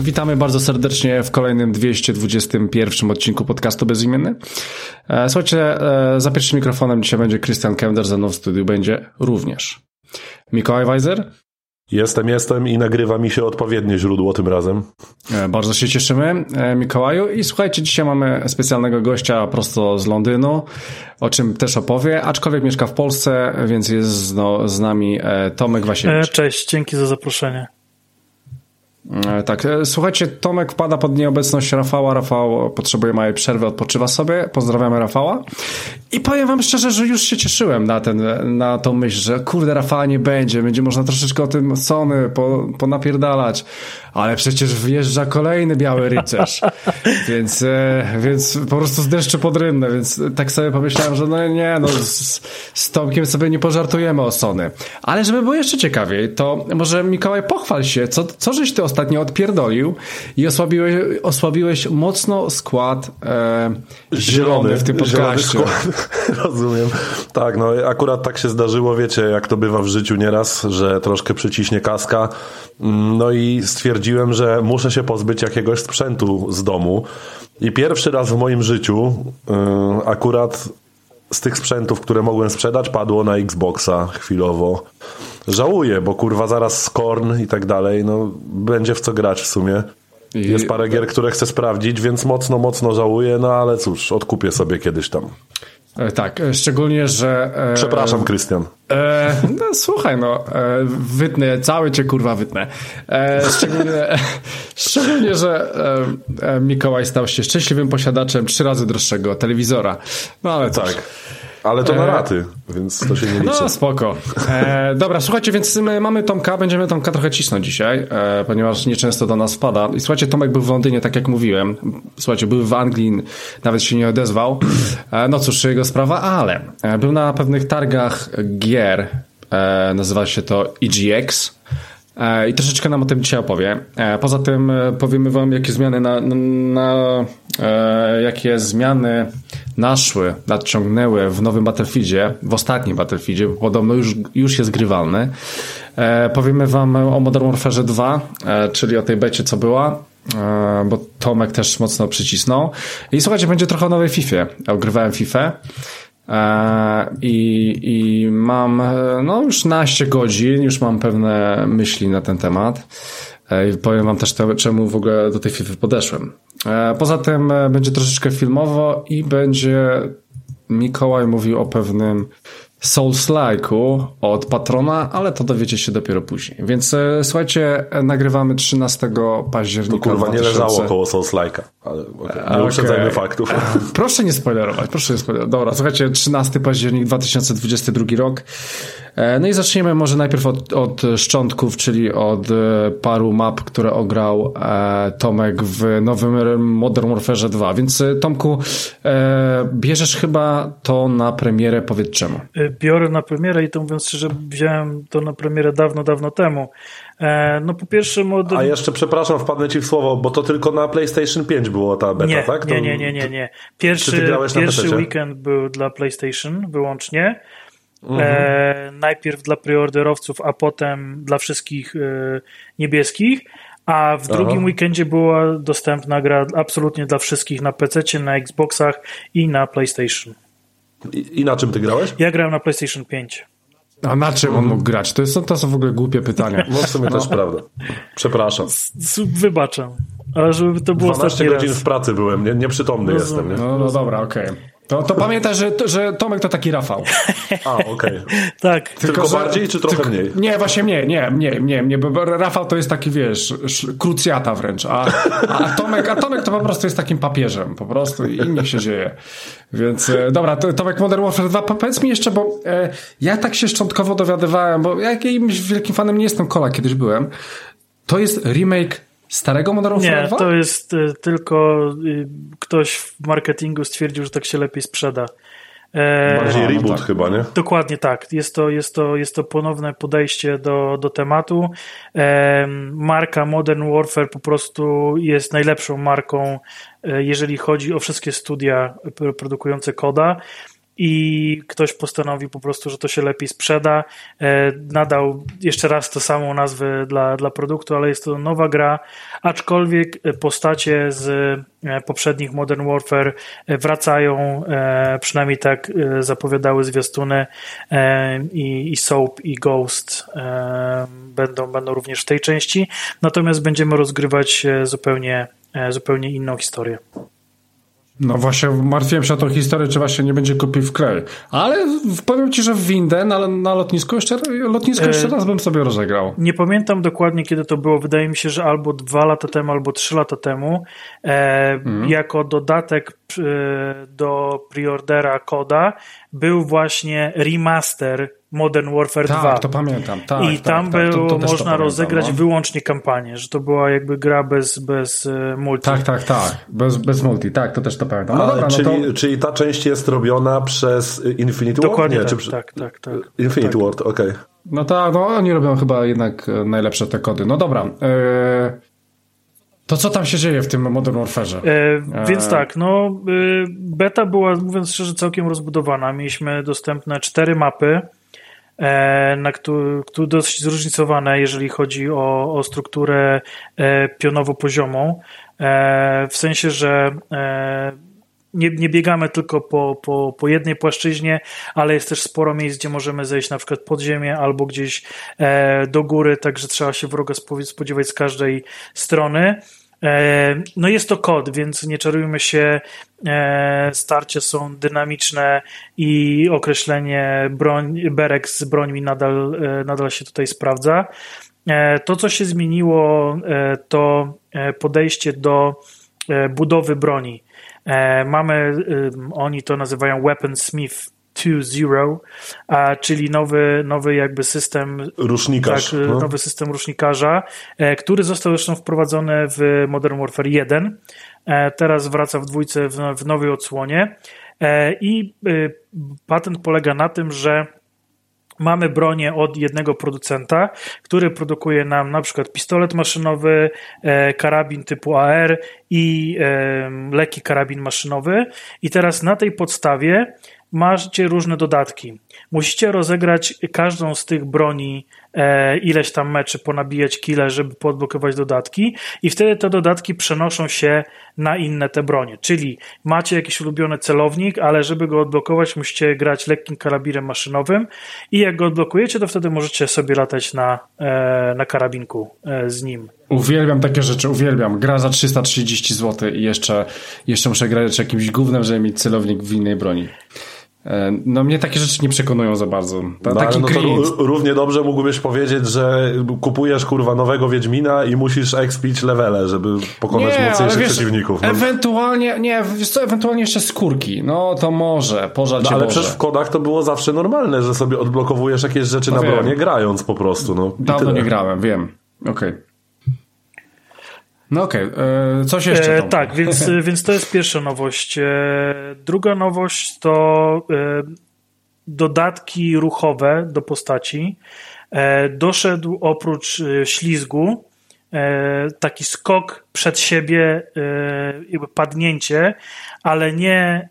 Witamy bardzo serdecznie w kolejnym 221 odcinku podcastu Bezimienny. E, słuchajcie, e, za pierwszym mikrofonem dzisiaj będzie Christian Kender, ze mną w studiu będzie również Mikołaj Weiser. Jestem, jestem i nagrywa mi się odpowiednie źródło tym razem. E, bardzo się cieszymy, Mikołaju. I słuchajcie, dzisiaj mamy specjalnego gościa prosto z Londynu, o czym też opowie, aczkolwiek mieszka w Polsce, więc jest no, z nami Tomek Wasiewicz. Cześć, dzięki za zaproszenie. E, tak, e, słuchajcie, Tomek wpada pod nieobecność Rafała. Rafał potrzebuje małej przerwy, odpoczywa sobie. Pozdrawiamy Rafała. I powiem wam szczerze, że już się cieszyłem na, ten, na tą myśl, że kurde, Rafała nie będzie. Będzie można troszeczkę o tym Sony po, ponapierdalać. Ale przecież wjeżdża kolejny biały rycerz. więc, e, więc po prostu z deszczu pod rynnę. Więc tak sobie pomyślałem, że no nie, no z, z Tomkiem sobie nie pożartujemy o Sony. Ale żeby było jeszcze ciekawiej, to może Mikołaj pochwal się, co, co żeś ty ostatnio odpierdolił i osłabiłeś, osłabiłeś mocno skład e, zielony, w tym podcaście. Rozumiem. Tak, no akurat tak się zdarzyło, wiecie, jak to bywa w życiu nieraz, że troszkę przyciśnie kaska. No i stwierdziłem, że muszę się pozbyć jakiegoś sprzętu z domu. I pierwszy raz w moim życiu yy, akurat z tych sprzętów, które mogłem sprzedać, padło na Xboxa chwilowo. Żałuję, bo kurwa zaraz Skorn i tak dalej, no będzie w co grać w sumie. Jest parę gier, które chcę sprawdzić, więc mocno, mocno żałuję, no ale cóż, odkupię sobie kiedyś tam. E, tak, e, szczególnie, że... E, Przepraszam, Krystian. E, no, słuchaj, no, e, wytnę, cały cię kurwa wytnę. Szczególnie, szczególnie, że Mikołaj stał się szczęśliwym posiadaczem trzy razy droższego telewizora. No ale tak. Ale to na raty, e... więc to się nie liczy. No spoko. E, dobra, słuchajcie, więc my mamy Tomka, będziemy Tomka trochę cisnąć dzisiaj, e, ponieważ nieczęsto do nas wpada. I słuchajcie, Tomek był w Londynie, tak jak mówiłem. Słuchajcie, był w Anglii, nawet się nie odezwał. E, no cóż, jego sprawa, ale e, był na pewnych targach gier, e, nazywa się to EGX. E, I troszeczkę nam o tym dzisiaj opowie. E, poza tym e, powiemy wam, jakie zmiany na, na, na jakie zmiany naszły, nadciągnęły w nowym Battlefieldzie, w ostatnim Battlefieldzie, bo podobno już, już jest grywalny. Powiemy wam o Modern Warfare 2, czyli o tej becie, co była, bo Tomek też mocno przycisnął. I słuchajcie, będzie trochę o nowej FIFA. Ogrywałem FIFA. E, I, I mam no już naście godzin, już mam pewne myśli na ten temat. E, I powiem wam też, czemu w ogóle do tej FIFA podeszłem. E, poza tym będzie troszeczkę filmowo i będzie Mikołaj mówił o pewnym Souls-like'u od patrona, ale to dowiecie się dopiero później. Więc e, słuchajcie, nagrywamy 13 października. To kurwa 2000... nie leżało koło Souls-like'a, ale okay, nie uprzedzajmy faktów. Proszę nie spoilerować, proszę nie spoilerować. Dobra, słuchajcie, 13 październik 2022 rok. E, no i zaczniemy może najpierw od, od szczątków, czyli od e, paru map, które ograł e, Tomek w nowym Modern Warfare 2. Więc Tomku, bierzesz chyba to na premierę, powiedz czemu. Biorę na premierę i to mówiąc szczerze, wziąłem to na premierę dawno, dawno temu. No po pierwsze modern... A jeszcze przepraszam, wpadnę ci w słowo, bo to tylko na PlayStation 5 było ta beta, nie, tak? To... Nie, nie, nie, nie, nie. Pierwszy, pierwszy weekend był dla PlayStation wyłącznie. Mhm. E, najpierw dla preorderowców, a potem dla wszystkich e, niebieskich. A w drugim Aha. weekendzie była dostępna gra absolutnie dla wszystkich na PC, na Xboxach i na PlayStation. I, I, na czym ty grałeś? Ja grałem na PlayStation 5. A na czym on mógł grać? To, jest, to są w ogóle głupie pytania. No w sumie no. też prawda. Przepraszam. Wybaczam. Ale żeby to było 12 godzin raz. w pracy byłem, nie, nieprzytomny jestem. Nie? No, no dobra, okej. Okay. To, to pamiętaj, że, że Tomek to taki Rafał. A, okej. Okay. tak. Tylko, tylko bardziej, czy trochę tylko, mniej? Nie, właśnie nie, nie, nie, nie, nie, bo Rafał to jest taki, wiesz, krucjata wręcz, a, a, Tomek, a Tomek to po prostu jest takim papieżem, po prostu i niech się dzieje. Więc e, dobra, Tomek Modern Warfare 2, powiedz mi jeszcze, bo e, ja tak się szczątkowo dowiadywałem, bo ja jakimś wielkim fanem nie jestem, Kola kiedyś byłem. To jest remake Starego Modern Warfare 2? Nie, to jest y, tylko y, ktoś w marketingu stwierdził, że tak się lepiej sprzeda. Bardziej reboot no tak. chyba, nie? Dokładnie tak. Jest to, jest to, jest to ponowne podejście do, do tematu. Marka Modern Warfare po prostu jest najlepszą marką, jeżeli chodzi o wszystkie studia produkujące koda i ktoś postanowił po prostu, że to się lepiej sprzeda. E, nadał jeszcze raz to samą nazwę dla, dla produktu, ale jest to nowa gra, aczkolwiek postacie z e, poprzednich Modern Warfare e, wracają, przynajmniej tak zapowiadały zwiastuny i, i Soap i Ghost będą, będą również w tej części, natomiast będziemy rozgrywać zupełnie, zupełnie inną historię. No właśnie, martwiłem się o tą historię, czy właśnie nie będzie kupił w kraju. Ale powiem ci, że w Windę na, na lotnisku jeszcze, lotnisko jeszcze e, raz bym sobie rozegrał. Nie pamiętam dokładnie, kiedy to było. Wydaje mi się, że albo dwa lata temu, albo trzy lata temu. E, mhm. Jako dodatek e, do preordera koda był właśnie remaster Modern Warfare tak, 2. to pamiętam. Tak, I tak, tam tak, było to, to można rozegrać no. wyłącznie kampanię, że to była jakby gra bez, bez e, multi. Tak, tak, tak. Bez, bez multi, tak, to też to pamiętam. No dobra, czyli, no to... czyli ta część jest robiona przez Infinity Dokładnie Ward? Nie, tak, czy... tak, tak, tak. Infinity tak. Ward, okej. Okay. No tak, no oni robią chyba jednak e, najlepsze te kody. No dobra. Yy... To co tam się dzieje w tym Modern Warfare? E, więc tak, no beta była, mówiąc szczerze, całkiem rozbudowana. Mieliśmy dostępne cztery mapy, E, na który, który dość zróżnicowane, jeżeli chodzi o, o strukturę e, pionowo-poziomą, e, w sensie, że nie, nie biegamy tylko po, po, po jednej płaszczyźnie, ale jest też sporo miejsc, gdzie możemy zejść na przykład pod ziemię albo gdzieś do góry, także trzeba się wroga spodziewać z każdej strony. E, no jest to kod, więc nie czarujmy się, e, starcie są dynamiczne i określenie broń, berek z brońmi nadal, e, nadal się tutaj sprawdza. To, co się zmieniło, to podejście do budowy broni. Mamy, oni to nazywają weapon smith. 2.0, a, czyli nowy, nowy jakby system rusznikarz, tak, no. nowy system rusznikarza, e, który został zresztą wprowadzony w Modern Warfare 1. E, teraz wraca w dwójce w, w nowej odsłonie e, i patent polega na tym, że mamy bronię od jednego producenta, który produkuje nam na przykład pistolet maszynowy, karabin typu AR i leki karabin maszynowy. I teraz na tej podstawie macie różne dodatki. Musicie rozegrać każdą z tych broni e, ileś tam meczy, ponabijać kile, żeby podblokować dodatki i wtedy te dodatki przenoszą się na inne te bronie. Czyli macie jakiś ulubiony celownik, ale żeby go odblokować musicie grać lekkim karabinem maszynowym i jak go odblokujecie, to wtedy możecie sobie latać na, e, na karabinku e, z nim. Uwielbiam takie rzeczy, uwielbiam. Gra za 330 zł i jeszcze, jeszcze muszę grać jakimś gównem, żeby mieć celownik w innej broni. E, no mnie takie rzeczy nie przekonują za bardzo. Ta, no, taki no równie dobrze mógłbyś powiedzieć, że kupujesz kurwa nowego Wiedźmina i musisz expić levele, żeby pokonać nie, mocniejszych wiesz, przeciwników. No. Ewentualnie, nie, wiesz co, ewentualnie jeszcze skórki. No to może, pożal no, Ale Boże. przecież w kodach to było zawsze normalne, że sobie odblokowujesz jakieś rzeczy no na wiem. bronie grając po prostu. No, Dawno nie grałem, wiem. Okej. Okay. No okej, okay. E, coś jeszcze? E, tak, więc, więc to jest pierwsza nowość. E, druga nowość to e, dodatki ruchowe do postaci. E, doszedł oprócz ślizgu E, taki skok przed siebie, padnięcie, ale nie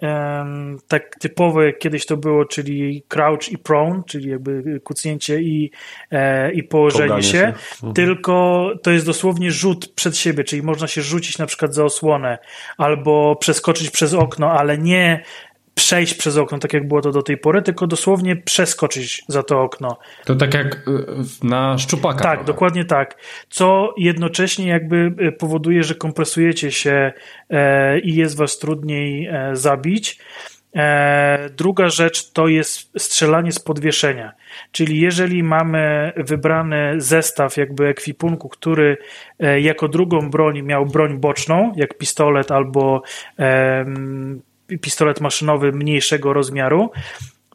tak typowe jak kiedyś to było, czyli crouch i prone, czyli jakby kucnięcie i, e, i położenie się, się. Mhm. tylko to jest dosłownie rzut przed siebie, czyli można się rzucić na przykład za osłonę albo przeskoczyć przez okno, ale nie przejść przez okno, tak jak było to do tej pory, tylko dosłownie przeskoczyć za to okno. To tak jak y, na szczupaka. Tak, dokładnie tak. Co jednocześnie jakby y, powoduje, że kompresujecie się e, i jest was trudniej e, zabić. E, druga rzecz to jest strzelanie z podwieszenia. Czyli jeżeli mamy wybrany zestaw jakby ekwipunku, który jako drugą broń miał broń boczną, jak pistolet albo pistolet maszynowy mniejszego rozmiaru,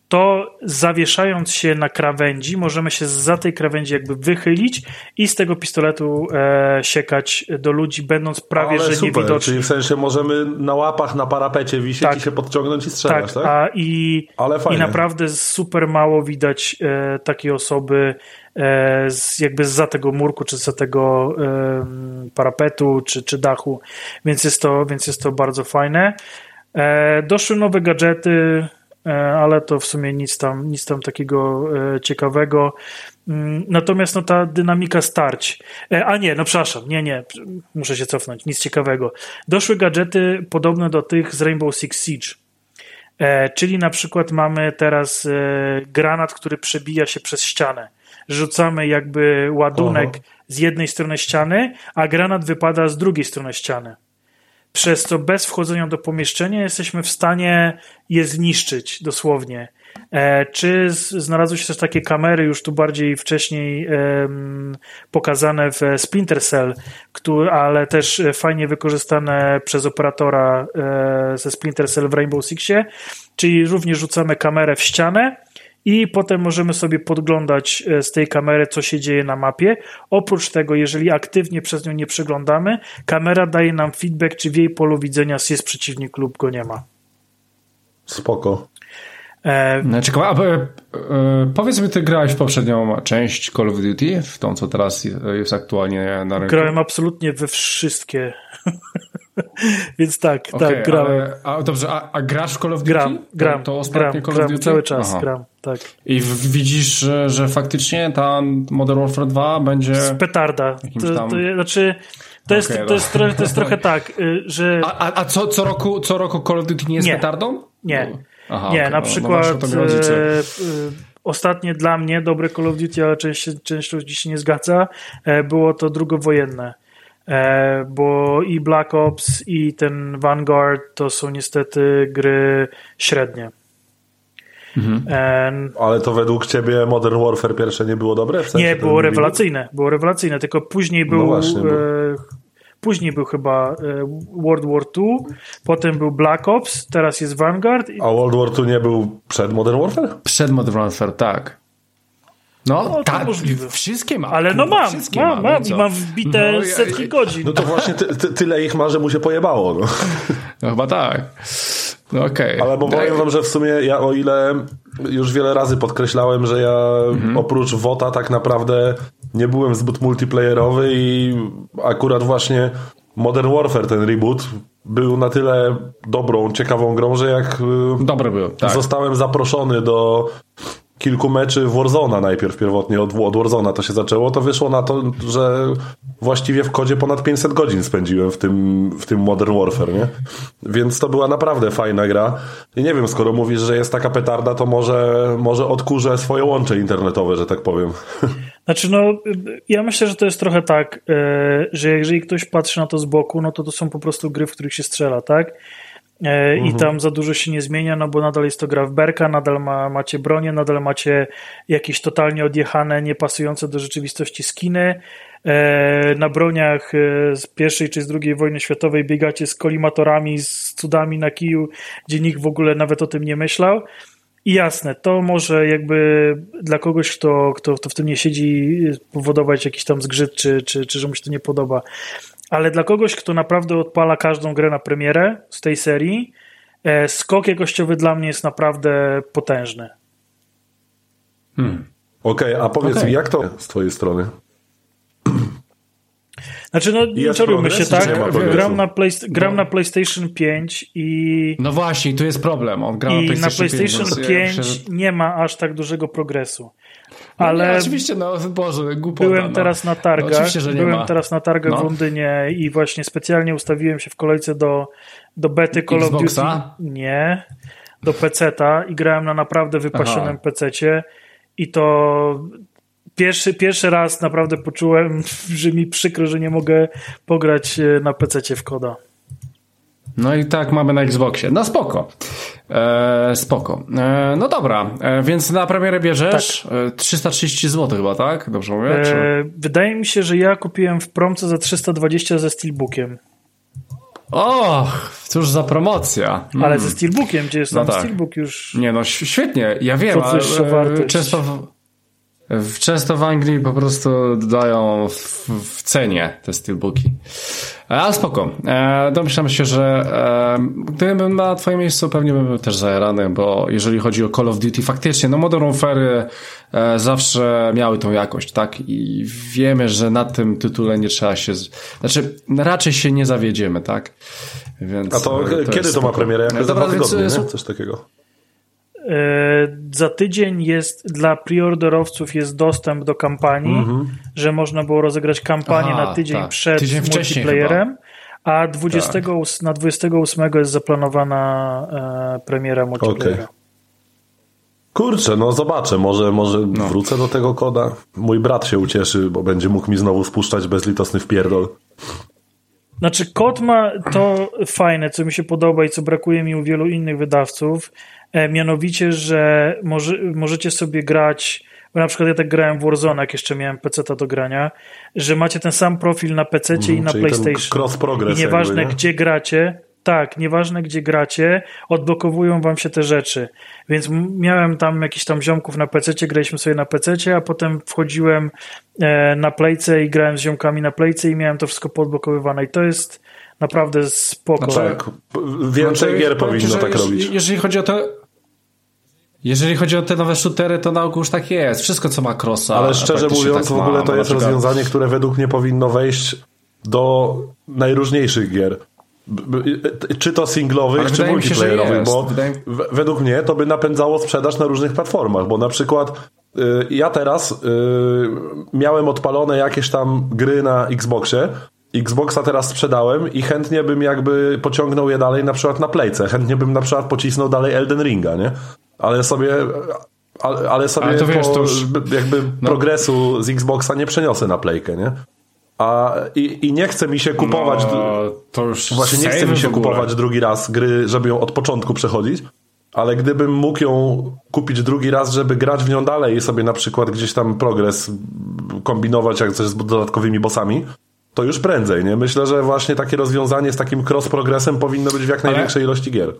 to zawieszając się na krawędzi, możemy się za tej krawędzi jakby wychylić i z tego pistoletu e, siekać do ludzi, będąc prawie Ale że super, niewidoczni. Czyli w sensie możemy na łapach, na parapecie wisieć tak. i się podciągnąć i strzelać, tak? tak? A i, Ale i naprawdę super mało widać e, takiej osoby e, z, jakby za tego murku, czy za tego e, parapetu, czy, czy dachu, więc jest to, więc jest to bardzo fajne. E, doszły nowe gadżety, E, ale to w sumie nic tam, nic tam takiego e, ciekawego. Mm, natomiast no, ta dynamika starć. A nie, no przepraszam, nie, nie, muszę się cofnąć, nic ciekawego. Doszły gadżety podobne do tych z Rainbow Six Siege. Czyli na przykład mamy teraz granat, który przebija się przez ścianę. Rzucamy jakby ładunek z jednej strony ściany, a granat wypada z drugiej strony ściany przez co bez wchodzenia do pomieszczenia jesteśmy w stanie je zniszczyć dosłownie. E, czy znalazły się też takie kamery już tu bardziej wcześniej pokazane w Splinter Cell, ale też fajnie wykorzystane przez operatora e, ze Splinter Cell w Rainbow Sixie, czyli również rzucamy kamerę w ścianę i potem możemy sobie podglądać e, z tej kamery, co się dzieje na mapie. Oprócz tego, jeżeli aktywnie przez nią nie przeglądamy, kamera daje nam feedback, czy w jej polu widzenia jest przeciwnik lub go nie ma. Spoko. E... No, ciekawe, a, e, powiedz mi, ty grałeś w poprzednią część Call of Duty, w tą, co teraz jest aktualnie na rynku? Grałem absolutnie we wszystkie. Więc tak, okay, tak, grałem. Ale, a dobrze, a, a, grasz w Call of Duty? Gram, gram. To, to ostatnie gram, Call of Duty? cały czas, Aha. gram, tak. I w, widzisz, że, że faktycznie ta Modern Warfare 2 będzie... Z petarda. To, tam... to, znaczy... To jest, okay, to, jest, trochę, to jest trochę tak, y, że... A, a, a co, co, roku, co roku Call of Duty nie jest nie. petardą? Nie. No. Aha, nie, okay, na no, przykład no, e, e, ostatnie dla mnie dobre Call of Duty, ale część, część ludzi się nie zgadza, e, było to drugowojenne. E, bo i Black Ops i ten Vanguard to są niestety gry średnie. Mhm. Ale to według ciebie Modern Warfare pierwsze nie było dobre? W sensie nie, było rewelacyjne, było rewelacyjne, tylko później był no właśnie, bo... Później był chyba e, World War II, potem był Black Ops, teraz jest Vanguard. A World War II nie był przed Modern Warfare? Przed Modern Warfare, tak. No, no tak, wszystkie mam. Ale no mam, mam, mam, i mam wbite no, setki godzin. No to właśnie ty, ty, tyle ich ma, że mu się pojebało. No, no chyba tak. No. Okay. Ale bo powiem wam, że w sumie ja o ile już wiele razy podkreślałem, że ja mhm. oprócz WOTA tak naprawdę nie byłem zbyt multiplayerowy i akurat właśnie Modern Warfare, ten reboot, był na tyle dobrą, ciekawą grą, że jak Dobry był, tak. zostałem zaproszony do kilku meczy Warzona najpierw pierwotnie, od, od Warzona to się zaczęło, to wyszło na to, że właściwie w kodzie ponad 500 godzin spędziłem w tym, w tym Modern Warfare, nie? Więc to była naprawdę fajna gra. I nie wiem, skoro mówisz, że jest taka petarda, to może, może odkurzę swoje łącze internetowe, że tak powiem. Znaczy, no, ja myślę, że to jest trochę tak, e, że jeżeli ktoś patrzy na to z boku, no to to są po prostu gry, w których się strzela, tak? E, i mhm. tam za dużo się nie zmienia, no bo nadal jest to gra w berka, nadal ma, macie bronię, nadal macie jakieś totalnie odjechane, niepasujące do rzeczywistości skiny. E, na broniach e, z pierwszej czy z drugiej wojny światowej biegacie z kolimatorami, z cudami na kiju, gdzie nikt w ogóle nawet o tym nie myślał. I jasne, to może jakby dla kogoś, kto, kto, kto w tym nie siedzi, powodować jakiś tam zgrzyt, czy, czy, czy że mu się to nie podoba ale dla kogoś, kto naprawdę odpala każdą grę na premierę z tej serii, e, skok jakościowy dla mnie jest naprawdę potężny. Hmm. Okej, okay, a powiedz okay. mi, jak to z twojej strony? Znaczy, no nie czarujmy się, tak? Gram na, play, gram no. na PlayStation 5 i... No właśnie, tu jest problem. On gra I na PlayStation, na PlayStation 5, 5 nie ma aż tak dużego progresu. No ale nie, oczywiście, no Boże, głupota. Byłem no. teraz na targach, no, byłem ma. teraz na targach no. w Londynie i właśnie specjalnie ustawiłem się w kolejce do, do bety Call of Duty. Nie, do PC-ta i grałem na naprawdę wypasionym PC-cie i to pierwszy, pierwszy raz naprawdę poczułem, że mi przykro, że nie mogę pograć e, na PC-cie w koda. No i tak mamy na Xboxie. No spoko. E, spoko. E, no dobra, e, więc na premierę bierzesz tak. 330 zł chyba, tak? Dobrze mówię? Wydaje mi się, że ja kupiłem w promce za 320 ze Steelbookiem. Och, cóż za promocja. Mm. Ale ze Steelbookiem, gdzie jest no tam tak. Steelbook już... Nie no, świetnie, ja wiem, ale często... W... Często w Anglii po prostu dają w, w cenie te steelbooki. Ale spoko. E, domyślam się, że e, gdybym na twoim miejscu pewnie bym był też zajarany, bo jeżeli chodzi o Call of Duty, faktycznie, no Modern Warfare e, zawsze miały tą jakość, tak? I wiemy, że na tym tytule nie trzeba się... Znaczy, raczej się nie zawiedziemy, tak? Więc, A to, to kiedy to ma premierę? Jak Dobra, dwa tygodnie, więc, Coś takiego. E, za tydzień jest dla preorderowców jest dostęp do kampanii, mm -hmm. że można było rozegrać kampanię Aha, na tydzień tak. przed tydzień multiplayerem, a 20, tak. na 28 jest zaplanowana e, premiera multiplayera. Okay. Kurczę, no zobaczę, może, może no. wrócę do tego koda. Mój brat się ucieszy, bo będzie mógł mi znowu spuszczać bezlitosny wpierdol. Znaczy, kod ma to fajne, co mi się podoba i co brakuje mi u wielu innych wydawców, E, mianowicie, że może, możecie sobie grać, bo na przykład ja tak grałem w Warzone, jak jeszcze miałem PC do grania, że macie ten sam profil na PC mm, i na PlayStation. Cross progress. I nieważne jakby, nie? gdzie gracie, tak, nieważne gdzie gracie, odblokowują wam się te rzeczy. Więc miałem tam jakiś tam ziomków na PC, graliśmy sobie na PC, a potem wchodziłem e, na Playce i grałem z ziomkami na Playce i miałem to wszystko podblokowywane. I to jest naprawdę spoko. Znaczy, tak, więcej znaczy, gier powinno tak robić. Jeżeli chodzi o to, jeżeli chodzi o te nowe shootery, to na ogół już tak jest. Wszystko, co ma crossa. Ale szczerze mówiąc, tak w ogóle to jest przykład... rozwiązanie, które według mnie powinno wejść do najróżniejszych gier. Czy to singlowych, czy multiplayerowych, bo wydaje... według mnie to by napędzało sprzedaż na różnych platformach, bo na przykład y, ja teraz y, miałem odpalone jakieś tam gry na Xboxie, Xboxa teraz sprzedałem i chętnie bym jakby pociągnął je dalej na przykład na Playce. Chętnie bym na przykład pocisnął dalej Elden Ringa, nie? ale sobie ale, ale sobie ale to wiesz, po, to już, jakby no. progresu z Xboxa nie przeniosę na playkę, nie? A, i, I nie chce mi się kupować. No, to już właśnie nie chce mi się kupować drugi raz gry, żeby ją od początku przechodzić. Ale gdybym mógł ją kupić drugi raz, żeby grać w nią dalej i sobie na przykład gdzieś tam progres kombinować jak coś z dodatkowymi bossami, to już prędzej, nie? Myślę, że właśnie takie rozwiązanie z takim cross-progresem powinno być w jak największej ale... ilości gier.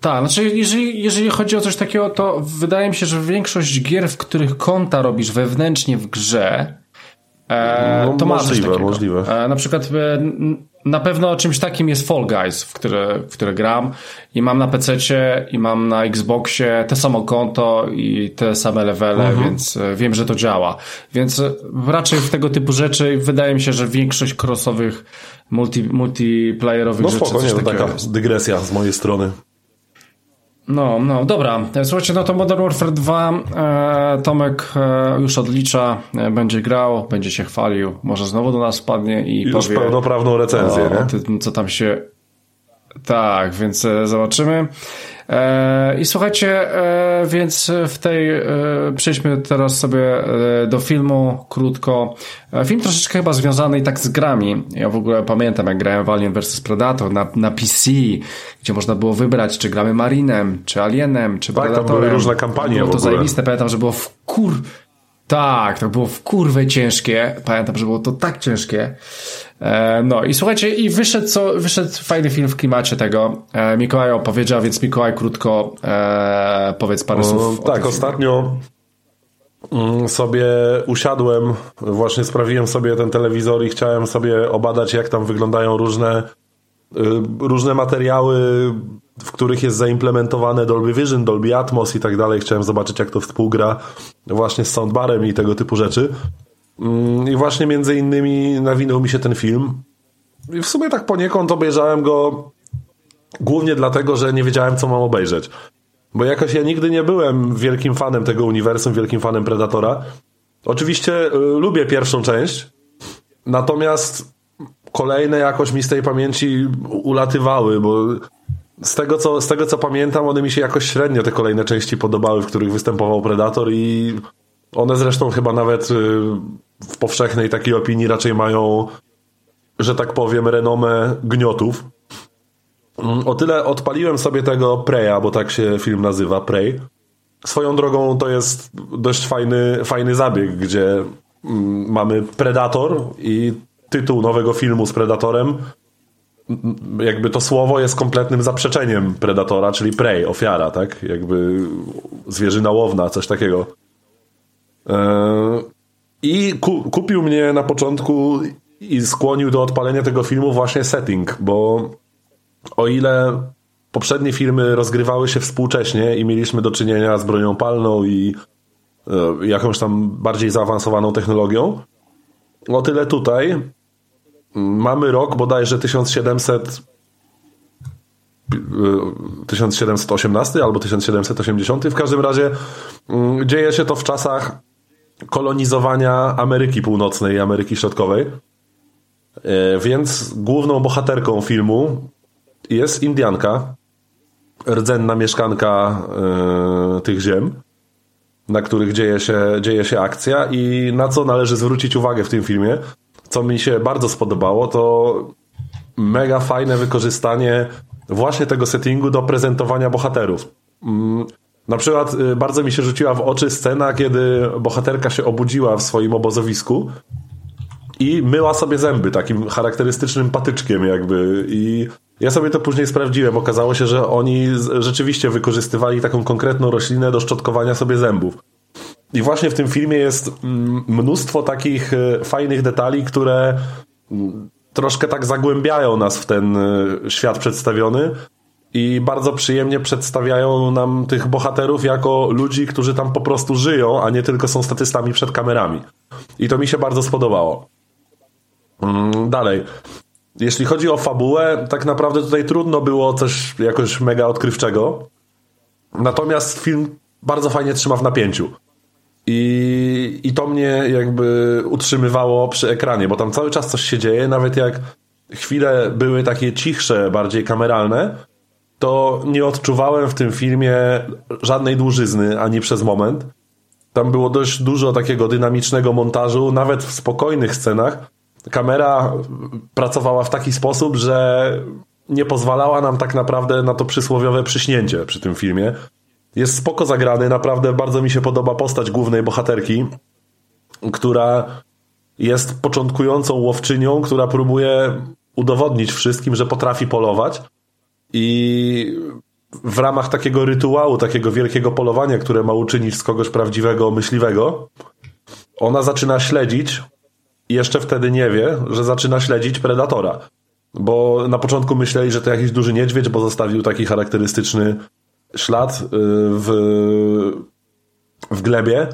Tak, znaczy jeżeli, jeżeli chodzi o coś takiego, to wydaje mi się, że większość gier, w których konta robisz wewnętrznie w grze, e, no, to możliwe, coś możliwe. E, na przykład e, na pewno czymś takim jest Fall Guys, w które, w które gram i mam na PC i mam na Xboxie te samo konto i te same levele, mhm. więc e, wiem, że to działa. Więc e, raczej w tego typu rzeczy wydaje mi się, że większość crossowych multi, multiplayerowych no, rzeczy. Spoko, nie, to taka jest. dygresja z mojej strony. No, no, dobra. Słuchajcie, no to Modern Warfare 2 e, Tomek e, już odlicza, e, będzie grał, będzie się chwalił, może znowu do nas wpadnie i już powie... pełnoprawną recenzję, o, nie? Co tam się... Tak, więc e, zobaczymy. E, I słuchajcie, e, więc w tej e, przejdźmy teraz sobie do filmu krótko. Film troszeczkę chyba związany i tak z grami. Ja w ogóle pamiętam, jak grałem w Alien vs Predator na, na PC, gdzie można było wybrać, czy gramy Marinem, czy Alienem, czy tak, Predatorem. Tak, były różne kampanie Było to zajebiste. Pamiętam, że było w kur... Tak, to było w kurwę ciężkie. Pamiętam, że było to tak ciężkie. E, no i słuchajcie, i wyszedł, co, wyszedł fajny film w klimacie tego. E, Mikołaj opowiedział, więc Mikołaj krótko e, powiedz parę słów. O, tak, ostatnio mm, sobie usiadłem, właśnie sprawiłem sobie ten telewizor i chciałem sobie obadać, jak tam wyglądają różne, różne materiały, w których jest zaimplementowane Dolby Vision, Dolby Atmos i tak dalej. Chciałem zobaczyć, jak to współgra właśnie z soundbarem i tego typu rzeczy. Mm, I właśnie między innymi nawinął mi się ten film. I w sumie tak poniekąd obejrzałem go głównie dlatego, że nie wiedziałem, co mam obejrzeć. Bo jakoś ja nigdy nie byłem wielkim fanem tego uniwersum, wielkim fanem Predatora. Oczywiście y, lubię pierwszą część, natomiast kolejne jakoś mi z tej pamięci ulatywały, bo z tego, co, z tego co pamiętam, one mi się jakoś średnio te kolejne części podobały, w których występował Predator i one zresztą chyba nawet y, w powszechnej takiej opinii raczej mają, że tak powiem, renomę gniotów. Mm, o tyle odpaliłem sobie tego Preya, bo tak się film nazywa, Prey. Swoją drogą to jest dość fajny, fajny zabieg, gdzie mm, mamy Predator i tytuł nowego filmu z Predatorem jakby to słowo jest kompletnym zaprzeczeniem Predatora, czyli prey, ofiara, tak? Jakby zwierzyna łowna, coś takiego. E, I ku, kupił mnie na początku i skłonił do odpalenia tego filmu właśnie setting, bo o ile poprzednie filmy rozgrywały się współcześnie i mieliśmy do czynienia z bronią palną i e, jakąś tam bardziej zaawansowaną technologią, o tyle tutaj mamy rok bodajże 1700 1718 albo 1780. W każdym razie mm, dzieje się to w czasach kolonizowania Ameryki Północnej i Ameryki Środkowej. E, więc główną bohaterką filmu jest Indianka, rdzenna mieszkanka e, tych ziem, na których dzieje się, dzieje się akcja i na co należy zwrócić uwagę w tym filmie, co mi się bardzo spodobało, to mega fajne wykorzystanie właśnie tego settingu do prezentowania bohaterów. Mm, na przykład y, bardzo mi się rzuciła w oczy scena, kiedy bohaterka się obudziła w swoim obozowisku i myła sobie zęby takim charakterystycznym patyczkiem jakby i ja sobie to później sprawdziłem. Okazało się, że oni rzeczywiście wykorzystywali taką konkretną roślinę do szczotkowania sobie zębów. I właśnie w tym filmie jest mm, mnóstwo takich e, fajnych detali, które mm, troszkę tak zagłębiają nas w ten e, świat przedstawiony i bardzo przyjemnie przedstawiają nam tych bohaterów jako ludzi, którzy tam po prostu żyją, a nie tylko są statystami przed kamerami. I to mi się bardzo spodobało. Mm, dalej. Jeśli chodzi o fabułę, tak naprawdę tutaj trudno było coś jakoś mega odkrywczego. Natomiast film bardzo fajnie trzyma w napięciu. I, I to mnie jakby utrzymywało przy ekranie, bo tam cały czas coś się dzieje, nawet jak chwile były takie cichsze, bardziej kameralne, to nie odczuwałem w tym filmie żadnej dłużyzny ani przez moment. Tam było dość dużo takiego dynamicznego montażu, nawet w spokojnych scenach. Kamera pracowała w taki sposób, że nie pozwalała nam tak naprawdę na to przysłowiowe przyśnięcie przy tym filmie. Jest spoko zagrany, naprawdę bardzo mi się podoba postać głównej bohaterki, która jest początkującą łowczynią, która próbuje udowodnić wszystkim, że potrafi polować i w ramach takiego rytuału, takiego wielkiego polowania, które ma uczynić z kogoś prawdziwego myśliwego, ona zaczyna śledzić jeszcze wtedy nie wie, że zaczyna śledzić predatora. Bo na początku myśleli, że to jakiś duży niedźwiedź, bo zostawił taki charakterystyczny ślad y, w, w glebie.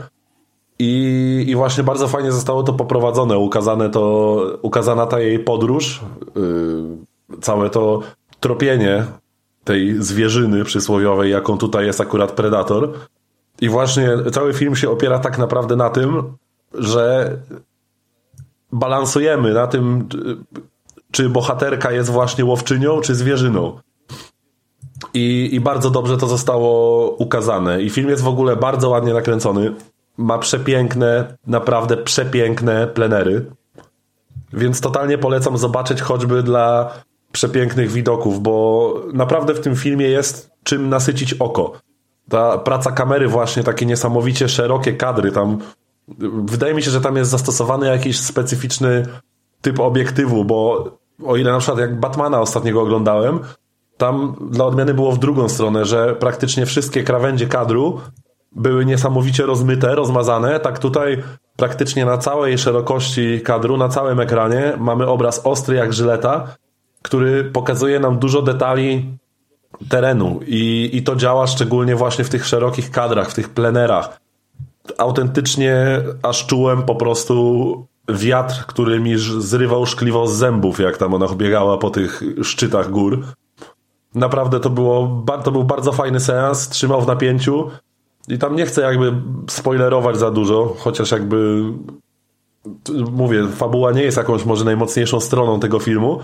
I, I właśnie bardzo fajnie zostało to poprowadzone, ukazane to, ukazana ta jej podróż, yy, całe to tropienie tej zwierzyny przysłowiowej, jaką tutaj jest akurat Predator. I właśnie cały film się opiera tak naprawdę na tym, że balansujemy na tym, czy bohaterka jest właśnie łowczynią, czy zwierzyną. I, I bardzo dobrze to zostało ukazane. I film jest w ogóle bardzo ładnie nakręcony. Ma przepiękne, naprawdę przepiękne plenery. Więc totalnie polecam zobaczyć choćby dla przepięknych widoków, bo naprawdę w tym filmie jest czym nasycić oko. Ta praca kamery właśnie, takie niesamowicie szerokie kadry, tam wydaje mi się, że tam jest zastosowany jakiś specyficzny typ obiektywu, bo o ile na przykład jak Batmana ostatniego oglądałem, tam dla odmiany było w drugą stronę, że praktycznie wszystkie krawędzie kadru były niesamowicie rozmyte, rozmazane. Tak tutaj praktycznie na całej szerokości kadru, na całym ekranie mamy obraz ostry jak żyleta, który pokazuje nam dużo detali terenu i, i to działa szczególnie właśnie w tych szerokich kadrach, w tych plenerach. Autentycznie aż czułem po prostu wiatr, który mi zrywał szkliwo z zębów, jak tam ona biegała po tych szczytach gór. Naprawdę to, było, to był bardzo fajny seans, trzymał w napięciu i tam nie chcę jakby spoilerować za dużo, chociaż jakby mówię, fabuła nie jest jakąś może najmocniejszą stroną tego filmu,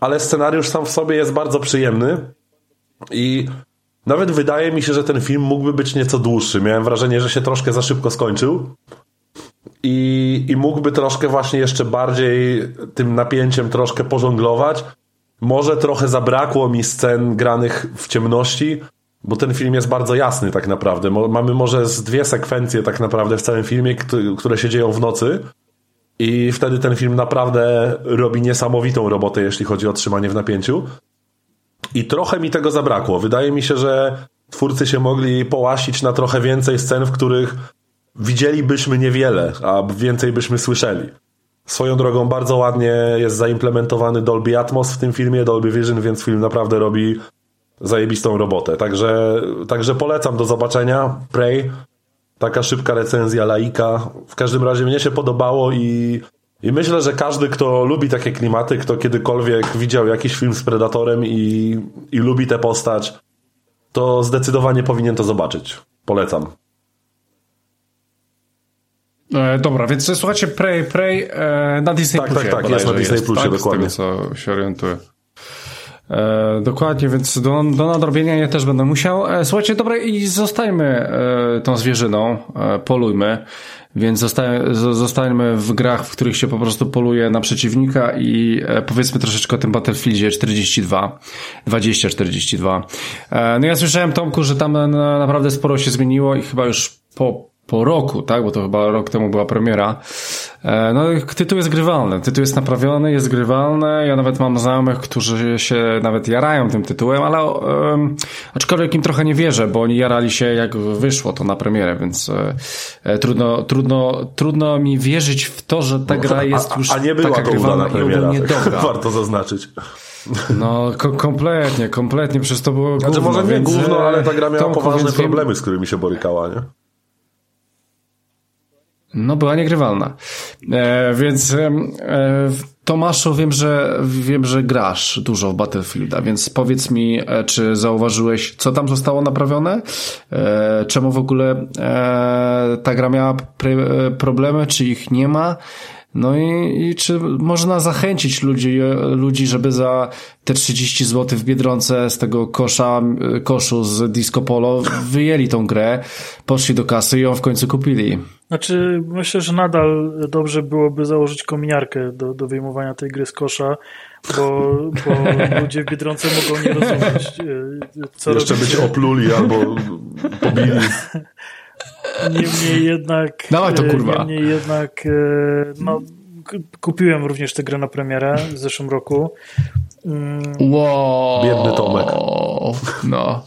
ale scenariusz sam w sobie jest bardzo przyjemny i nawet wydaje mi się, że ten film mógłby być nieco dłuższy. Miałem wrażenie, że się troszkę za szybko skończył i, i mógłby troszkę właśnie jeszcze bardziej tym napięciem troszkę pożonglować, może trochę zabrakło mi scen granych w ciemności, bo ten film jest bardzo jasny tak naprawdę. Mamy może z dwie sekwencje tak naprawdę w całym filmie, które się dzieją w nocy I wtedy ten film naprawdę robi niesamowitą robotę, jeśli chodzi o trzymanie w napięciu. I trochę mi tego zabrakło. Wydaje mi się, że twórcy się mogli połasić na trochę więcej scen, w których widzielibyśmy niewiele, a więcej byśmy słyszeli. Swoją drogą bardzo ładnie jest zaimplementowany Dolby Atmos w tym filmie, Dolby Vision, więc film naprawdę robi zajebistą robotę. Także, także polecam do zobaczenia. Prey. Taka szybka recenzja laika. W każdym razie mnie się podobało i, i myślę, że każdy, kto lubi takie klimaty, kto kiedykolwiek widział jakiś film z Predatorem i, i lubi tę postać, to zdecydowanie powinien to zobaczyć. Polecam. E, dobra, więc słuchajcie, Prey, Prey e, na Disney Tak, tak, tak, jest na Disney Plusie, tak, dokładnie. Z tego, co się orientuję. E, dokładnie, więc do, do nadrobienia ja też będę musiał. E, słuchajcie, dobra, i zostajmy e, tą zwierzyną, e, polujmy. Więc zostań, zostańmy w grach, w których się po prostu poluje na przeciwnika i e, powiedzmy troszeczkę o tym Battlefieldzie 42, 2042. E, no ja słyszałem, Tomku, że tam na, naprawdę sporo się zmieniło i chyba już po po roku, tak? Bo to chyba rok temu była premiera. E, no, tytuł jest grywalny. Tytuł jest naprawiony, jest grywalny. Ja nawet mam znajomych, którzy się nawet jarają tym tytułem, ale um, aczkolwiek im trochę nie wierzę, bo oni jarali się jak wyszło to na premierę, więc e, trudno, trudno, trudno mi wierzyć w to, że ta gra jest już a, a nie była taka to grywalna premiera, i tak, warto zaznaczyć. No, ko kompletnie, kompletnie, przez to było znaczy, gówno. może nie więc, gówno, ale ta gra miała Tomku, poważne problemy, z którymi się borykała, nie? No, była niegrywalna. E, więc e, Tomaszu, wiem, że wiem, że grasz dużo w Battlefielda, więc powiedz mi, e, czy zauważyłeś, co tam zostało naprawione? E, czemu w ogóle e, ta gra miała problemy, czy ich nie ma? No i, i, czy można zachęcić ludzi, ludzi, żeby za te 30 zł w Biedronce z tego kosza, koszu z Disco Polo wyjęli tą grę, poszli do kasy i ją w końcu kupili? Znaczy, myślę, że nadal dobrze byłoby założyć kominiarkę do, do wyjmowania tej gry z kosza, bo, bo ludzie w Biedronce mogą nie rozumieć, e, co Jeszcze robicie. być opluli albo pobili. Niemniej jednak. Dawaj to kurwa. Niemniej jednak, e, no, kupiłem również tę grę na premierę w zeszłym roku. Mm. Wow. Biedny Tomek. No.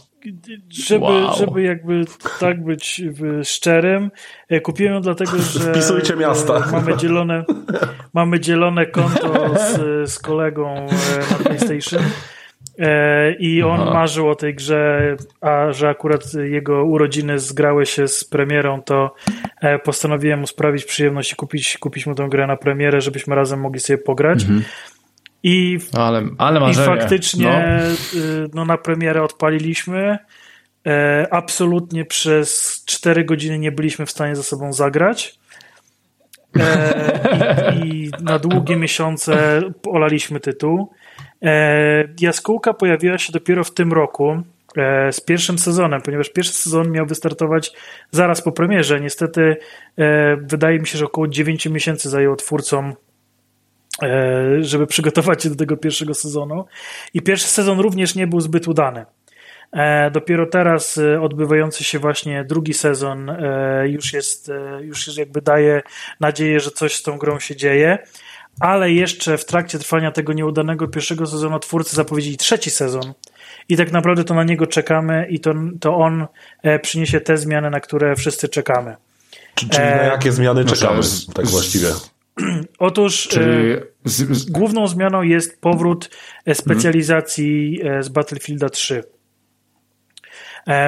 Żeby, wow. żeby jakby tak być szczerym, e, kupiłem ją dlatego, że Wpisujcie miasta. E, mamy dzielone, mamy dzielone konto z, z kolegą na PlayStation i on Aha. marzył o tej grze, a że akurat jego urodziny zgrały się z premierą, to postanowiłem mu sprawić przyjemność i kupić, kupić mu tę grę na premierę, żebyśmy razem mogli sobie pograć. Mhm. I, ale, ale i faktycznie no. no. na premierę odpaliliśmy. E, absolutnie przez 4 godziny nie byliśmy w stanie ze sobą zagrać. E, i, I na długie miesiące olaliśmy tytuł. E, jaskółka pojawiła się dopiero w tym roku e, z pierwszym sezonem, ponieważ pierwszy sezon miał wystartować zaraz po premierze. Niestety e, wydaje mi się, że około 9 miesięcy zajęło twórcom żeby przygotować się do tego pierwszego sezonu. I pierwszy sezon również nie był zbyt udany. E, dopiero teraz e, odbywający się właśnie drugi sezon już jest, już jest jakby daje nadzieję, że coś z tą grą się dzieje. Ale jeszcze w trakcie trwania tego nieudanego pierwszego sezonu twórcy zapowiedzieli trzeci sezon. I tak naprawdę to na niego czekamy i to, to on przyniesie te zmiany, na które wszyscy czekamy. Czyli na jakie zmiany czekamy, tak właściwie? Otóż Czyli... E, z, z... główną zmianą jest powrót e, specjalizacji hmm. z Battlefielda 3.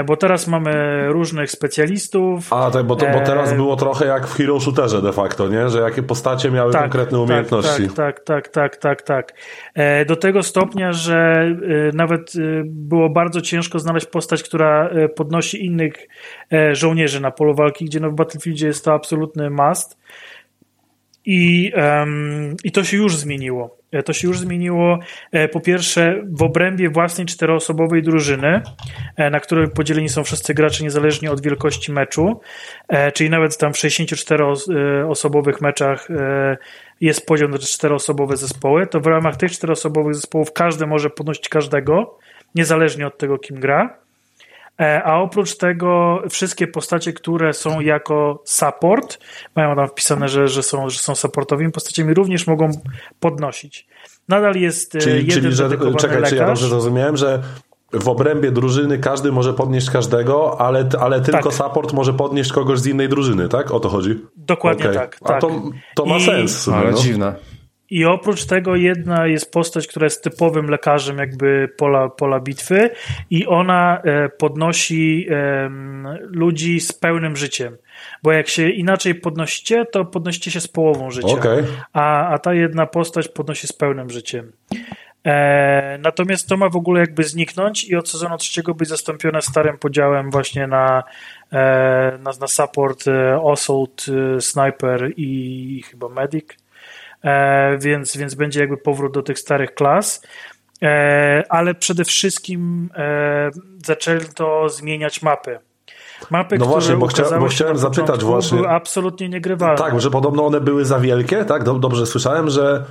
Bo teraz mamy różnych specjalistów. A, tak, bo, to, bo teraz było trochę jak w Hero Shooterze de facto, nie? Że jakie postacie miały tak, konkretne tak, umiejętności. Tak, tak, tak, tak, tak, tak. Do tego stopnia, że nawet było bardzo ciężko znaleźć postać, która podnosi innych żołnierzy na polu walki, gdzie no w Battlefieldzie jest to absolutny must. I, um, I to się już zmieniło. E, to się już zmieniło e, po pierwsze w obrębie własnej czteroosobowej drużyny, e, na której podzieleni są wszyscy gracze niezależnie od wielkości meczu, czyli nawet tam w 64-osobowych meczach jest podział na czteroosobowe zespoły, to w ramach tych czteroosobowych zespołów każdy może podnosić każdego, niezależnie od tego, kim gra. E, a oprócz tego wszystkie postacie, które są jako support, mają tam wpisane, że, że, są, że są supportowymi postaciami, również mogą podnosić. Nadal jest czyli, jeden czyli, że, czekaj, lekarz. czy ja dobrze zrozumiałem, że w obrębie drużyny każdy może podnieść każdego, ale, ale tylko tak. support może podnieść kogoś z innej drużyny, tak? O to chodzi? Dokładnie okay. tak. A tak. To, to ma I... sens. Ale no. dziwne. I oprócz tego jedna jest postać, która jest typowym lekarzem jakby pola, pola bitwy i ona e, podnosi ludzi z pełnym życiem. Bo jak się inaczej podnosicie, to podnosicie się z połową życia. Okay. A, a ta jedna postać podnosi z pełnym życiem. E, natomiast to ma w ogóle jakby zniknąć i od sezonu trzeciego być zastąpione starym podziałem właśnie na, e, na, na support, assault, sniper i chyba medic, więc, więc będzie jakby powrót do tych starych klas. E, ale przede wszystkim zaczęli to zmieniać mapy. Mapy, no właśnie, bo, chcia, bo chciałem zapytać właśnie. Były absolutnie niegrywalne. Tak, że podobno one były za wielkie, tak? Dobrze słyszałem, że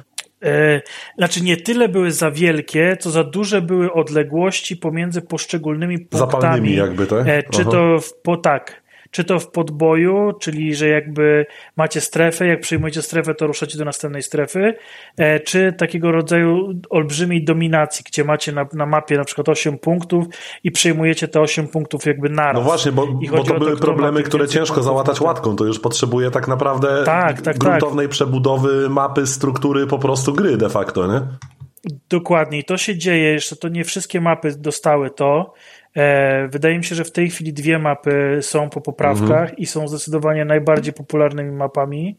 E, znaczy nie tyle były za wielkie, co za duże były odległości pomiędzy poszczególnymi punktami. Zapalnymi jakby, tak? E, czy Aha. to w, po tak, czy to w podboju, czyli że jakby macie strefę, jak przyjmujecie strefę, to ruszacie do następnej strefy, e, czy takiego rodzaju olbrzymiej dominacji, gdzie macie na, na mapie na przykład 8 punktów i przyjmujecie te 8 punktów jakby naraz. No właśnie, bo, bo to były problemy, które ciężko załatać łatką, to już potrzebuje tak naprawdę tak, tak, tak. gruntownej przebudowy mapy, struktury po prostu gry de facto, nie? Dokładnie, to się dzieje, jeszcze to nie wszystkie mapy dostały to, wydaje mi się, że w tej chwili dwie mapy są po poprawkach mhm. i są zdecydowanie najbardziej popularnymi mapami.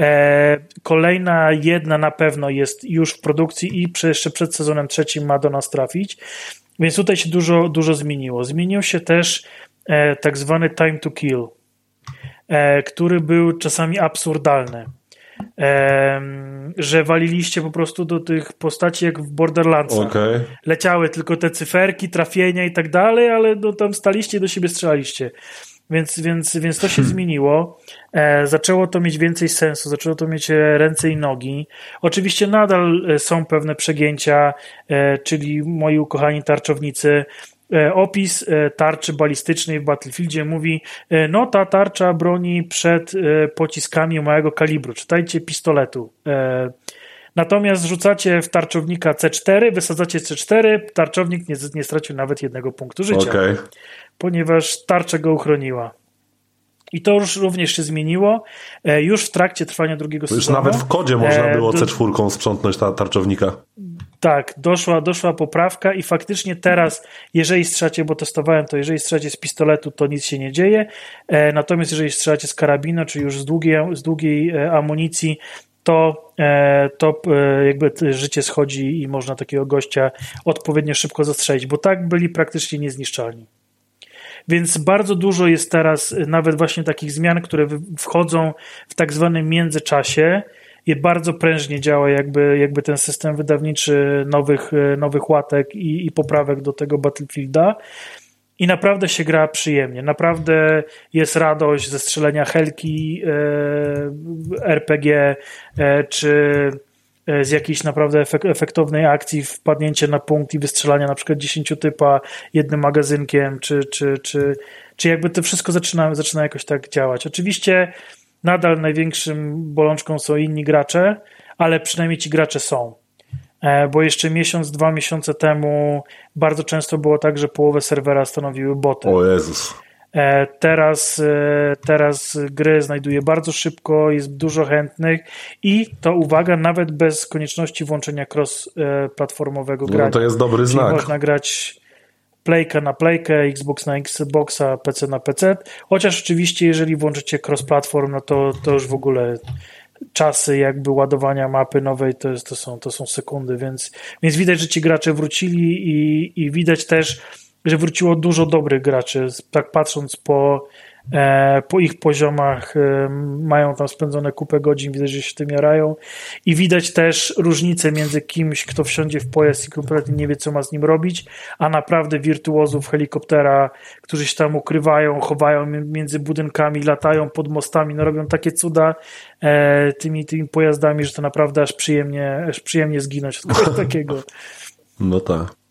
E, kolejna jedna na pewno jest już w produkcji i jeszcze przed sezonem trzecim ma do nas trafić. Więc tutaj się dużo, dużo zmieniło. Zmienił się też e, tak zwany time to kill, który był czasami absurdalny że waliliście po prostu do tych postaci jak w Borderlandsach. Okay. Leciały tylko te cyferki, trafienia i tak dalej, ale no, tam staliście i do siebie strzelaliście. Więc, więc, więc to się hmm. zmieniło. E, zaczęło to mieć więcej sensu, zaczęło to mieć e, ręce i nogi. Oczywiście nadal e, są pewne przegięcia, e, czyli moi ukochani tarczownicy opis e, tarczy balistycznej w Battlefieldzie mówi, e, no ta tarcza broni przed pociskami małego kalibru, czytajcie pistoletu. Natomiast rzucacie w tarczownika C4, wysadzacie C4, tarczownik nie, nie stracił nawet jednego punktu życia, okay. ponieważ tarcza go uchroniła. I to już również się zmieniło. Już w trakcie trwania drugiego sezonu. Już nawet w kodzie można było C4 sprzątnąć ta tarczownika. Tak, doszła, doszła poprawka i faktycznie teraz, jeżeli strzelacie, bo testowałem to, jeżeli strzelacie z pistoletu, to nic się nie dzieje. E, natomiast jeżeli strzelacie z karabinu, czy już z długiej, z długiej e, amunicji, to, e, to jakby życie schodzi i można takiego gościa odpowiednio szybko zastrzelić, bo tak byli praktycznie niezniszczalni. Więc bardzo dużo jest teraz nawet właśnie takich zmian, które wchodzą w tak zwanym międzyczasie, i bardzo prężnie działa jakby, jakby ten system wydawniczy nowych, nowych łatek i, i poprawek do tego Battlefielda. I naprawdę się gra przyjemnie. Naprawdę jest radość ze strzelenia helki e, RPG, e, czy z jakiejś naprawdę efektownej akcji wpadnięcie na punkt i wystrzelania na przykład 10 typa jednym magazynkiem, czy, czy, czy, czy jakby to wszystko zaczyna, zaczyna jakoś tak działać. Oczywiście Nadal największym bolączką są inni gracze, ale przynajmniej ci gracze są. E, bo jeszcze miesiąc, dwa miesiące temu bardzo często było tak, że połowę serwera stanowiły boty. O Jezus. E, teraz, e, teraz gry znajduje bardzo szybko, jest dużo chętnych i to uwaga, nawet bez konieczności włączenia cross-platformowego grania. No to jest dobry Czyli znak. Można grać playka na playkę, Xbox na Xboxa, PC na PC. Chociaż oczywiście, jeżeli włączycie cross-platform, no to, to już w ogóle czasy jakby ładowania mapy nowej to, jest, to, są, to są sekundy, więc, więc widać, że ci gracze wrócili i, i widać też, że wróciło dużo dobrych graczy. Tak patrząc po E, po ich poziomach e, mają tam spędzone kupę godzin, widać, że się tym jarają i widać też różnicę między kimś, kto wsiądzie w pojazd i kompletnie nie wie, co ma z nim robić, a naprawdę wirtuozów helikoptera, którzy się tam ukrywają, chowają między budynkami, latają pod mostami, no robią takie cuda e, tymi, tymi pojazdami, że to naprawdę aż przyjemnie, aż przyjemnie zginąć od kogoś takiego. No tak.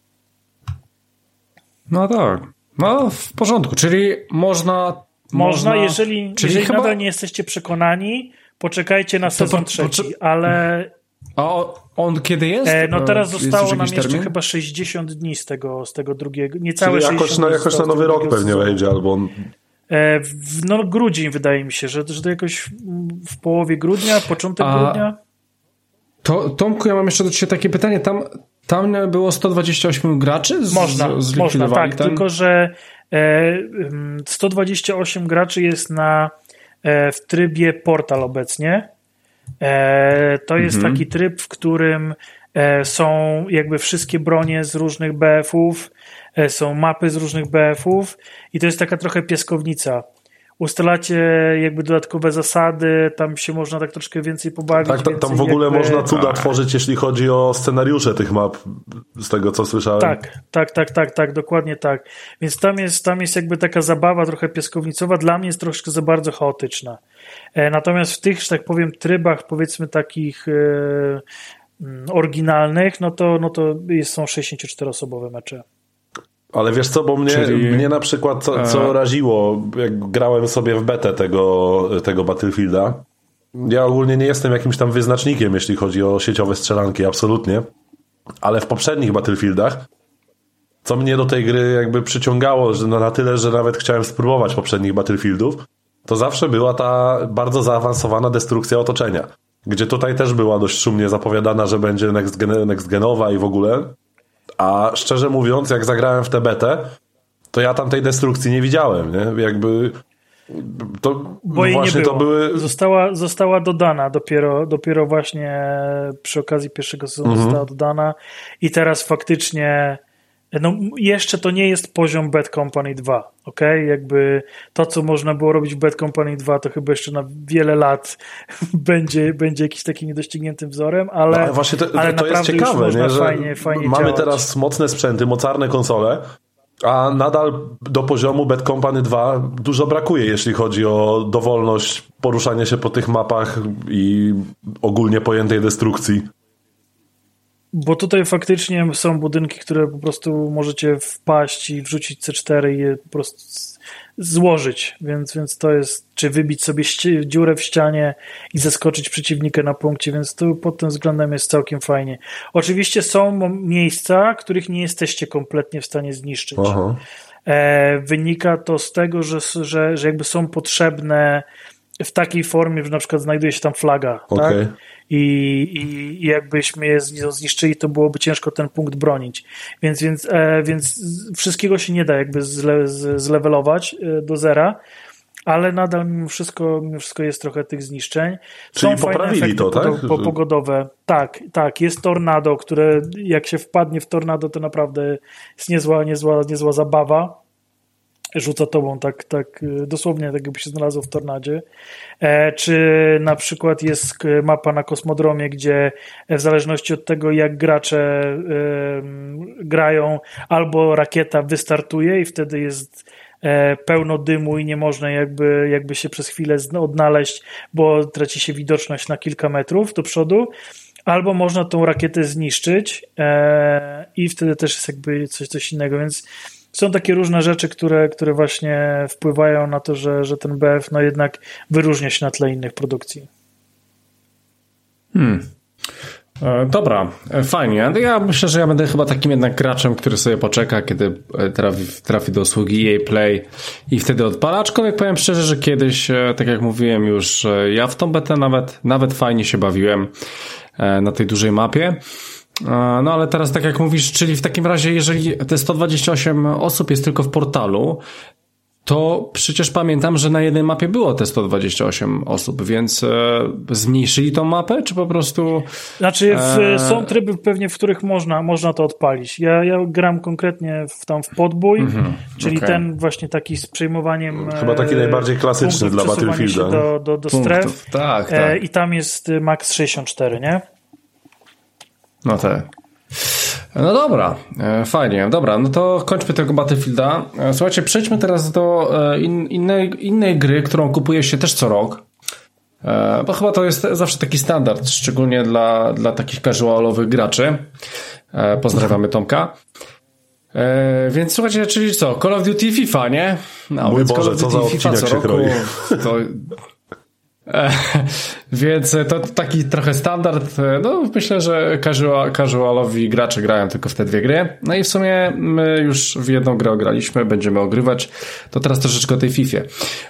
No tak. No, w porządku, czyli można... Można, jeżeli, czyli jeżeli chyba... nadal nie jesteście przekonani, poczekajcie na sezon po, trzeci, ale... A on kiedy jest? E, no teraz zostało nam jeszcze termin? chyba 60 dni z tego, z tego drugiego, niecałe Czyli jakoś, na, jakoś na nowy rok pewnie wejdzie, albo... E, w, no grudzień wydaje mi się, że, że to jakoś w połowie grudnia, początek A... grudnia. To, Tomku, ja mam jeszcze do Ciebie takie pytanie. Tam, tam było 128 graczy? Z, można, z, można, tak. Ten... Tylko, że e, 128 graczy jest na, e, w trybie portal obecnie. E, to jest mhm. taki tryb, w którym są jakby wszystkie bronie z różnych BF-ów, są mapy z różnych BF-ów i to jest taka trochę pieskownica ustalacie jakby dodatkowe zasady, tam się można tak troszkę więcej pobawić. Tak, tam, tam w ogóle jakby... można cuda tak. tworzyć, jeśli chodzi o scenariusze tych map, z tego co słyszałem. Tak, tak, tak, tak, tak, dokładnie tak. Więc tam jest, tam jest jakby taka zabawa trochę piaskownicowa, dla mnie jest troszkę za bardzo chaotyczna. E, natomiast w tych, że tak powiem, trybach powiedzmy takich e, mm, oryginalnych, no to, no to jest, są 64-osobowe mecze. Ale wiesz co, bo mnie, Czyli... mnie na przykład co, co raziło, jak grałem sobie w betę tego, tego Battlefielda, ja ogólnie nie jestem jakimś tam wyznacznikiem, jeśli chodzi o sieciowe strzelanki, absolutnie. Ale w poprzednich Battlefieldach, co mnie do tej gry jakby przyciągało, że na tyle, że nawet chciałem spróbować poprzednich Battlefieldów, to zawsze była ta bardzo zaawansowana destrukcja otoczenia. Gdzie tutaj też była dość szumnie zapowiadana, że będzie next, gen, next genowa i w ogóle. A szczerze mówiąc, jak zagrałem w tę betę, to ja tam tej destrukcji nie widziałem, nie? Jakby to Bo jej właśnie nie było. to były... Została, została dodana dopiero, dopiero właśnie przy okazji pierwszego sezonu mhm. została dodana i teraz faktycznie no, jeszcze to nie jest poziom Bad Company 2, ok? Jakby to, co można było robić w Bad Company 2, to chyba jeszcze na wiele lat będzie, będzie jakiś taki niedościgniętym wzorem, ale, no, ale właśnie to, ale to jest ciekawe, nie? że fajnie, fajnie mamy działać. teraz mocne sprzęty, mocarne konsole, a nadal do poziomu Bad Company 2 dużo brakuje, jeśli chodzi o dowolność poruszania się po tych mapach i ogólnie pojętej destrukcji. Bo tutaj faktycznie są budynki, które po prostu możecie wpaść i wrzucić C4 i je po prostu złożyć, więc, więc to jest, czy wybić sobie dziurę w ścianie i zaskoczyć przeciwnika na punkcie, więc tu pod tym względem jest całkiem fajnie. Oczywiście są miejsca, których nie jesteście kompletnie w stanie zniszczyć. E, wynika to z tego, że, że, że jakby są potrzebne w takiej formie, że na przykład znajduje się tam flaga, okay. tak? I, i, I jakbyśmy je zniszczyli, to byłoby ciężko ten punkt bronić. Więc, więc, e, więc wszystkiego się nie da jakby zle, z, zlevelować e, do zera, ale nadal mimo wszystko, mimo wszystko jest trochę tych zniszczeń. Są Czyli fajne efekty to, tak? po, pogodowe. Tak, tak. Jest tornado, które jak się wpadnie w tornado, to naprawdę jest niezła, niezła, niezła zabawa rzuca tobą tak, tak y, dosłownie, tak jakby się znalazło w tornadzie. E, czy na przykład jest mapa na kosmodromie, gdzie w zależności od tego, jak gracze grają, albo rakieta wystartuje i wtedy jest e, pełno dymu i nie można jakby, jakby się przez chwilę odnaleźć, bo traci się widoczność na kilka metrów do przodu, albo można tą rakietę zniszczyć e, i wtedy też jest jakby coś, coś innego, więc są takie różne rzeczy, które, które właśnie wpływają na to, że, że ten BF no jednak wyróżnia się na tle innych produkcji. Hmm. E, dobra, e, fajnie. Ja myślę, że ja będę chyba takim jednak graczem, który sobie poczeka, kiedy e, trafi, trafi do usługi EA Play i wtedy odpala. Aczkolwiek powiem szczerze, że kiedyś, tak jak mówiłem już, ja w tą betę nawet, nawet fajnie się bawiłem na tej dużej mapie. No ale teraz tak jak mówisz, czyli w takim razie, jeżeli te 128 osób jest tylko w portalu, to przecież pamiętam, że na jednej mapie było te 128 osób, więc e, zmniejszyli tą mapę, czy po prostu... Znaczy w, e... są tryby pewnie, w których można, można to odpalić. Ja, ja gram konkretnie w, tam w podbój, mm-hmm, czyli okay. ten właśnie taki z przejmowaniem Chyba taki e, najbardziej klasyczny dla Battlefielda. Do, do, do stref. Tak, tak. E, I tam jest max 64, nie? No tak. No dobra, e, fajnie. Dobra, no to kończmy tego Battlefielda. E, słuchajcie, przejdźmy teraz do e, in, innej, innej gry, którą kupuje się też co rok. Bo chyba to jest zawsze taki standard, szczególnie dla, dla takich casualowych graczy. Pozdrawiamy Tomka. E, więc słuchajcie, czyli co? Call of Duty FIFA, nie? No, Mój Boże, Call of Duty co za FIFA co roku. To, e, więc to taki trochę standard. No, myślę, że casual, casualowi gracze grają tylko w te dwie gry. No i w sumie my już w jedną grę graliśmy, będziemy ogrywać. To teraz troszeczkę o tej FIFA.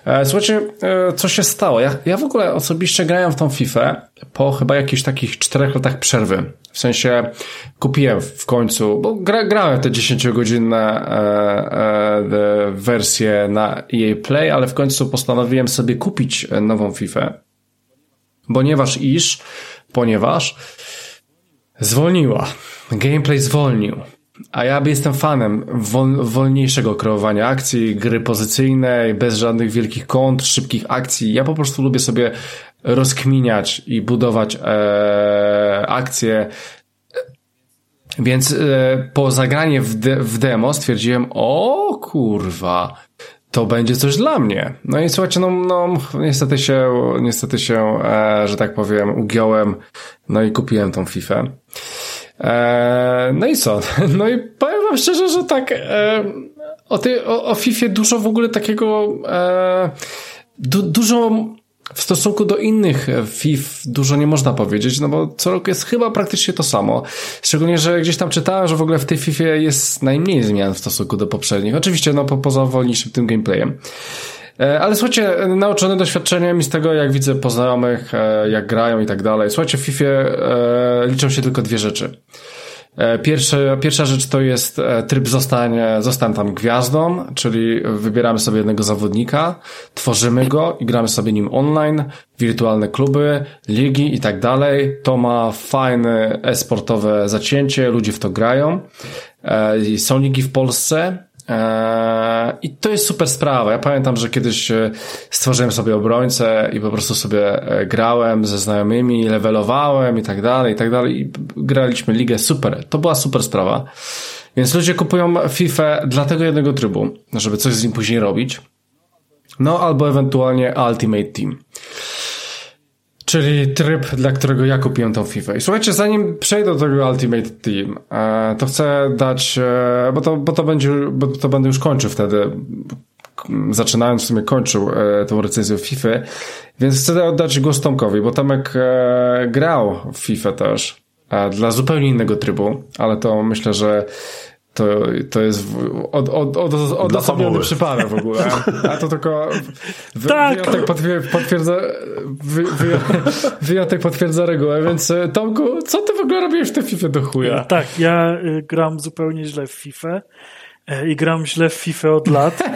E, słuchajcie, e, co się stało? Ja, ja w ogóle osobiście grałem w tą FIFA po chyba jakichś takich czterech latach przerwy. W sensie kupiłem w końcu, bo gra, grałem te 10-godzinne e, e, wersje na EA Play, ale w końcu postanowiłem sobie kupić nową FIFA, ponieważ iż, ponieważ zwolniła. Gameplay zwolnił. A ja jestem fanem wol, wolniejszego kreowania akcji, gry pozycyjnej, bez żadnych wielkich kont, szybkich akcji. Ja po prostu lubię sobie rozkminiać i budować e, akcje. Więc e, po zagranie w, de, w demo stwierdziłem, o kurwa, to będzie coś dla mnie. No i słuchajcie, no, no niestety się, niestety się, e, że tak powiem, ugiąłem, no i kupiłem tą FIFA. E, no i co? No i powiem wam szczerze, że tak, e, o, tej, o, o FIFA dużo w ogóle takiego, e, du, dużo w stosunku do innych FIF dużo nie można powiedzieć, no bo co roku jest chyba praktycznie to samo. Szczególnie, że gdzieś tam czytałem, że w ogóle w tej FIFA jest najmniej zmian w stosunku do poprzednich. Oczywiście, no po, poza wolniejszym tym gameplayem. E, ale słuchajcie, nauczony doświadczeniem i z tego, jak widzę po znajomych, e, jak grają i tak dalej. Słuchajcie, w FIFA e, liczą się tylko dwie rzeczy. E, pierwsze, pierwsza rzecz to jest e, tryb zostań, zostań tam gwiazdą, czyli wybieramy sobie jednego zawodnika, tworzymy go i gramy sobie nim online, wirtualne kluby, ligi i tak dalej. To ma fajne e-sportowe zacięcie, ludzie w to grają. E, są ligi w Polsce, I to jest super sprawa. Ja pamiętam, że kiedyś e, stworzyłem sobie obrońcę i po prostu sobie e, grałem ze znajomymi, levelowałem i tak dalej, i tak dalej. I graliśmy ligę super. To była super sprawa. Więc ludzie kupują FIFA dla tego jednego trybu, żeby coś z nim później robić. No albo ewentualnie Ultimate Team. Czyli tryb, dla którego ja kupiłem tą FIFA. I słuchajcie, zanim przejdę do tego Ultimate Team, e, to chcę dać, e, bo to, bo to będzie, bo to będę już kończył wtedy, zaczynając w sumie kończył e, tą recenzję FIFA, więc chcę oddać głos Tomkowi, bo Tomek grał w FIFA też, dla zupełnie innego trybu, ale to myślę, że to, to jest od, od, od, odosobniony przypadek w ogóle. A to tylko wy, tak. wyjątek potwierdza, wy, wy, wyjątek potwierdza regułę, więc e, Tomku, co ty w ogóle robisz w tej FIFA do chuja? Tak, ja y, gram zupełnie źle w FIFA e, i gram źle w FIFA od lat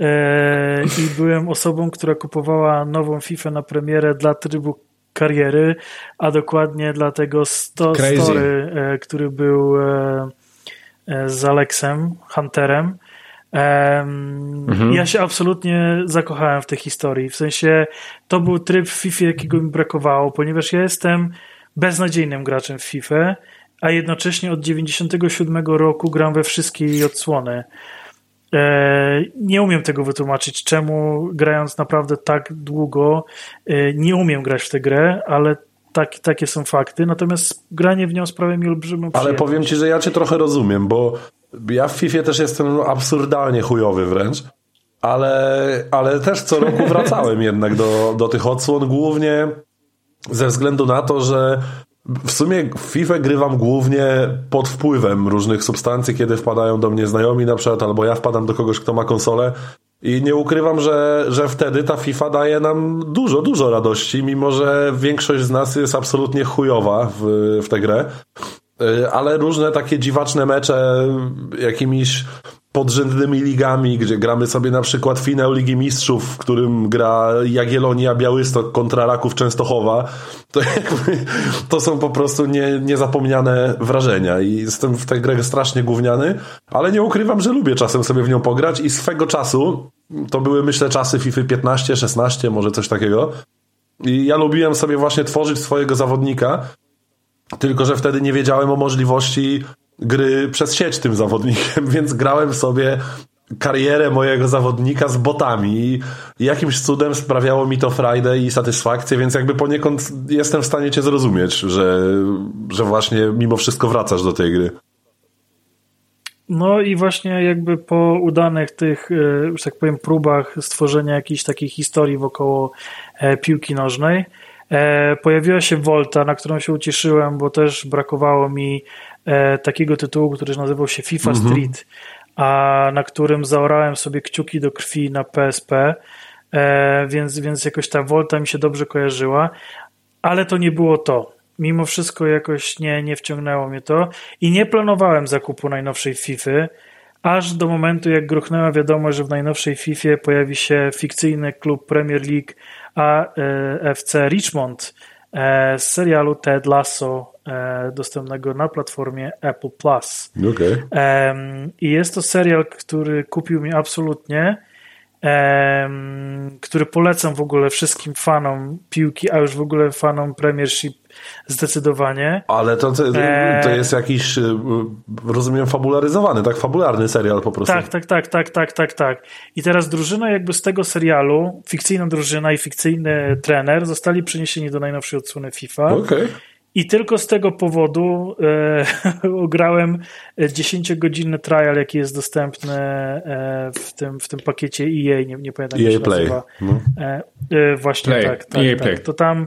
e, i byłem osobą, która kupowała nową FIFA na premierę dla trybu kariery, a dokładnie dla tego sto, story, który był z Alexem Hunterem. Mhm. Ja się absolutnie zakochałem w tej historii. W sensie to był tryb w FIFA, jakiego mi brakowało, ponieważ ja jestem beznadziejnym graczem w FIFA, a jednocześnie od 97 roku gram we wszystkie jej odsłony. E, nie umiem tego wytłumaczyć, czemu grając naprawdę tak długo e, nie umiem grać w tę grę, ale tak, takie są fakty, natomiast granie w nią sprawia mi olbrzymią przyjemność. Ale powiem ci, że ja cię trochę rozumiem, bo ja w FIFA też jestem absurdalnie chujowy wręcz, ale, ale też co roku wracałem jednak do, do tych odsłon, głównie ze względu na to, że w sumie w FIFA grywam głównie pod wpływem różnych substancji, kiedy wpadają do mnie znajomi na przykład, albo ja wpadam do kogoś, kto ma konsolę i nie ukrywam, że, że wtedy ta FIFA daje nam dużo, dużo radości, mimo że większość z nas jest absolutnie chujowa w, w tę grę. Y, ale różne takie dziwaczne mecze jakimiś podrzędnymi ligami, gdzie gramy sobie na przykład finał Ligi Mistrzów, w którym gra Jagiellonia Białystok kontra Raków Częstochowa, to, jakby, to są po prostu nie, niezapomniane wrażenia i jestem w tę grę strasznie gówniany, ale nie ukrywam, że lubię czasem sobie w nią pograć i swego czasu, to były myślę czasy FIFA 15, 16, może coś takiego, i ja lubiłem sobie właśnie tworzyć swojego zawodnika, tylko że wtedy nie wiedziałem o możliwości gry przez sieć tym zawodnikiem, więc grałem sobie karierę mojego zawodnika z botami i jakimś cudem sprawiało mi to frajdę i satysfakcję, więc jakby poniekąd jestem w stanie cię zrozumieć, że, że właśnie mimo wszystko wracasz do tej gry. No i właśnie jakby po udanych tych, e, że tak powiem, próbach stworzenia jakiejś takiej historii wokoło e, piłki nożnej, e, pojawiła się Volta, na którą się ucieszyłem, bo też brakowało mi takiego tytułu, który nazywał się FIFA mhm. Street, a na którym zaorałem sobie kciuki do krwi na PSP, więc, więc jakoś ta Volta mi się dobrze kojarzyła, ale to nie było to mimo wszystko jakoś nie, nie wciągnęło mnie to i nie planowałem zakupu najnowszej FIFA, aż do momentu jak gruchnęła wiadomość, że w najnowszej FIFA pojawi się fikcyjny klub Premier League AFC e, Richmond e, z serialu Ted Lasso e, dostępnego na platformie Apple Plus. Okay. I jest to serial, który kupił mi absolutnie który polecam w ogóle wszystkim fanom piłki, a już w ogóle fanom Premiership zdecydowanie. Ale to, to, to jest jakiś, y, rozumiem, fabularyzowany, tak? Fabularny serial po prostu. Tak, tak, tak, tak, tak, tak, tak. I teraz drużyna jakby z tego serialu, fikcyjna drużyna i fikcyjny trener zostali przeniesieni do najnowszej odsłony FIFA. Okej. Okay. I tylko z tego powodu e, grałem 10-godzinny trial, jaki jest dostępny e, w, tym, w tym pakiecie EA, nie, nie pamiętam EA jak Play. No. E, e, właśnie Play. tak, tak, EA tak. Play. To tam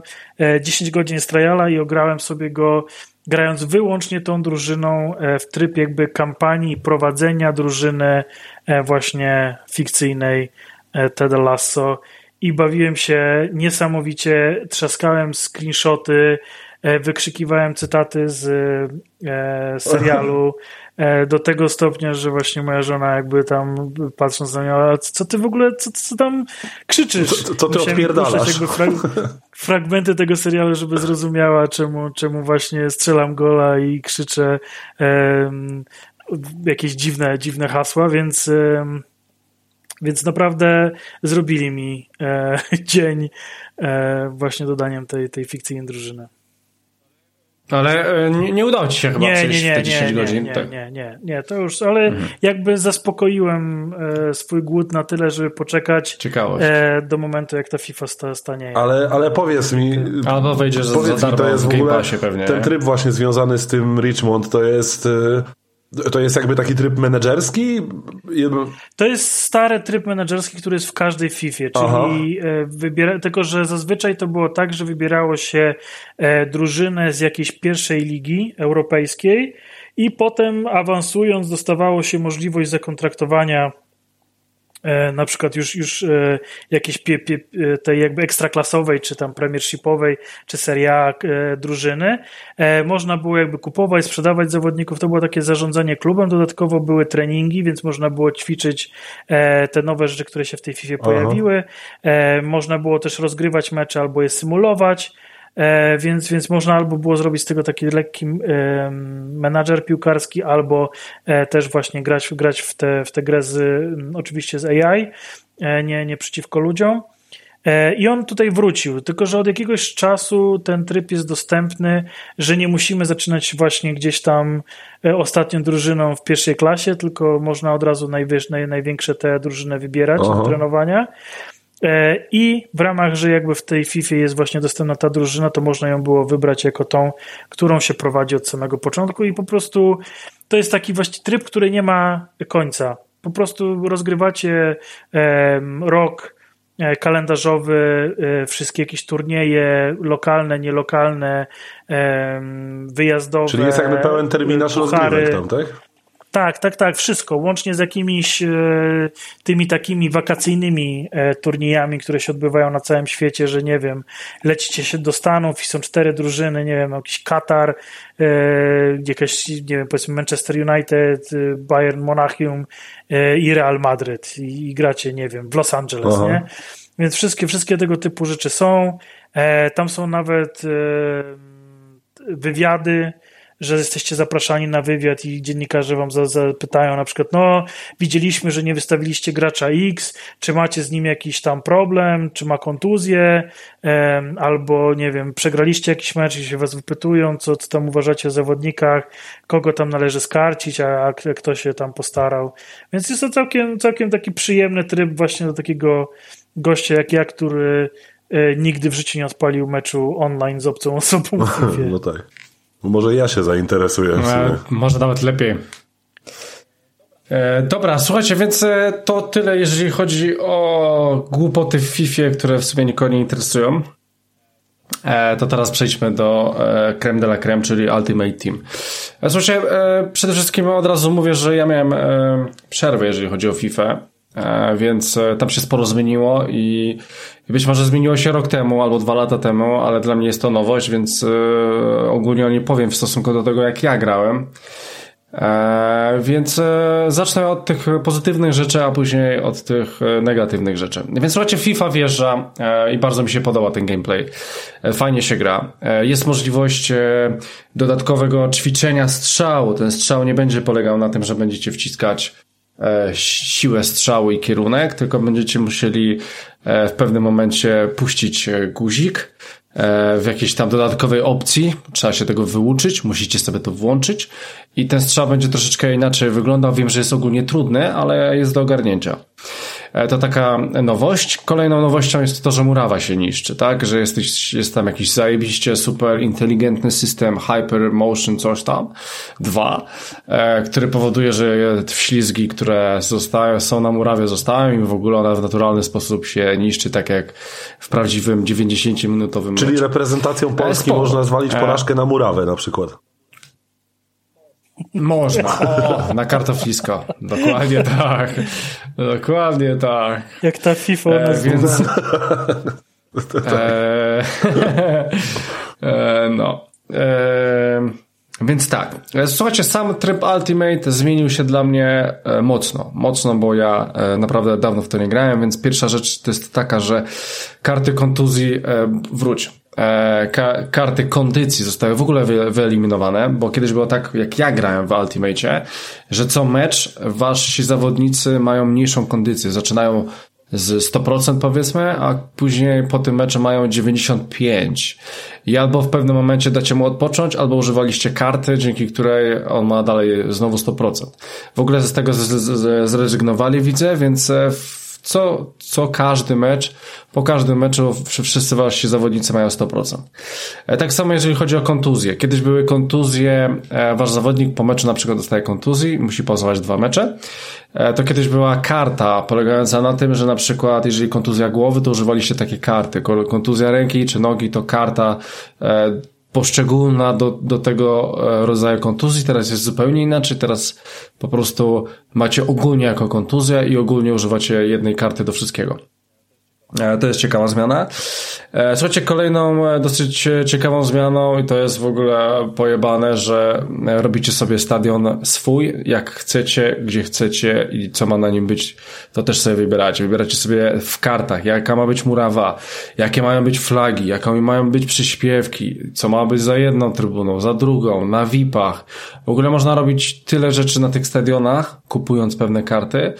10 e, godzin jest triala i ograłem sobie go grając wyłącznie tą drużyną e, w tryb jakby kampanii prowadzenia drużyny właśnie fikcyjnej Ted Lasso i bawiłem się niesamowicie, trzaskałem screenshoty, E, wykrzykiwałem cytaty z e, serialu e, do tego stopnia, że właśnie moja żona jakby tam patrząc na mnie, co ty w ogóle, co, co tam krzyczysz? Co, co ty odpierdalasz? Jakby frag fragmenty tego serialu, żeby zrozumiała, czemu, czemu właśnie strzelam gola i krzyczę um, jakieś dziwne, dziwne hasła, więc um, więc naprawdę zrobili mi e, dzień e, właśnie dodaniem tej, tej fikcyjnej drużyny. Ale e, nie, nie udało ci się chyba nie, przejść nie, nie, te 10 nie, godzin. Nie, tak. nie, nie, nie, to już, ale mhm. jakby zaspokoiłem e, swój głód na tyle, żeby poczekać e, do momentu, jak ta FIFA sta, stanie. Ale, ale powiedz mi, albo wejdziesz powiedz za, za mi, to jest w ogóle pewnie, ten tryb właśnie związany z tym Richmond, to jest e, to jest jakby taki tryb menedżerski? To jest stary tryb menedżerski, który jest w każdej FIFA, czyli e, wybiera, tylko że zazwyczaj to było tak, że wybierało się e, drużynę z jakiejś pierwszej ligi europejskiej i potem awansując dostawało się możliwość zakontraktowania na przykład już, już e, jakiejś pie, pie, e, tej jakby ekstraklasowej, czy tam premiershipowej, czy Serie A drużyny, można było jakby kupować, sprzedawać zawodników, to było takie zarządzanie klubem, dodatkowo były treningi, więc można było ćwiczyć te nowe rzeczy, które się w tej FIFA pojawiły, można było też rozgrywać mecze albo je symulować, E, więc, więc można albo było zrobić z tego taki lekki e, menadżer piłkarski, albo e, też właśnie grać, grać w te, w te grę z, oczywiście z AI, nie, nie przeciwko ludziom. I on tutaj wrócił, tylko że od jakiegoś czasu ten tryb jest dostępny, że nie musimy zaczynać właśnie gdzieś tam ostatnią drużyną w pierwszej klasie, tylko można od razu najwyż, największe te drużyny wybierać Aha. do trenowania. E, I w ramach, że jakby w tej FIFA jest właśnie dostępna ta drużyna, to można ją było wybrać jako tą, którą się prowadzi od samego początku i po prostu to jest taki właśnie tryb, który nie ma końca. Po prostu rozgrywacie rok e, kalendarzowy, e, wszystkie jakieś turnieje lokalne, nielokalne, wyjazdowe. Czyli jest jakby pełen terminarz rozgrywek tam, tak? Tak, tak, tak, wszystko, łącznie z jakimiś e, tymi takimi wakacyjnymi e, turniejami, które się odbywają na całym świecie, że nie wiem, lecicie się do Stanów i są cztery drużyny, nie wiem, jakiś Katar, e, jakaś, nie wiem, powiedzmy Manchester United, e, Bayern Monachium e, i Real Madryd i, i, gracie, nie wiem, w Los Angeles, Aha. nie? Więc wszystkie, wszystkie tego typu rzeczy są. E, tam są nawet wywiady, że jesteście zapraszani na wywiad i dziennikarze wam zapytają na przykład, no widzieliśmy, że nie wystawiliście gracza X, czy macie z nim jakiś tam problem, czy ma kontuzję, albo nie wiem, przegraliście jakiś mecz i się was wypytują, co, co tam uważacie o zawodnikach, kogo tam należy skarcić, a, a kto się tam postarał. Więc jest to całkiem, całkiem taki przyjemny tryb właśnie do takiego gościa jak ja, który e, nigdy w życiu nie odpalił meczu online z obcą osobą. no tak. Może ja się zainteresuję. może nawet lepiej. E, dobra, słuchajcie, więc e, to tyle, jeżeli chodzi o głupoty w FIFA, które w sumie nikogo nie interesują. E, to teraz przejdźmy do e, creme de la creme, czyli Ultimate Team. E, słuchajcie, e, przede wszystkim od razu mówię, że ja miałem przerwę, jeżeli chodzi o FIFA, więc tam się sporo zmieniło i być może zmieniło się rok temu albo dwa lata temu, ale dla mnie jest to nowość, więc ogólnie nie powiem w stosunku do tego, jak ja grałem. E, więc e, zacznę od tych pozytywnych rzeczy, a później od tych e, negatywnych rzeczy. Więc słuchajcie, FIFA wjeżdża e, i bardzo mi się podoba ten gameplay. E, fajnie się gra. E, jest możliwość dodatkowego ćwiczenia strzału. Ten strzał nie będzie polegał na tym, że będziecie wciskać siłę strzału i kierunek, tylko będziecie musieli w pewnym momencie puścić guzik w jakiejś tam dodatkowej opcji. Trzeba się tego wyuczyć, musicie sobie to włączyć i ten strzał będzie troszeczkę inaczej wyglądał. Wiem, że jest ogólnie trudny, ale jest do ogarnięcia. E, to taka nowość. Kolejną nowością jest to, że murawa się niszczy, tak? Że jest, jest tam jakiś zajebiście super inteligentny system Hyper Motion coś tam, dwa, e, który powoduje, że ślizgi, które zostają, są na murawie, zostają i w ogóle ona w naturalny sposób się niszczy, tak jak w prawdziwym 90-minutowym Czyli meczu. reprezentacją e, Polski można zwalić porażkę na murawę na przykład. Można. O, na kartoflisko. Dokładnie tak. Dokładnie tak. Jak ta FIFA e, więc... e, e, no. E, więc tak. Słuchajcie, sam tryb Ultimate zmienił się dla mnie e, mocno. Mocno, bo ja e, naprawdę dawno w to nie grałem, więc pierwsza rzecz to jest taka, że karty kontuzji wróć E, karty kondycji zostały w ogóle wy wyeliminowane, bo kiedyś było tak, jak ja grałem w Ultimate, że co mecz wasi zawodnicy mają mniejszą kondycję. Zaczynają z 100% powiedzmy, a później po tym meczu mają 95. I albo w pewnym momencie dacie mu odpocząć, albo używaliście karty, dzięki której on ma dalej znowu 100%. W ogóle z tego zrezygnowali widzę, więc e, w co, co każdy mecz, po każdym meczu wszyscy wasi zawodnicy mają 100%. E, tak samo jeżeli chodzi o kontuzje. Kiedyś były kontuzje, e, wasz zawodnik po meczu na przykład dostaje kontuzji, musi pozwać dwa mecze. E, to kiedyś była karta polegająca na tym, że na przykład jeżeli kontuzja głowy, to używaliście takiej karty. Kontuzja ręki czy nogi to karta poszczególna do, do tego e, rodzaju kontuzji. Teraz jest zupełnie inaczej. Teraz po prostu macie ogólnie jako kontuzja i ogólnie używacie jednej karty do wszystkiego. E, to jest ciekawa zmiana. E, słuchajcie, kolejną e, dosyć ciekawą zmianą i to jest w ogóle pojebane, że robicie sobie stadion swój, jak chcecie, gdzie chcecie i co ma na nim być, to też sobie wybieracie. Wybieracie sobie w kartach, jaka ma być murawa, jakie mają być flagi, jakie mają być przyśpiewki, co ma być za jedną trybuną, za drugą, na VIP-ach. W ogóle można robić tyle rzeczy na tych stadionach, kupując pewne karty,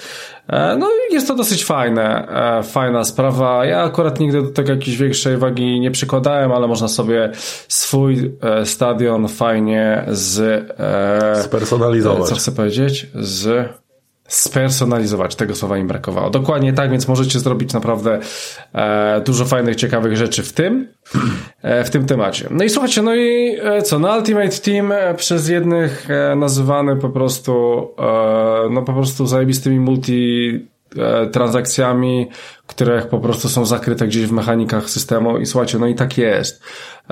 no i jest to dosyć fajne, e, fajna sprawa. Ja akurat nigdy do tego jakiejś większej wagi nie przykładałem, ale można sobie swój e, stadion fajnie z... Spersonalizować. Co chcę powiedzieć? Z spersonalizować. Tego słowa im brakowało. Dokładnie tak, więc możecie zrobić naprawdę e, dużo fajnych, ciekawych rzeczy w tym, e, w tym temacie. No i słuchajcie, no i e, co, no Ultimate Team e, przez jednych e, nazywany po prostu, e, no po prostu zajebistymi multi transakcjami, które po prostu są zakryte gdzieś w mechanikach systemu i słuchajcie, no i tak jest.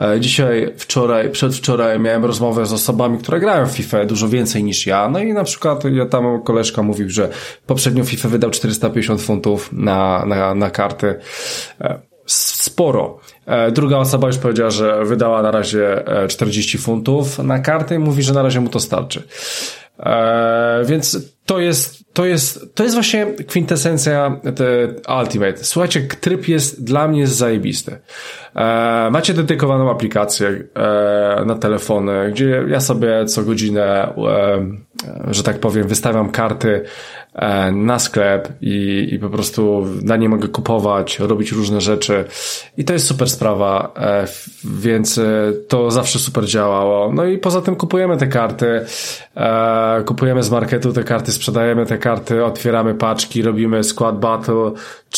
E, dzisiaj, wczoraj, przedwczoraj miałem rozmowę z osobami, które grają w FIFA dużo więcej niż ja, no i na przykład ja tam koleżka mówił, że poprzednią FIFA wydał 450 funtów na, na, na karty. E, sporo. Druga osoba już powiedziała, że wydała na razie 40 funtów na karty i mówi, że na razie mu to starczy. Eee, więc to jest, to jest, to jest właśnie kwintesencja te Ultimate. Słuchajcie, tryb jest dla mnie zajebisty. Eee, macie dedykowaną aplikację eee, na telefony, gdzie ja sobie co godzinę, że tak powiem, wystawiam karty e, na sklep i, i po prostu na nie mogę kupować, robić różne rzeczy i to jest super sprawa, e, więc e, to zawsze super działało. No i poza tym kupujemy te karty, kupujemy z marketu te karty, sprzedajemy te karty, otwieramy paczki, robimy squad battle,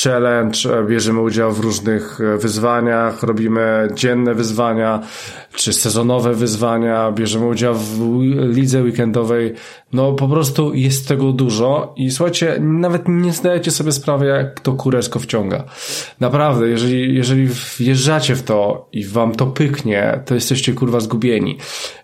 challenge, bierzemy udział w różnych wyzwaniach, robimy dzienne wyzwania, czy sezonowe wyzwania, bierzemy udział w lidze weekendowej, no po prostu jest tego dużo i słuchajcie, nawet nie zdajecie sobie sprawy, jak to kureczko wciąga. Naprawdę, jeżeli, jeżeli wjeżdżacie w to i wam to pyknie, to jesteście kurwa zgubieni.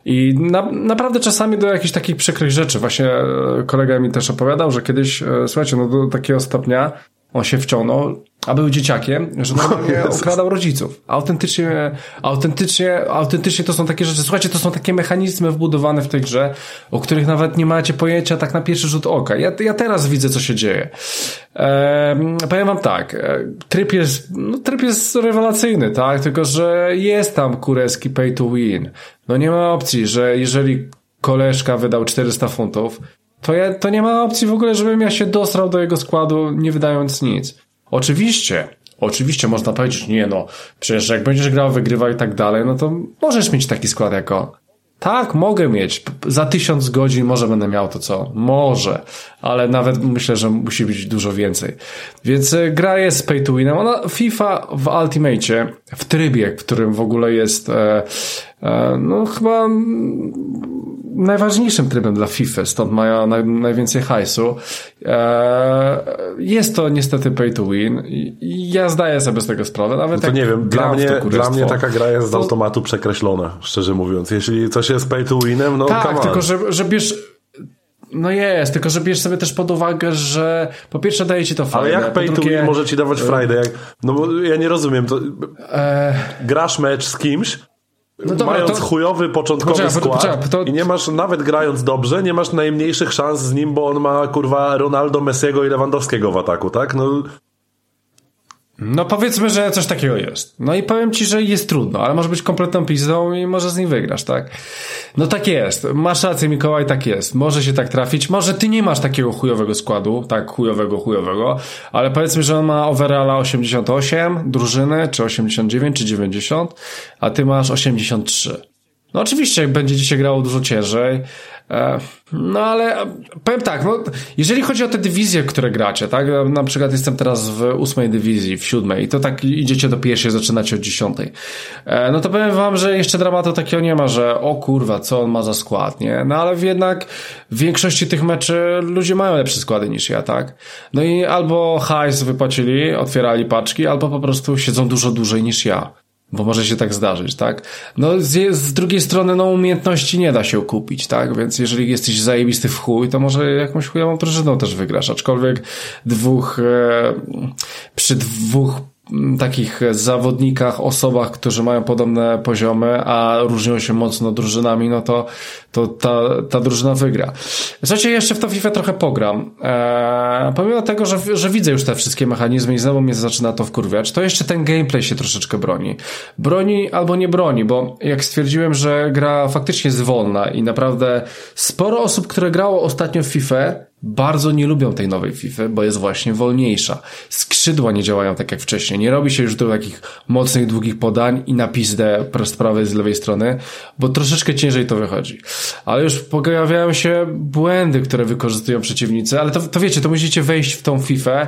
I na, naprawdę czasami do jakichś takich przykrych rzeczy, właśnie e, kolega mi też opowiadał, że kiedyś, e, słuchajcie, no do takiego stopnia, on się wciągnął, a był dzieciakiem, że normalnie okradał rodziców. Autentycznie, autentycznie, autentycznie to są takie rzeczy, słuchajcie, to są takie mechanizmy wbudowane w tej grze, o których nawet nie macie pojęcia tak na pierwszy rzut oka. Ja, ja teraz widzę, co się dzieje. Powiem wam tak, e, tryb jest, no, tryb jest rewelacyjny, tak, tylko, że jest tam kureski pay to win. No nie ma opcji, że jeżeli koleżka wydał 400 funtów, to, ja, to nie ma opcji w ogóle, żebym ja się dostrał do jego składu, nie wydając nic. Oczywiście, oczywiście można powiedzieć, nie no, przecież jak będziesz grał, wygrywał i tak dalej, no to możesz mieć taki skład jako tak, mogę mieć. Za tysiąc godzin może będę miał to co? Może. Ale nawet myślę, że musi być dużo więcej. Więc e, gra jest pay to winem. Ona FIFA w Ultimate, w trybie, w którym w ogóle jest e, e, no chyba najważniejszym trybem dla FIFA, stąd mają naj, najwięcej hajsu. E, jest to niestety pay to win ja zdaję sobie z tego sprawę. Nawet no to nie wiem, dla mnie, dla mnie taka gra jest z automatu przekreślona, szczerze mówiąc. Jeśli coś jest pay to winem, no Tak, tylko że, że bierz... No jest, tylko że bierz sobie też pod uwagę, że po pierwsze daje ci to fajne. Ale jak pay drugie... to win może ci dawać Friday? Jak... No bo ja nie rozumiem. To... E... Grasz mecz z kimś, no dobra, mając to... chujowy początkowy poczekaj, skład poczekaj, to... i nie masz, nawet grając dobrze, nie masz najmniejszych szans z nim, bo on ma kurwa Ronaldo, Messiego i Lewandowskiego w ataku, tak? No no powiedzmy, że coś takiego jest. No i powiem ci, że jest trudno, ale może być kompletną pizdą i może z nim wygrasz, tak? No tak jest. Masz rację, Mikołaj, tak jest. Może się tak trafić. Może ty nie masz takiego chujowego składu, tak chujowego, chujowego, ale powiedzmy, że on ma overalla 88 drużyny, czy 89, czy 90, a ty masz 83. No oczywiście będzie się grało dużo ciężej, e, no ale powiem tak, no, jeżeli chodzi o te dywizje, które gracie, tak, na przykład jestem teraz w ósmej dywizji, w siódmej i to tak idziecie do pierwszej, zaczynacie od dziesiątej, e, no to powiem wam, że jeszcze dramatu takiego nie ma, że o kurwa, co on ma za skład, nie? No ale jednak w większości tych meczy ludzie mają lepsze składy niż ja, tak? No i albo hajs wypłacili, otwierali paczki, albo po prostu siedzą dużo dłużej niż ja. Bo może się tak zdarzyć, tak? No, z, z, drugiej strony, no, umiejętności nie da się kupić, tak? Więc jeżeli jesteś zajebisty w chuj, to może jakąś chujową drużyną też wygrasz. Aczkolwiek dwóch, e, przy dwóch takich zawodnikach, osobach, którzy mają podobne poziomy, a różnią się mocno drużynami, no to, to ta, ta drużyna wygra. Słuchajcie, jeszcze w to FIFA trochę pogram. Eee, pomimo tego, że, że widzę już te wszystkie mechanizmy i znowu mnie zaczyna to wkurwiać, to jeszcze ten gameplay się troszeczkę broni. Broni albo nie broni, bo jak stwierdziłem, że gra faktycznie jest wolna i naprawdę sporo osób, które grało ostatnio w FIFA, bardzo nie lubią tej nowej FIFA, bo jest właśnie wolniejsza. Skrzydła nie działają tak jak wcześniej. Nie robi się już do takich mocnych, długich podań i na pizdę z prawej, z lewej strony, bo troszeczkę ciężej to wychodzi. Ale już pojawiają się błędy, które wykorzystują przeciwnicy, ale to, to wiecie, to musicie wejść w tą FIFA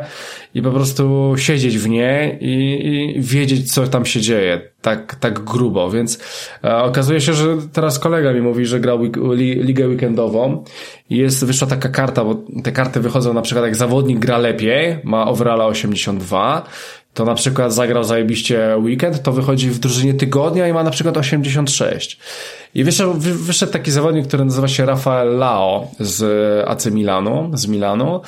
i po prostu siedzieć w niej i, i wiedzieć, co tam się dzieje. Tak, tak grubo, więc e, okazuje się, że teraz kolega mi mówi, że grał li, ligę weekendową i jest, wyszła taka karta, bo te karty wychodzą na przykład jak zawodnik gra lepiej, ma overalla 82, to na przykład zagrał zajebiście weekend, to wychodzi w drużynie tygodnia i ma na przykład 86. I wyszedł, wyszedł taki zawodnik, który nazywa się Rafael Lao z AC Milanu, z Milanu,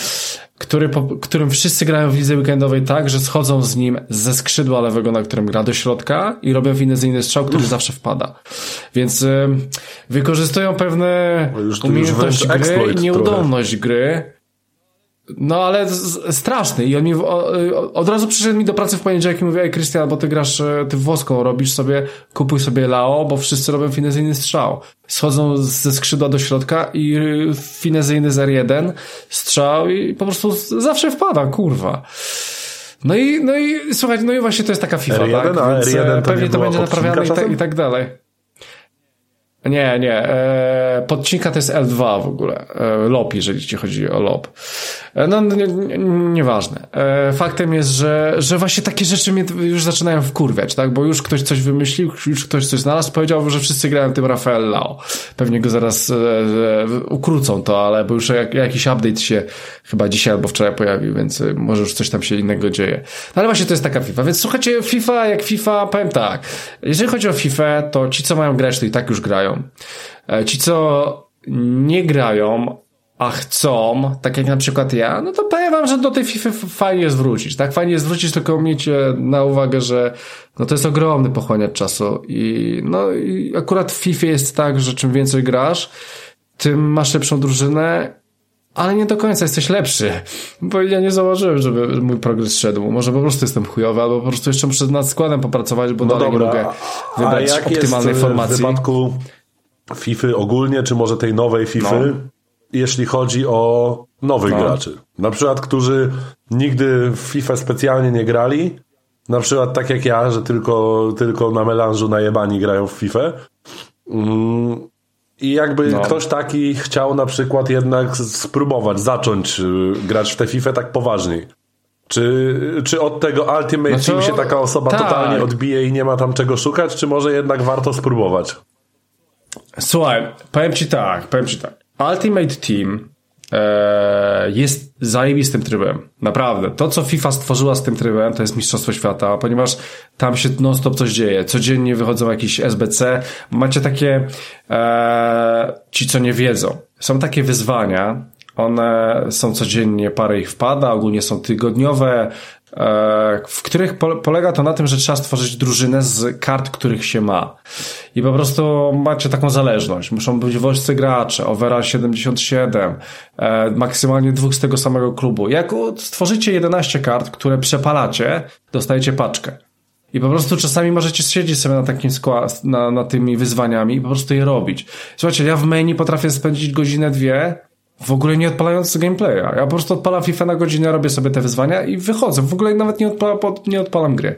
który, po, którym wszyscy grają w lidze weekendowej tak, że schodzą z nim ze skrzydła lewego, na którym gra do środka i robią finezyjny strzał, który Uf. zawsze wpada. Więc y, wykorzystują pewne już, umiejętność już gry i nieudolność trochę. gry No ale straszny i on mi od razu przyszedł mi do pracy w poniedziałek i mówi, ej Krystian, bo ty grasz, e, ty włoską robisz sobie, kupuj sobie Lao, bo wszyscy robią finezyjny strzał. Schodzą ze skrzydła do środka i finezyjny z R1 strzał i po prostu zawsze wpada, kurwa. No i, no i słuchaj, no i właśnie to jest taka FIFA, R1, tak? A Więc R1 to pewnie to będzie naprawiane i tak, i tak dalej. Nie, nie. E, podcinka to jest L2 w ogóle. E, LOP, jeżeli ci chodzi o LOP. E, no, nie, nie, nieważne. E, faktem jest, że, że właśnie takie rzeczy mnie już zaczynają wkurwiać, tak? Bo już ktoś coś wymyślił, już ktoś coś znalazł, powiedział, że wszyscy grają tym Rafael Lao. Pewnie go zaraz e, ukrócą to, ale bo już jak, jakiś update się chyba dzisiaj albo wczoraj pojawił, więc może już coś tam się innego dzieje. No ale właśnie to jest taka FIFA. Więc słuchajcie, FIFA jak FIFA, powiem tak. Jeżeli chodzi o FIFA, to ci, co mają grać, to i tak już grają. Ci, co nie grają, a chcą, tak jak na przykład ja, no to powiem wam, że do tej FIFA fajnie jest wrócić, tak? Fajnie jest wrócić, tylko miejcie na uwagę, że no to jest ogromny pochłaniacz czasu i no i akurat w FIFA jest tak, że czym więcej grasz, tym masz lepszą drużynę, ale nie do końca jesteś lepszy, bo ja nie założyłem, żeby mój progres szedł. Może po prostu jestem chujowy, albo po prostu jeszcze muszę nad składem popracować, bo no dalej dobra. nie mogę wybrać optymalnej formacji. w wypadku FIFA ogólnie, czy może tej nowej FIFA, no. Jeśli chodzi o nowych no. graczy. Na przykład, którzy nigdy w FIFA specjalnie nie grali, na przykład tak jak ja, że tylko, tylko na melanżu najebani grają w FIFA. Mm, I jakby no. ktoś taki chciał na przykład jednak spróbować, zacząć y, grać w tę FIFA tak poważniej. Czy, czy od tego Ultimate znaczy, Team się taka osoba tak. totalnie odbije i nie ma tam czego szukać, czy może jednak warto spróbować? Słuchaj, powiem ci tak, powiem ci tak. Ultimate Team e, jest zajebistym trybem. Naprawdę. To, co FIFA stworzyła z tym trybem, to jest Mistrzostwo Świata, ponieważ tam się non-stop coś dzieje. Codziennie wychodzą jakieś SBC. Macie takie, e, ci co nie wiedzą, są takie wyzwania, one są codziennie, parę ich wpada, ogólnie są tygodniowe, w których polega to na tym, że trzeba stworzyć drużynę z kart, których się ma. I po prostu macie taką zależność. Muszą być woźcy gracze, overa 77, e, maksymalnie dwóch z tego samego klubu. Jak stworzycie 11 kart, które przepalacie, dostajecie paczkę. I po prostu czasami możecie siedzieć sobie na takim skład, na, na tymi wyzwaniami i po prostu je robić. Słuchajcie, ja w menu potrafię spędzić godzinę, dwie, w ogóle nie odpalając gameplaya. Ja po prostu odpalam FIFA na godzinę, robię sobie te wyzwania i wychodzę. W ogóle nawet nie, odpalam, nie odpalam gry.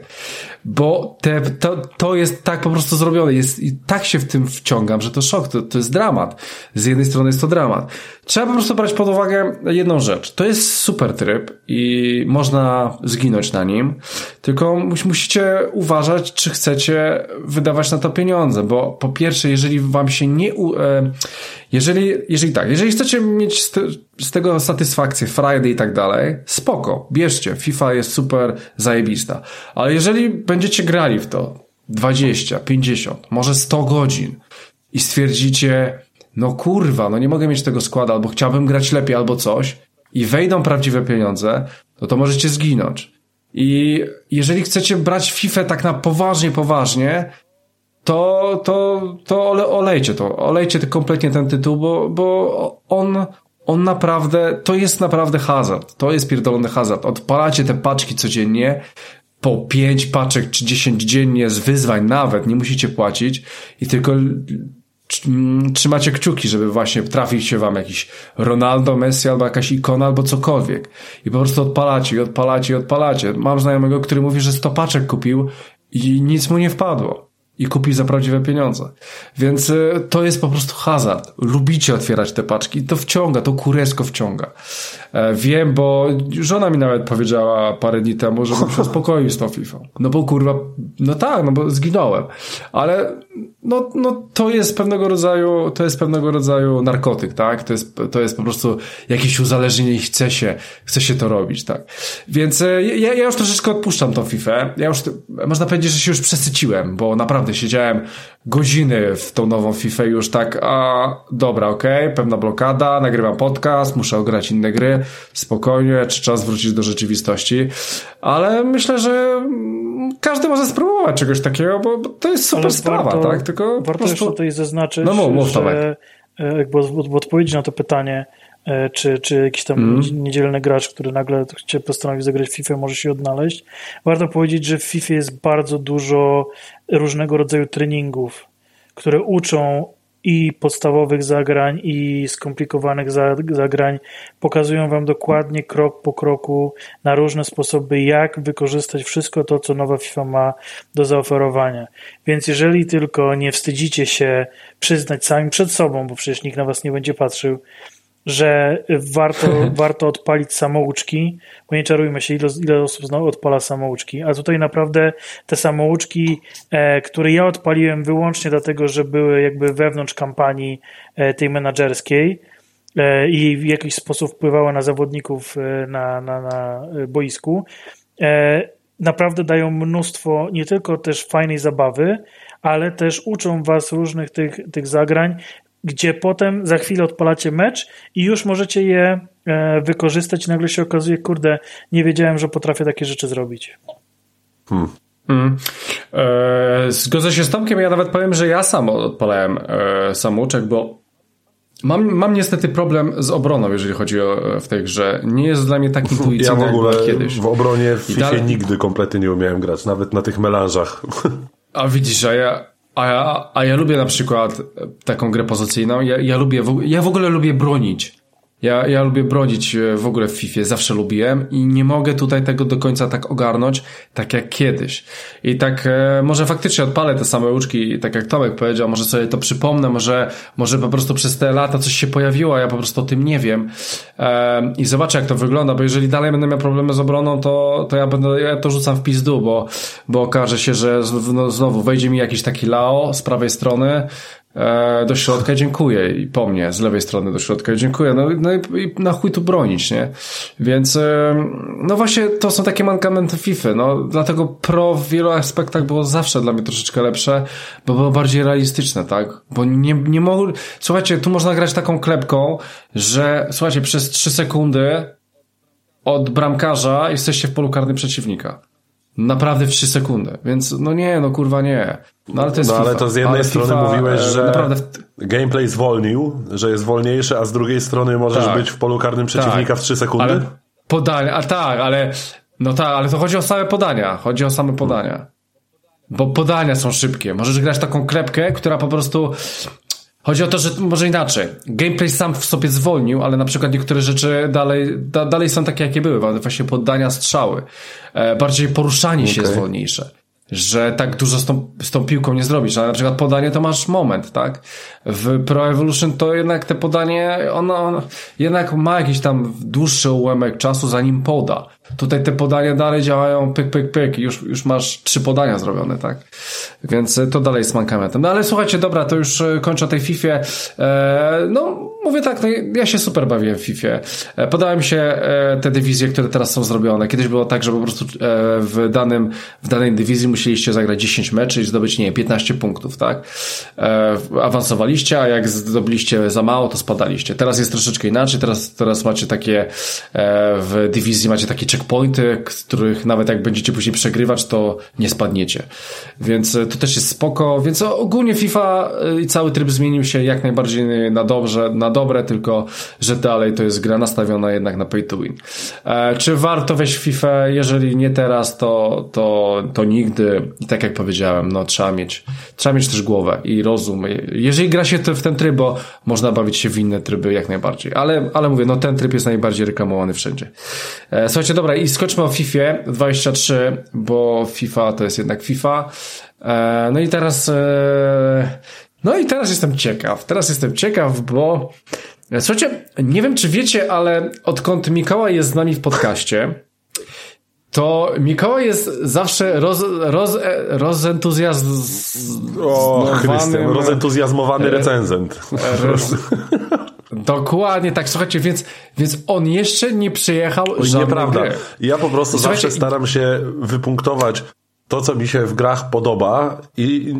Bo te, to, to jest tak po prostu zrobione. Jest, I tak się w tym wciągam, że to szok. To, to jest dramat. Z jednej strony jest to dramat. Trzeba po prostu brać pod uwagę jedną rzecz. To jest super tryb i można zginąć na nim. Tylko musicie uważać, czy chcecie wydawać na to pieniądze. Bo po pierwsze, jeżeli wam się nie... E, jeżeli, jeżeli tak, jeżeli chcecie mieć z, te, z tego satysfakcję, Friday i tak dalej, spoko, bierzcie, FIFA jest super zajebista. Ale jeżeli będziecie grali w to 20, 50, może 100 godzin i stwierdzicie, no kurwa, no nie mogę mieć tego składu, albo chciałbym grać lepiej, albo coś, i wejdą prawdziwe pieniądze, no to możecie zginąć. I jeżeli chcecie brać FIFA tak na poważnie, poważnie, to, to, to ole, olejcie to. Olejcie kompletnie ten tytuł, bo, bo on, on naprawdę, to jest naprawdę hazard. To jest pierdolony hazard. Odpalacie te paczki codziennie, po pięć paczek czy dziesięć dziennie z wyzwań nawet, nie musicie płacić i tylko trzymacie kciuki, żeby właśnie trafić się wam jakiś Ronaldo, Messi albo jakaś ikona albo cokolwiek. I po prostu odpalacie i odpalacie i odpalacie. Mam znajomego, który mówi, że 100 paczek kupił i nic mu nie wpadło i kupić za prawdziwe pieniądze. Więc y, to jest po prostu hazard. Lubicie otwierać te paczki. To wciąga, to kuresko wciąga. E, wiem, bo żona mi nawet powiedziała parę dni temu, żebym się uspokoił z tą FIFA. No bo kurwa, no tak, no bo zginąłem. Ale no, no to jest pewnego rodzaju, to jest pewnego rodzaju narkotyk, tak? To jest, to jest po prostu jakieś uzależnienie i chce się, chce się to robić, tak? Więc e, ja, ja już troszeczkę odpuszczam tą FIFA. Ja już, można powiedzieć, że się już przesyciłem, bo naprawdę siedziałem godziny w tą nową FIFA już tak, a dobra, okej, okay, pewna blokada, nagrywam podcast, muszę ograć inne gry, spokojnie, czy czas wrócić do rzeczywistości, ale myślę, że każdy może spróbować czegoś takiego, bo to jest super ale sprawa, warto, tak? Tylko warto prostu... jeszcze tutaj zaznaczyć, no, mów, mów, że e, jakby w odpowiedzi na to pytanie, e, czy, czy jakiś tam mm. niedzielny gracz, który nagle chce postanowić zagrać w FIFA, może się odnaleźć. Warto powiedzieć, że w FIFA jest bardzo dużo różnego rodzaju treningów, które uczą i podstawowych zagrań, i skomplikowanych zagrań. Pokazują Wam dokładnie krok po kroku na różne sposoby, jak wykorzystać wszystko to, co nowa FIFA ma do zaoferowania. Więc jeżeli tylko nie wstydzicie się przyznać sami przed sobą, bo przecież nikt na Was nie będzie patrzył, że warto, warto odpalić samouczki, bo nie czarujmy się, ile, ile osób znowu odpala samouczki, a tutaj naprawdę te samouczki, e, które ja odpaliłem wyłącznie dlatego, że były jakby wewnątrz kampanii e, tej menadżerskiej e, i w jakiś sposób wpływały na zawodników e, na, na, na boisku, e, naprawdę dają mnóstwo nie tylko też fajnej zabawy, ale też uczą was różnych tych, tych zagrań, gdzie potem za chwilę odpalacie mecz i już możecie je e, wykorzystać i nagle się okazuje, kurde, nie wiedziałem, że potrafię takie rzeczy zrobić. Hmm. Hmm. E, zgodzę się z Tomkiem, ja nawet powiem, że ja sam odpalałem e, samouczek, bo mam, mam niestety problem z obroną, jeżeli chodzi o w tej grze. Nie jest dla mnie tak intuicyjny ja w ogóle jak kiedyś. w obronie w FIFA dalej... nigdy kompletnie nie umiałem grać, nawet na tych melanżach. A widzisz, a ja, a ja, a ja lubię na przykład taką grę pozycyjną. Ja, ja lubię, ja w ogóle lubię bronić. Ja, ja lubię brodzić e, w ogóle w FIFA, zawsze lubiłem i nie mogę tutaj tego do końca tak ogarnąć, tak jak kiedyś. I tak e, może faktycznie odpalę te same łuczki, tak jak Tomek powiedział, może sobie to przypomnę, może, może po prostu przez te lata coś się pojawiło, a ja po prostu o tym nie wiem. E, I zobaczę jak to wygląda, bo jeżeli dalej będę miał problemy z obroną, to, to ja będę, ja to rzucam w pizdu, bo, bo okaże się, że no, znowu wejdzie mi jakiś taki Lao z prawej strony, do środka, dziękuję i po mnie, z lewej strony do środka, dziękuję, no, no i, i na chuj tu bronić, nie? Więc, e, no właśnie to są takie mankamenty FIFA, no dlatego Pro w wielu aspektach było zawsze dla mnie troszeczkę lepsze, bo było bardziej realistyczne, tak? Bo nie, nie mogło, słuchajcie, tu można grać taką klepką, że, słuchajcie, przez 3 sekundy od bramkarza jesteście w polu karnym przeciwnika. Naprawdę w 3 sekundy. Więc no nie, no kurwa nie. No ale to jest No ale to z jednej ale strony FIFA, mówiłeś, e, że naprawdę... gameplay zwolnił, że jest wolniejszy, a z drugiej strony możesz Tak. być w polu karnym przeciwnika Tak. w 3 sekundy. Ale podania, a tak, ale no tak, ale to chodzi o same podania. Chodzi o same podania. Bo podania są szybkie. Możesz grać taką klepkę, która po prostu. Chodzi o to, że może inaczej. Gameplay sam w sobie zwolnił, ale na przykład niektóre rzeczy dalej, da, dalej są takie, jakie były. Właśnie podania, strzały. E, bardziej poruszanie się jest wolniejsze. Że tak dużo z tą, z tą piłką nie zrobisz. Ale na przykład podanie to masz moment, tak? W Pro Evolution to jednak te podanie, ono, ono jednak ma jakiś tam dłuższy ułamek czasu, zanim poda. Tutaj te podania dalej działają pyk, pyk, pyk i już, już masz trzy podania zrobione, tak? Więc e, to dalej jest mankamentem. No ale słuchajcie, dobra, to już e, kończę tej FIFA. E, no, mówię tak, no, ja się super bawiłem w FIFA. E, się e, te dywizje, które teraz są zrobione. Kiedyś było tak, że po prostu e, w, danym, w danej dywizji musieliście zagrać 10 meczy i zdobyć, nie wiem, 15 punktów, tak? E, awansowaliście, a jak zdobyliście za mało, to spadaliście. Teraz jest troszeczkę inaczej, teraz, teraz macie takie, w dywizji macie takie checkpointy, których nawet jak będziecie później przegrywać, to nie spadniecie. Więc e, to też jest spoko, więc ogólnie FIFA e, i cały tryb zmienił się jak najbardziej na dobrze, na dobre, tylko że dalej to jest gra nastawiona jednak na pay to win. E, czy warto wejść w FIFA? Jeżeli nie teraz, to, to, to nigdy. I tak jak powiedziałem, no trzeba mieć, trzeba mieć też głowę i rozum. Jeżeli gra się w ten tryb, bo można bawić się w inne tryby jak najbardziej. Ale, ale mówię, no ten tryb jest najbardziej reklamowany wszędzie. Słuchajcie, dobra, i skoczmy o FIFA 23, bo FIFA to jest jednak FIFA. E, no i teraz, e, no i teraz jestem ciekaw. Teraz jestem ciekaw, bo e, słuchajcie, nie wiem czy wiecie, ale odkąd Mikołaj jest z nami w podcaście, to Mikołaj jest zawsze roz, roz, e, rozentuzjazmowany. O, Chrystian, rozentuzjazmowany recenzent. Roz, dokładnie tak, słuchajcie, więc, więc on jeszcze nie przyjechał Oj, Nieprawda. gry. Ja po prostu I zawsze staram się wypunktować to, co mi się w grach podoba i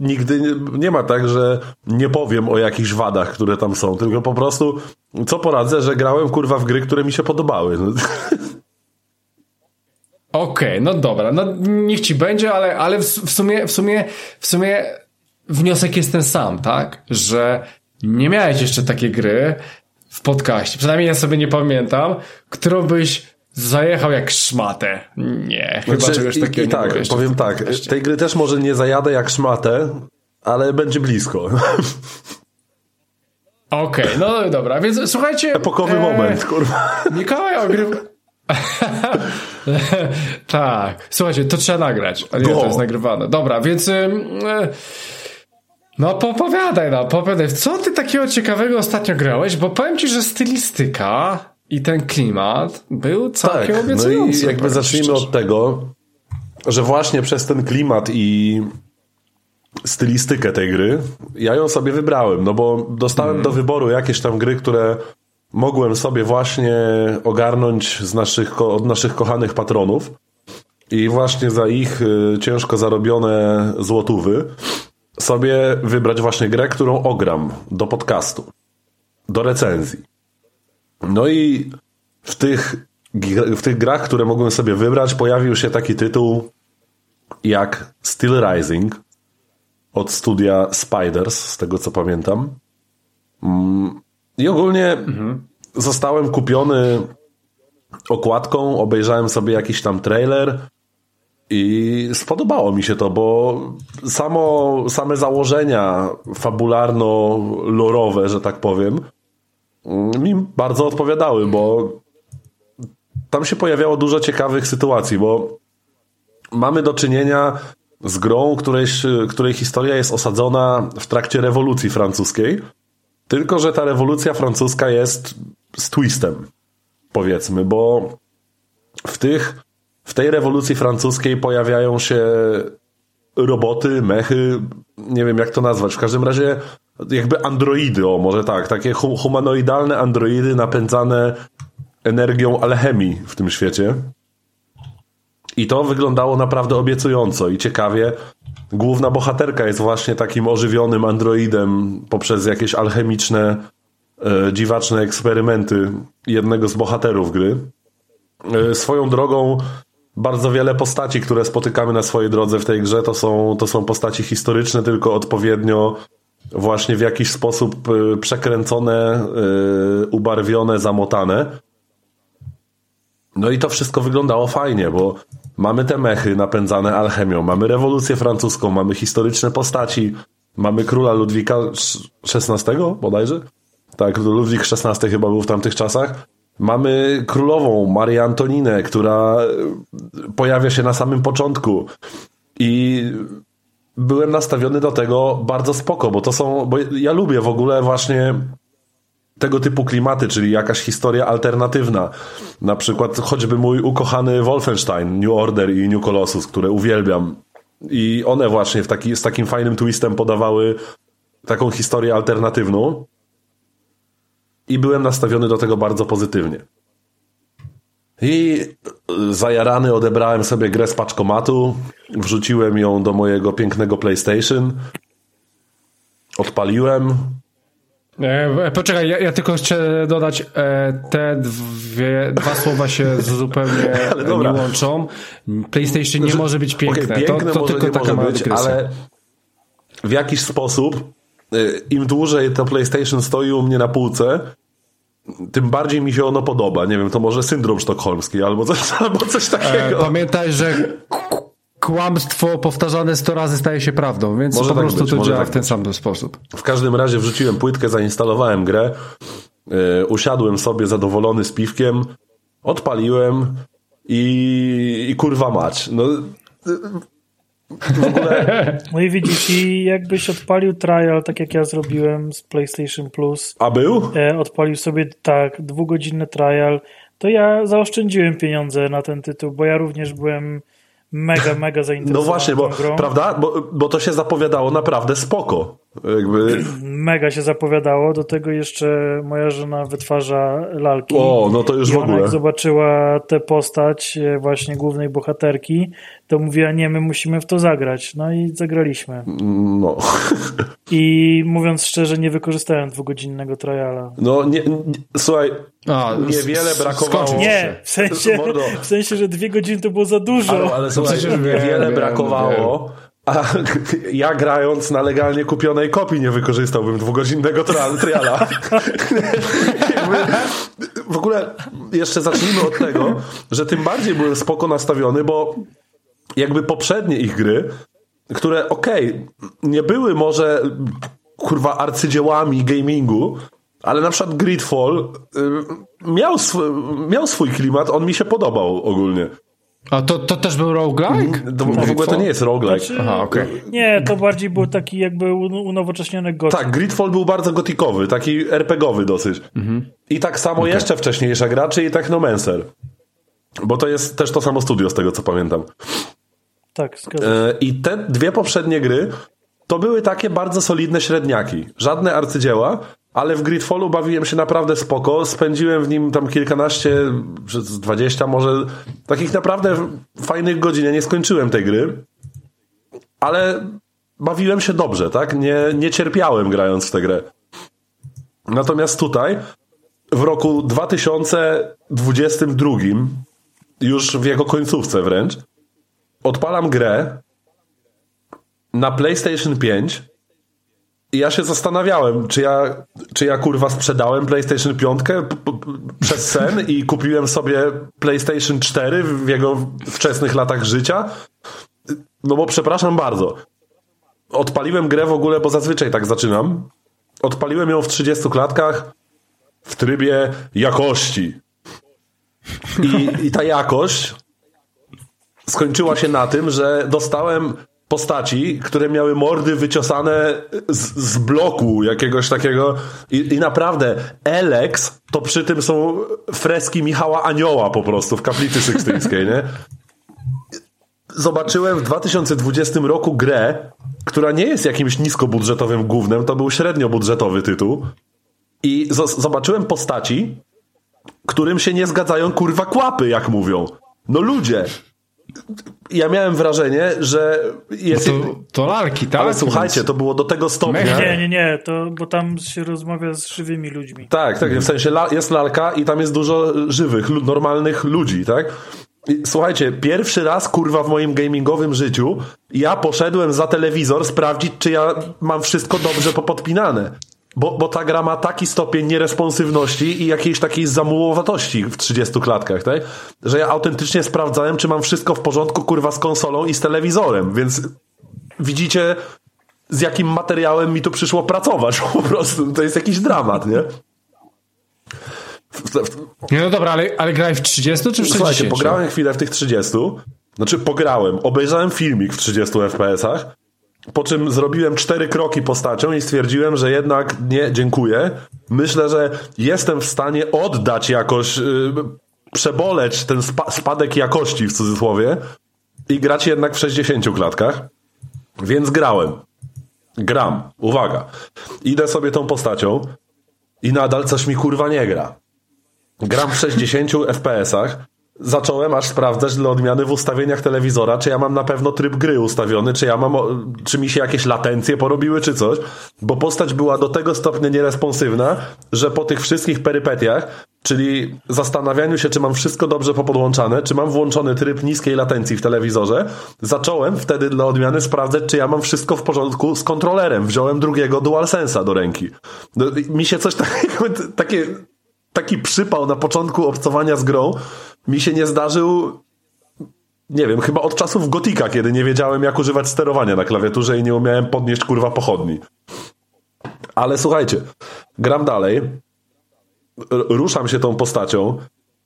nigdy nie, ma tak, że nie powiem o jakichś wadach, które tam są, tylko po prostu co poradzę, że grałem kurwa w gry, które mi się podobały. No. Okej, no dobra, no niech ci będzie, ale, ale w, w sumie, w sumie, w sumie wniosek jest ten sam, tak? Że nie miałeś jeszcze takiej gry, w podcaście, przynajmniej ja sobie nie pamiętam, którą byś zajechał jak szmatę. Nie, chyba znaczy, czegoś takiego i, i tak, powiem tak, tej gry też może nie zajadę jak szmatę, ale będzie blisko. Okej, okay, no dobra, więc słuchajcie... Epokowy e, moment, kurwa. Mikołaj ogrywa... tak, słuchajcie, to trzeba nagrać, a nie, to jest nagrywane. Dobra, więc... E, no popowiadaj, no, popowiadaj. Co ty takiego ciekawego ostatnio grałeś? Bo powiem ci, że stylistyka i ten klimat był całkiem tak, obiecujący. No i jakby zacznijmy od tego, że właśnie przez ten klimat i stylistykę tej gry, ja ją sobie wybrałem, no bo dostałem mm. do wyboru jakieś tam gry, które mogłem sobie właśnie ogarnąć z naszych, od naszych kochanych patronów i właśnie za ich y, ciężko zarobione złotówy sobie wybrać właśnie grę, którą ogram do podcastu, do recenzji. No i w tych, w tych grach, które mogłem sobie wybrać, pojawił się taki tytuł jak Steel Rising od studia Spiders, z tego co pamiętam. Mm, I ogólnie mhm. zostałem kupiony okładką, obejrzałem sobie jakiś tam trailer i spodobało mi się to, bo samo, same założenia fabularno-lorowe, że tak powiem, mi bardzo odpowiadały, bo tam się pojawiało dużo ciekawych sytuacji, bo mamy do czynienia z grą, której, której historia jest osadzona w trakcie rewolucji francuskiej, tylko że ta rewolucja francuska jest z twistem, powiedzmy, bo w tych w tej rewolucji francuskiej pojawiają się roboty, mechy, nie wiem jak to nazwać, w każdym razie jakby androidy, o może tak, takie humanoidalne androidy napędzane energią alchemii w tym świecie. I to wyglądało naprawdę obiecująco i ciekawie. Główna bohaterka jest właśnie takim ożywionym androidem poprzez jakieś alchemiczne, e, dziwaczne eksperymenty jednego z bohaterów gry. E, swoją drogą bardzo wiele postaci, które spotykamy na swojej drodze w tej grze, to są, to są postaci historyczne, tylko odpowiednio właśnie w jakiś sposób y, przekręcone, y, ubarwione, zamotane. No i to wszystko wyglądało fajnie, bo mamy te mechy napędzane alchemią, mamy rewolucję francuską, mamy historyczne postaci, mamy króla Ludwika XVI bodajże? Tak, Ludwik XVI chyba był w tamtych czasach. Mamy królową Marię Antoninę, która pojawia się na samym początku i byłem nastawiony do tego bardzo spoko, bo to są, bo ja lubię w ogóle właśnie tego typu klimaty, czyli jakaś historia alternatywna. Na przykład choćby mój ukochany Wolfenstein, New Order i New Colossus, które uwielbiam. I one właśnie w taki, z takim fajnym twistem podawały taką historię alternatywną i byłem nastawiony do tego bardzo pozytywnie. I zajarany odebrałem sobie grę z paczkomatu, wrzuciłem ją do mojego pięknego PlayStation, odpaliłem. E, poczekaj, ja, ja, tylko chcę dodać, e, te dwie, dwa słowa się zupełnie nie łączą. PlayStation nie znaczy, może być piękne. Okay, piękne to, to tylko taka być, ale w jakiś sposób Y, im dłużej to PlayStation stoi u mnie na półce, tym bardziej mi się ono podoba. Nie wiem, to może syndrom sztokholmski albo coś, albo coś takiego. E, pamiętaj, że kłamstwo powtarzane 100 razy staje się prawdą, więc może po tak prostu być, to działa tak w ten sam sposób. W każdym razie wrzuciłem płytkę, zainstalowałem grę, yy, usiadłem sobie zadowolony z piwkiem, odpaliłem i, i kurwa mać. No, ogóle... No i widzisz, i jakbyś odpalił trial, tak jak ja zrobiłem z PlayStation Plus. A był? E, odpalił sobie tak, dwugodzinny trial, to ja zaoszczędziłem pieniądze na ten tytuł, bo ja również byłem mega, mega zainteresowany. No właśnie, bo grą. prawda? Bo, bo to się zapowiadało naprawdę spoko. Jakby... Mega się zapowiadało, do tego jeszcze moja żona wytwarza lalki. O, no to już I w ogóle. Ona jak zobaczyła tę postać e, właśnie głównej bohaterki, to mówiła, nie, my musimy w to zagrać. No i zagraliśmy. No. I mówiąc szczerze, nie wykorzystałem dwugodzinnego triala. No, nie, nie słuchaj, A, niewiele brakowało. Nie, w sensie, w sensie, że dwie godziny to było za dużo. Ale, ale słuchaj, wiele brakowało A ja grając na legalnie kupionej kopii nie wykorzystałbym dwugodzinnego triala. w ogóle jeszcze zacznijmy od tego, że tym bardziej byłem spoko nastawiony, bo jakby poprzednie ich gry, które okej, okay, nie były może kurwa arcydziełami gamingu, ale na przykład Gridfall y, miał, sw miał swój klimat, on mi się podobał ogólnie. A to, to też był roguelike? To, w ogóle to nie jest roguelike. Znaczy, Aha, okay. Nie, to bardziej był taki jakby unowocześniony gotyk. Tak, Gridfall był bardzo gotikowy, taki RPGowy dosyć. Mhm. I tak samo okay. jeszcze wcześniejsza gra, czyli Technomancer. Bo to jest też to samo studio, z tego co pamiętam. Tak, zgadzam e, I te dwie poprzednie gry to były takie bardzo solidne średniaki. Żadne arcydzieła, ale w Gridfallu bawiłem się naprawdę spoko. Spędziłem w nim tam kilkanaście, przez dwadzieścia może, takich naprawdę fajnych godzin. Ja nie skończyłem tej gry, ale bawiłem się dobrze, tak? Nie, nie cierpiałem grając w tę grę. Natomiast tutaj, w roku 2022, już w jego końcówce wręcz, odpalam grę na PlayStation 5 i ja się zastanawiałem, czy ja, czy ja kurwa sprzedałem PlayStation 5 przez sen i kupiłem sobie PlayStation 4 w jego wczesnych latach życia. No bo przepraszam bardzo. Odpaliłem grę w ogóle, bo zazwyczaj tak zaczynam. Odpaliłem ją w 30 klatkach w trybie jakości. I, i ta jakość skończyła się na tym, że dostałem postaci, które miały mordy wyciosane z, z bloku jakiegoś takiego I, i naprawdę Alex to przy tym są freski Michała Anioła po prostu w kaplicy sykstyńskiej, nie? Zobaczyłem w 2020 roku grę, która nie jest jakimś niskobudżetowym głównym, to był średniobudżetowy tytuł i zobaczyłem postaci, którym się nie zgadzają kurwa kłapy, jak mówią. No ludzie, ja miałem wrażenie, że jest... No to, to lalki, tak? Ale słuchajcie, to było do tego stopnia... Nie, nie, nie, to, bo tam się rozmawia z żywymi ludźmi. Tak, tak, w sensie jest lalka i tam jest dużo żywych, normalnych ludzi, tak? I, słuchajcie, pierwszy raz, kurwa, w moim gamingowym życiu ja poszedłem za telewizor sprawdzić, czy ja mam wszystko dobrze popodpinane. Bo, bo ta gra ma taki stopień nieresponsywności i jakiejś takiej zamułowatości w 30 klatkach, tak? Że ja autentycznie sprawdzałem, czy mam wszystko w porządku, kurwa, z konsolą i z telewizorem, więc widzicie, z jakim materiałem mi tu przyszło pracować po prostu. To jest jakiś dramat, nie? Nie, no dobra, ale, ale grałeś w 30 czy w 60? Słuchajcie, pograłem chwilę w tych 30. Znaczy, pograłem, obejrzałem filmik w 30 FPS-ach po czym zrobiłem cztery kroki postacią i stwierdziłem, że jednak nie, dziękuję. Myślę, że jestem w stanie oddać jakoś, yy, przeboleć ten spa spadek jakości w cudzysłowie i grać jednak w 60 klatkach. Więc grałem. Gram. Uwaga. Idę sobie tą postacią i nadal coś mi kurwa nie gra. Gram w 60 FPS-ach zacząłem aż sprawdzać dla odmiany w ustawieniach telewizora, czy ja mam na pewno tryb gry ustawiony, czy ja mam, czy mi się jakieś latencje porobiły, czy coś, bo postać była do tego stopnia nieresponsywna, że po tych wszystkich perypetiach, czyli zastanawianiu się, czy mam wszystko dobrze popodłączane, czy mam włączony tryb niskiej latencji w telewizorze, zacząłem wtedy dla odmiany sprawdzać, czy ja mam wszystko w porządku z kontrolerem. Wziąłem drugiego DualSense'a do ręki. No, mi się coś takiego, takie taki przypał na początku obcowania z grą mi się nie zdarzył nie wiem, chyba od czasów Gotika, kiedy nie wiedziałem jak używać sterowania na klawiaturze i nie umiałem podnieść kurwa pochodni. Ale słuchajcie, gram dalej, ruszam się tą postacią,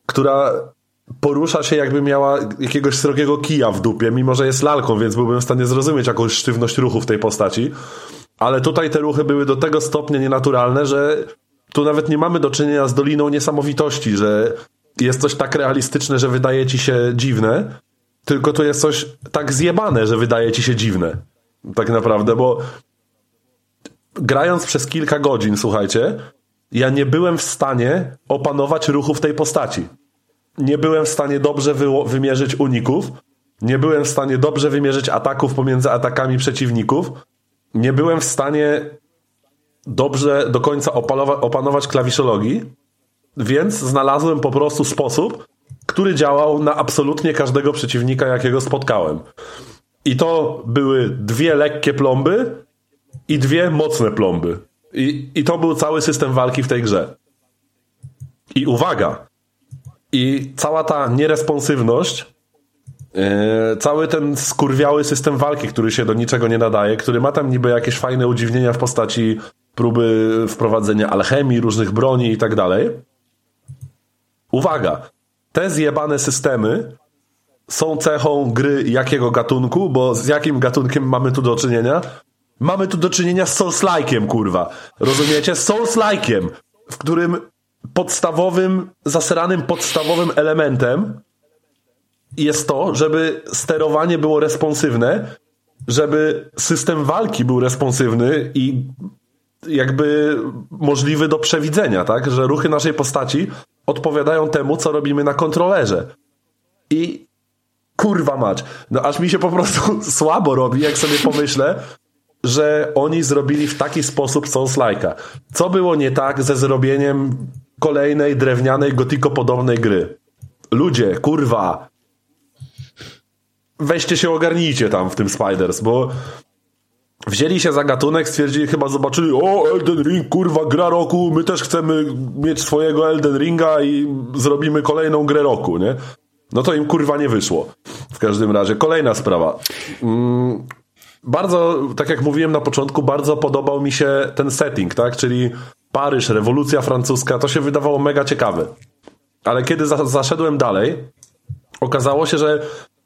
która porusza się jakby miała jakiegoś srogiego kija w dupie, mimo że jest lalką, więc byłbym w stanie zrozumieć jakąś sztywność ruchu w tej postaci. Ale tutaj te ruchy były do tego stopnia nienaturalne, że tu nawet nie mamy do czynienia z Doliną Niesamowitości, że jest coś tak realistyczne, że wydaje ci się dziwne, tylko to jest coś tak zjebane, że wydaje ci się dziwne. Tak naprawdę, bo grając przez kilka godzin, słuchajcie, ja nie byłem w stanie opanować ruchów tej postaci. Nie byłem w stanie dobrze wy wymierzyć uników, nie byłem w stanie dobrze wymierzyć ataków pomiędzy atakami przeciwników, nie byłem w stanie dobrze do końca opanować klawiszologii, więc znalazłem po prostu sposób, który działał na absolutnie każdego przeciwnika, jakiego spotkałem. I to były dwie lekkie plomby i dwie mocne plomby. I, I to był cały system walki w tej grze. I uwaga, i cała ta nieresponsywność, yy, cały ten skurwiały system walki, który się do niczego nie nadaje, który ma tam niby jakieś fajne udziwnienia w postaci próby wprowadzenia alchemii, różnych broni i tak dalej. Uwaga, te zjebane systemy są cechą gry jakiego gatunku, bo z jakim gatunkiem mamy tu do czynienia? Mamy tu do czynienia z Souls-like'iem, kurwa. Rozumiecie? Souls-like'iem, w którym podstawowym, zaseranym podstawowym elementem jest to, żeby sterowanie było responsywne, żeby system walki był responsywny i jakby możliwy do przewidzenia, tak? Że ruchy naszej postaci odpowiadają temu, co robimy na kontrolerze. I kurwa mać, no aż mi się po prostu słabo robi, jak sobie pomyślę, że oni zrobili w taki sposób Souls-like'a. Co było nie tak ze zrobieniem kolejnej drewnianej, gotiko-podobnej gry? Ludzie, kurwa, weźcie się ogarnijcie tam w tym Spiders, bo wzięli się za gatunek, stwierdzili, chyba zobaczyli, o, Elden Ring, kurwa, gra roku, my też chcemy mieć swojego Elden Ringa i zrobimy kolejną grę roku, nie? No to im kurwa nie wyszło. W każdym razie, kolejna sprawa. Mm, bardzo, tak jak mówiłem na początku, bardzo podobał mi się ten setting, tak? Czyli Paryż, rewolucja francuska, to się wydawało mega ciekawe. Ale kiedy za zaszedłem dalej, okazało się, że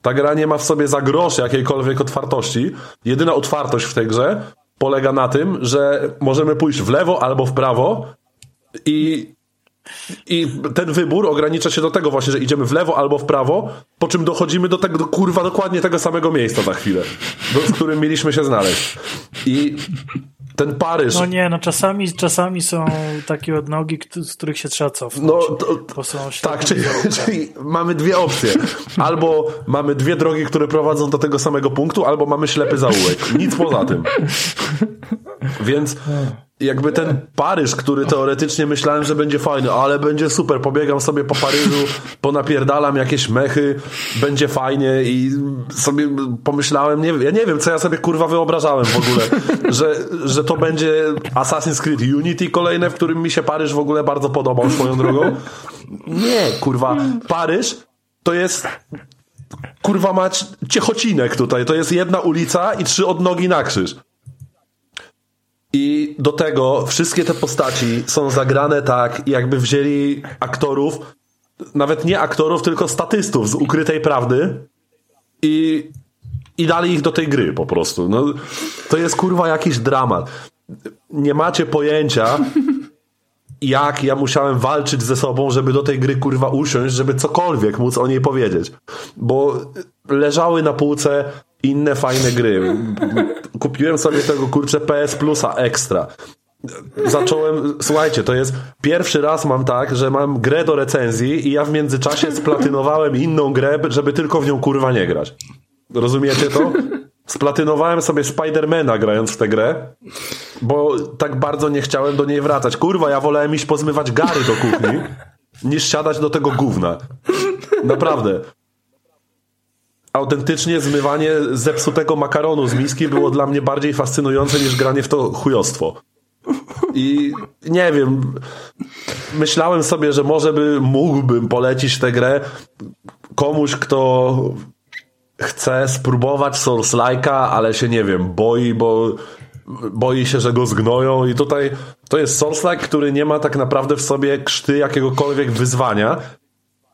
ta gra nie ma w sobie za grosz jakiejkolwiek otwartości. Jedyna otwartość w tej grze polega na tym, że możemy pójść w lewo albo w prawo i i ten wybór ogranicza się do tego właśnie, że idziemy w lewo albo w prawo, po czym dochodzimy do tego, do, kurwa, dokładnie tego samego miejsca za chwilę, do, w którym mieliśmy się znaleźć. I ten Paryż. No nie, no czasami, czasami są takie odnogi, z których się trzeba cofnąć. No, to, tak, czyli, czyli, mamy dwie opcje. Albo mamy dwie drogi, które prowadzą do tego samego punktu, albo mamy ślepy zaułek. Nic poza tym. Więc jakby ten Paryż, który teoretycznie myślałem, że będzie fajny, ale będzie super, pobiegam sobie po Paryżu, ponapierdalam jakieś mechy, będzie fajnie i sobie pomyślałem, nie, ja nie wiem, co ja sobie kurwa wyobrażałem w ogóle, że, że to będzie Assassin's Creed Unity kolejne, w którym mi się Paryż w ogóle bardzo podobał swoją drogą. Nie, kurwa, Paryż to jest kurwa mać ciechocinek tutaj, to jest jedna ulica i trzy odnogi na krzyż. I do tego wszystkie te postaci są zagrane tak, jakby wzięli aktorów, nawet nie aktorów, tylko statystów z ukrytej prawdy i, i dali ich do tej gry po prostu. No, to jest kurwa jakiś dramat. Nie macie pojęcia, jak ja musiałem walczyć ze sobą, żeby do tej gry kurwa usiąść, żeby cokolwiek móc o niej powiedzieć. Bo leżały na półce inne fajne gry. Kupiłem sobie tego kurczę PS Plusa Extra. Zacząłem, słuchajcie, to jest pierwszy raz mam tak, że mam grę do recenzji i ja w międzyczasie splatynowałem inną grę, żeby tylko w nią kurwa nie grać. Rozumiecie to? Splatynowałem sobie Spidermana grając w tę grę, bo tak bardzo nie chciałem do niej wracać. Kurwa, ja wolałem iść pozmywać gary do kuchni, niż siadać do tego gówna. Naprawdę autentycznie zmywanie zepsutego makaronu z miski było dla mnie bardziej fascynujące niż granie w to chujostwo. I nie wiem, myślałem sobie, że może by mógłbym polecić tę grę komuś, kto chce spróbować Souls-like'a, ale się nie wiem, boi, bo boi się, że go zgnoją i tutaj to jest Souls-like, który nie ma tak naprawdę w sobie krzty jakiegokolwiek wyzwania,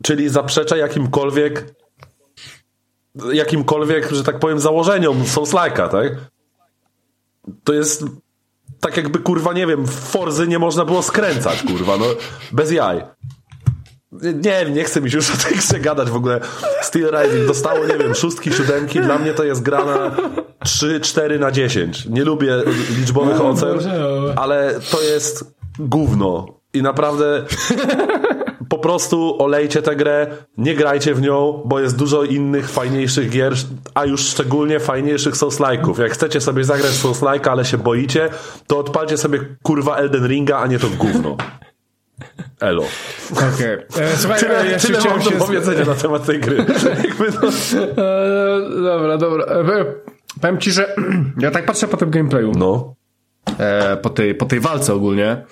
czyli zaprzecza jakimkolwiek jakimkolwiek, że tak powiem, założeniom Souls-like'a, tak? To jest tak jakby, kurwa, nie wiem, w Forzy nie można było skręcać, kurwa, no, bez jaj. Nie, nie chcę mi się już o tej grze gadać w ogóle. Steel Rising dostało, nie wiem, szóstki, siódemki. Dla mnie to jest grana 3, 4 na 10. Nie lubię liczbowych ocen, ale to jest gówno. I naprawdę prostu olejcie tę grę, nie grajcie w nią, bo jest dużo innych, fajniejszych gier, a już szczególnie fajniejszych Souls-like'ów. Jak chcecie sobie zagrać Souls-like'a, ale się boicie, to odpalcie sobie kurwa Elden Ringa, a nie to gówno. Elo. Okej. Okay. E, słuchaj, tyle, ja tyle mam do się... powiedzenia na temat tej gry. e, dobra, dobra. E, powiem ci, że ja tak patrzę po tym gameplayu. No. E, po, tej, po tej walce ogólnie.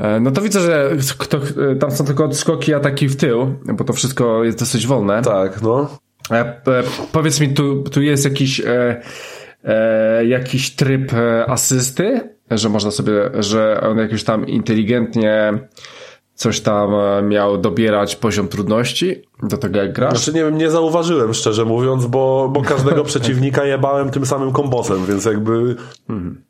E, no to widzę, że kto, e, tam są tylko skoki, ataki w tył, bo to wszystko jest dosyć wolne. Tak, no. powiedz mi, tu, tu jest jakiś, jakiś tryb asysty, że można sobie, że on jakoś tam inteligentnie coś tam e, miał dobierać poziom trudności do tego jak grasz? Znaczy nie wiem, nie zauważyłem szczerze mówiąc, bo, bo każdego przeciwnika jebałem tym samym kombosem, więc jakby hmm.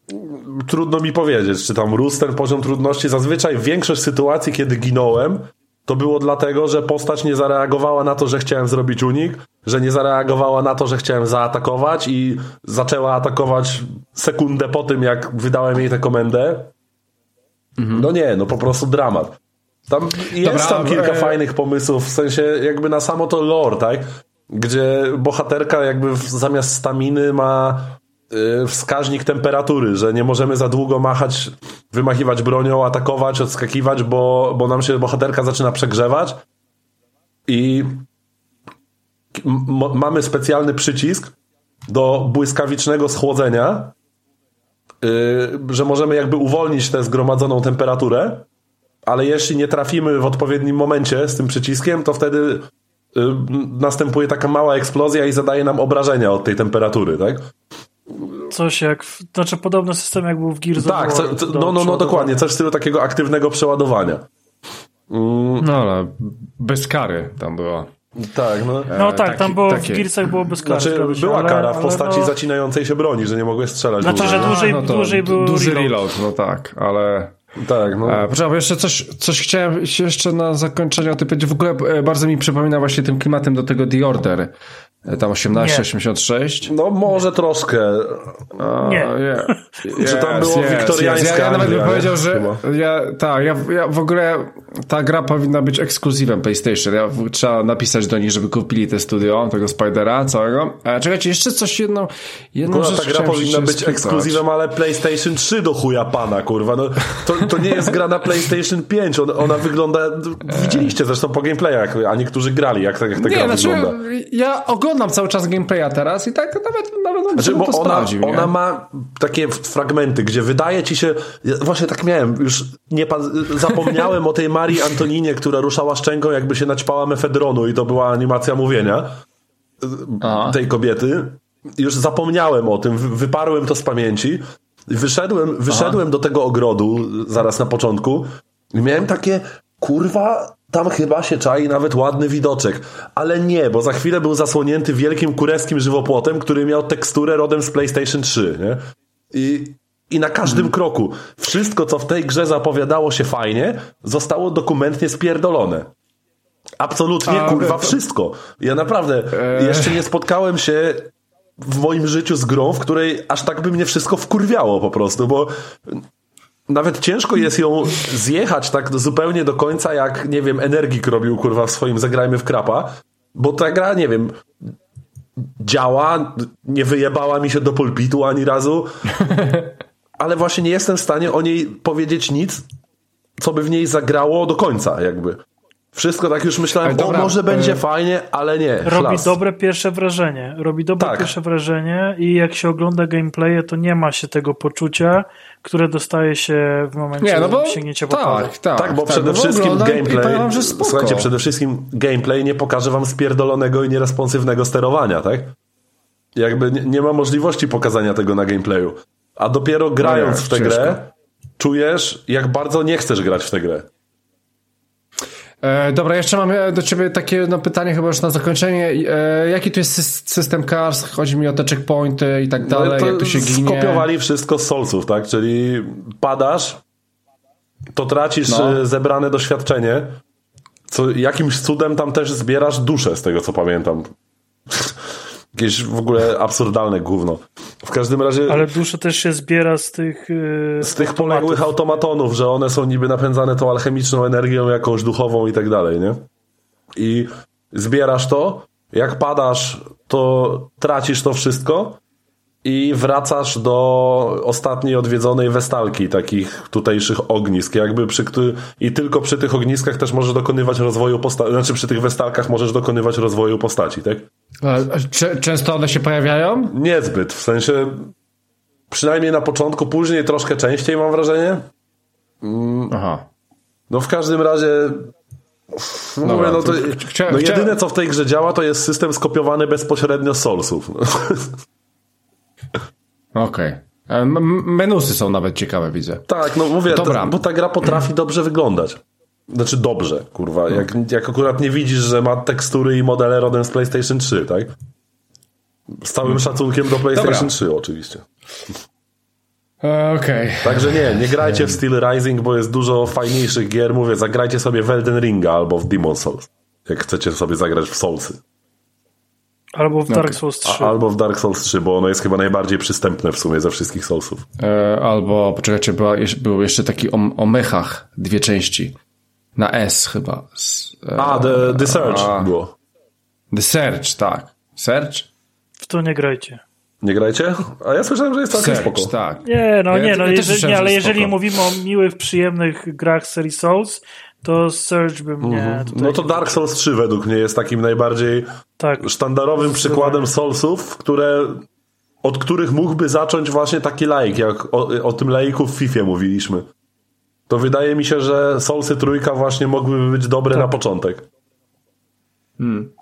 Trudno mi powiedzieć, czy tam rósł ten poziom trudności. Zazwyczaj większość sytuacji, kiedy ginąłem, to było dlatego, że postać nie zareagowała na to, że chciałem zrobić unik, że nie zareagowała na to, że chciałem zaatakować i zaczęła atakować sekundę po tym, jak wydałem jej tę komendę. Mhm. No nie, no po prostu dramat. Tam jest Dobra, tam kilka e... fajnych pomysłów, w sensie jakby na samo to lore, tak? Gdzie bohaterka jakby zamiast staminy ma wskaźnik temperatury, że nie możemy za długo machać, wymachiwać bronią, atakować, odskakiwać, bo, bo nam się bohaterka zaczyna przegrzewać i mamy specjalny przycisk do błyskawicznego schłodzenia, yy, że możemy jakby uwolnić tę zgromadzoną temperaturę ale jeśli nie trafimy w odpowiednim momencie z tym przyciskiem, to wtedy y, następuje taka mała eksplozja i zadaje nam obrażenia od tej temperatury, tak? Coś jak, w, znaczy podobny system jak był w Gears Tak, co, no, no, no dokładnie, coś w stylu takiego aktywnego przeładowania. Mm. No ale bez kary tam była. Tak, no. No tak, taki, tam było takie... w Gearsach było bez kary. Znaczy, była ale, kara w postaci no... zacinającej się broni, że nie mogłeś strzelać. Znaczy, dłużej. że dłużej, no dłużej był Duży reload. reload, no tak, ale... Tak, no. A, poczekaj, bo jeszcze coś, coś chciałem jeszcze na zakończenie o tym powiedzieć. W ogóle e, bardzo mi przypomina właśnie tym klimatem do tego The Order. E, tam 1886. No może troszkę. nie. Yeah. Yes, Czy tam było yes, wiktoriańska? Yes. Ja, ja nawet bym powiedział, że ja, tak, ja, ja w ogóle ta gra powinna być ekskluzywem PlayStation. Ja, trzeba napisać do nich, żeby kupili te studio, tego Spidera całego. A czekajcie, jeszcze coś jedną, jedną kurwa, ta gra powinna być ekskluzywem, ale PlayStation 3 do chuja pana, kurwa. No, to, to nie jest gra na PlayStation 5. Ona, ona wygląda, widzieliście zresztą po gameplayach, a niektórzy grali, jak, jak ta nie, gra znaczy, wygląda. Ja oglądam cały czas gameplaya teraz i tak nawet, nawet znaczy, bo to ona, sprawdził, ona ma takie fragmenty, gdzie wydaje ci się, ja właśnie tak miałem, już nie zapomniałem o tej Marii Antoninie, która ruszała szczęką, jakby się naćpała mefedronu i to była animacja mówienia Aha. tej kobiety. Już zapomniałem o tym, wyparłem to z pamięci. Wyszedłem, wyszedłem do tego ogrodu zaraz na początku i miałem takie, kurwa, tam chyba się czai nawet ładny widoczek. Ale nie, bo za chwilę był zasłonięty wielkim kureskim żywopłotem, który miał teksturę rodem z PlayStation 3, nie? I, i na każdym hmm. kroku wszystko, co w tej grze zapowiadało się fajnie, zostało dokumentnie spierdolone. Absolutnie, A, kurwa, to... wszystko. Ja naprawdę eee. jeszcze nie spotkałem się w moim życiu z grą, w której aż tak by mnie wszystko wkurwiało po prostu, bo nawet ciężko jest ją zjechać tak zupełnie do końca, jak, nie wiem, Energik robił, kurwa, w swoim Zagrajmy w Krapa, bo ta gra, nie wiem, działa, nie wyjebała mi się do pulpitu ani razu, ale właśnie nie jestem w stanie o niej powiedzieć nic, co by w niej zagrało do końca, jakby. Wszystko tak już myślałem, dobra, o może będzie e... fajnie, ale nie. Robi dobre pierwsze wrażenie. Robi dobre tak. pierwsze wrażenie i jak się ogląda gameplaye, to nie ma się tego poczucia, które dostaje się w momencie nie, no bo, sięgnięcia tak, tak, tak, tak, bo tak, przede wszystkim gameplay, wam, słuchajcie, przede wszystkim gameplay nie pokaże wam spierdolonego i nieresponsywnego sterowania, tak? Jakby nie, nie ma możliwości pokazania tego na gameplayu. A dopiero grając no nie, w tę ciężko. grę, czujesz, jak bardzo nie chcesz grać w tę grę. E, dobra, jeszcze mam do ciebie takie no, pytanie chyba już na zakończenie. E, jaki tu jest system cars? Chodzi mi o te checkpointy i tak no, dalej, no, jak tu się ginie. Skopiowali wszystko z Soulsów, tak? Czyli padasz, to tracisz no. E, zebrane doświadczenie, co jakimś cudem tam też zbierasz duszę, z tego co pamiętam. Jakieś w ogóle absurdalne gówno. W każdym razie. Ale duszę też się zbiera z tych. Yy, z tych poległych automatonów, że one są niby napędzane tą alchemiczną energią jakąś duchową i tak dalej, nie? I zbierasz to, jak padasz, to tracisz to wszystko. I wracasz do ostatniej odwiedzonej westalki, takich tutejszych ognisk, jakby przy i tylko przy tych ogniskach też możesz dokonywać rozwoju postaci, znaczy przy tych westalkach możesz dokonywać rozwoju postaci, tak? Często one się pojawiają? Niezbyt, w sensie przynajmniej na początku, później troszkę częściej mam wrażenie. Mm. Aha. No w każdym razie no, Dobra, no to, no jedyne co w tej grze działa to jest system skopiowany bezpośrednio z Soulsów. Okej. Okay. Menusy są nawet ciekawe, widzę. Tak, no mówię, Dobra. bo ta gra potrafi dobrze wyglądać. Znaczy dobrze, kurwa. Jak, jak akurat nie widzisz, że ma tekstury i modele rodem z PlayStation 3, tak? Z całym hmm. szacunkiem do PlayStation Dobra. 3 oczywiście. Okej. Okay. Także nie, nie grajcie w Steel Rising, bo jest dużo fajniejszych gier. Mówię, zagrajcie sobie w Elden Ringa albo w Demon Souls. Jak chcecie sobie zagrać w Soulsy. Albo w Dark Souls 3. A, albo w Dark Souls 3, bo ono jest chyba najbardziej przystępne w sumie ze wszystkich Soulsów. E, albo, poczekajcie, była, był jeszcze taki o, o mechach, dwie części. Na S chyba. E, a, The, the Search a, było. The Search, tak. Search? W to nie grajcie. Nie grajcie? A ja słyszałem, że jest całkiem Search, spoko. tak. Nie, no ja, nie, no, ja jeżeli, nie, ale jeżeli mówimy o miłych, przyjemnych grach serii Souls, to Search by mnie. Mhm. No to Dark Souls 3 według mnie jest takim najbardziej tak. sztandarowym przykładem Soulsów, które, od których mógłby zacząć właśnie taki laik, jak o, o tym laiku w FIFA mówiliśmy. To wydaje mi się, że Soulsy trójka właśnie mogłyby być dobre tak. na początek. Hmm.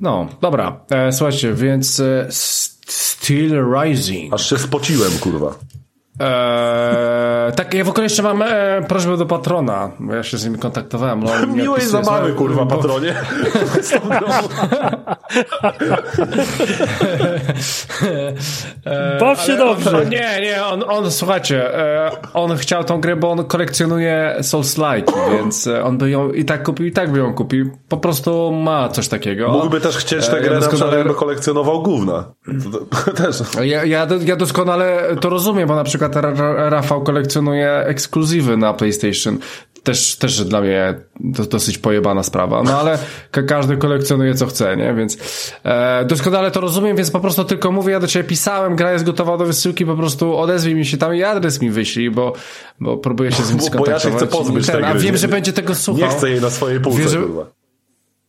No, dobra. E, słuchajcie, więc e, Steel Rising. Aż się spociłem, kurwa. Eee, tak, ja w ogóle jeszcze mam e, prośbę do patrona, bo ja się z nimi kontaktowałem. No, Miłej zabawy, kurwa, bo... patronie. e, Baw się dobrze. On, nie, nie, on, on słuchajcie, e, on chciał tą grę, bo on kolekcjonuje Souls-like, więc e, on by ją i tak kupił, i tak by ją kupił. Po prostu ma coś takiego. Mógłby też chcieć tę e, grę, ja doskonale... na kolekcjonował gówna. też. Ja, ja, ja doskonale to rozumiem, bo na przykład przykład Rafał kolekcjonuje ekskluzywy na PlayStation. Też, też dla mnie to dosyć pojebana sprawa. No ale każdy kolekcjonuje co chce, nie? Więc e, doskonale to rozumiem, więc po prostu tylko mówię, ja do ciebie pisałem, gra jest gotowa do wysyłki, po prostu odezwij mi się tam i adres mi wyślij, bo, bo próbuję się z nim skontaktować. Bo ja się chcę pozbyć ten, A wiem, że będzie tego słuchał. Nie chcę jej na swojej półce, wiem, że,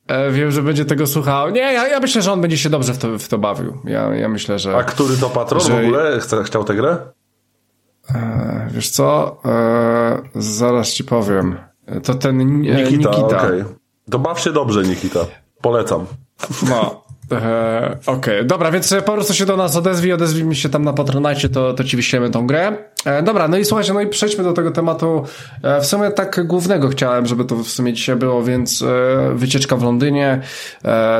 e, Wiem, że będzie tego słuchał. Nie, ja, ja myślę, że on będzie się dobrze w to, w to bawił. Ja, ja myślę, że... A który to patron że... w ogóle chce, chciał tę grę? E, wiesz co? E, zaraz ci powiem. To ten e, Nikita. Nikita. Okay. To baw się dobrze, Nikita. Polecam. No. E, Okej, okay. dobra, więc po prostu się do nas odezwij, odezwij mi się tam na Patronite, to, to ci wyślemy tą grę. E, dobra, no i słuchajcie, no i przejdźmy do tego tematu. E, w sumie tak głównego chciałem, żeby to w sumie dzisiaj było, więc e, wycieczka w Londynie.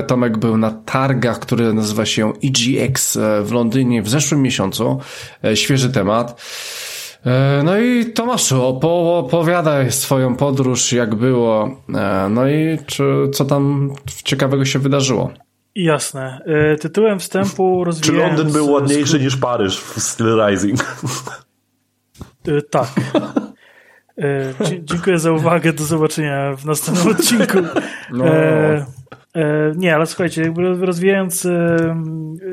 Tomek był na targach, który nazywa się EGX w Londynie w zeszłym miesiącu. Świeży temat. No i Tomaszu, opowiadaj swoją podróż, jak było, no i czy, co tam ciekawego się wydarzyło. Jasne. E, tytułem wstępu rozwijając... Czy Londyn był ładniejszy niż Paryż w Steel Rising? E, tak. E, dziękuję za uwagę. Do zobaczenia w następnym odcinku. No. Nie, ale słuchajcie, jakby rozwijając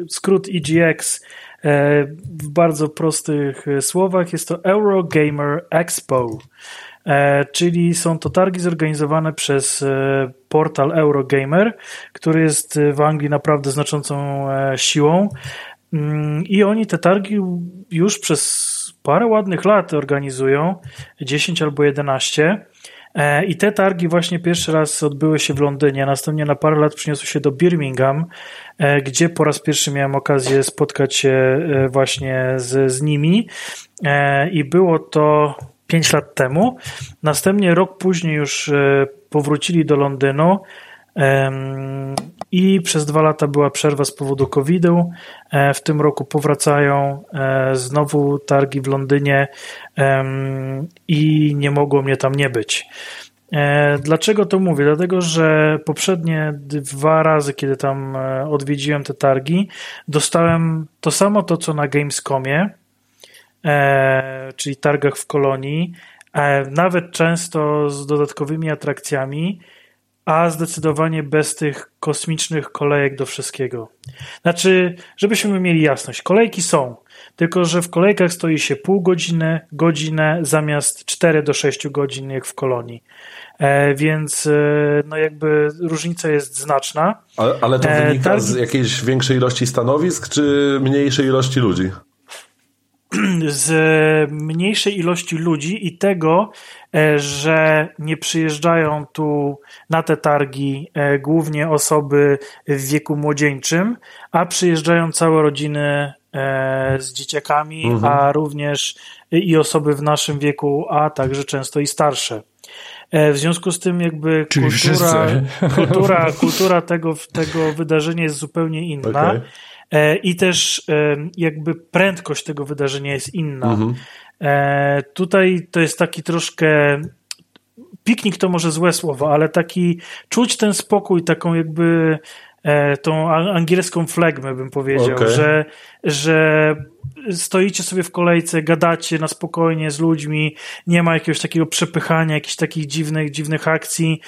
skrót EGX w bardzo prostych słowach, jest to Eurogamer Expo. E, czyli są to targi zorganizowane przez e, portal Eurogamer, który jest w Anglii naprawdę znaczącą e, siłą. Mm, I oni te targi już przez parę ładnych lat organizują, 10 albo 11. I te targi właśnie pierwszy raz odbyły się w Londynie, następnie na parę lat przyniosły się do Birmingham, gdzie po raz pierwszy miałem okazję spotkać się właśnie z, z nimi. I było to 5 lat temu. Następnie rok później już e, powrócili do Londynu i przez dwa lata była przerwa z powodu COVID-u. E, w tym roku powracają e, znowu targi w Londynie i nie mogło mnie tam nie być. Dlaczego to mówię? Dlatego, że poprzednie dwa razy, kiedy tam odwiedziłem te targi, dostałem to samo to, co na Gamescomie, czyli targach w kolonii, e, nawet często z dodatkowymi atrakcjami, a zdecydowanie bez tych kosmicznych kolejek do wszystkiego. Znaczy, żebyśmy mieli jasność, kolejki są, tylko że w kolejkach stoi się pół godziny, godzinę zamiast 4 do 6 godzin jak w kolonii. E, więc e, no jakby różnica jest znaczna. Ale, ale to e, wynika z jakiejś większej ilości stanowisk, czy mniejszej ilości ludzi? z mniejszej ilości ludzi i tego, e, że nie przyjeżdżają tu na te targi e, głównie osoby w wieku młodzieńczym, a przyjeżdżają całe rodziny e, z dzieciakami, mhm. a również i osoby w naszym wieku, a także często i starsze. W związku z tym jakby kultura, kultura, kultura tego, tego wydarzenia jest zupełnie inna. Okay. E, i też e, jakby prędkość tego wydarzenia jest inna. Mhm. E, tutaj to jest taki troszkę piknik to może złe słowo, ale taki czuć ten spokój, taką jakby tą angielską flegmę bym powiedział, okay. że, że stoicie sobie w kolejce, gadacie na spokojnie z ludźmi, nie ma jakiegoś takiego przepychania, jakichś takich dziwnych, dziwnych akcji.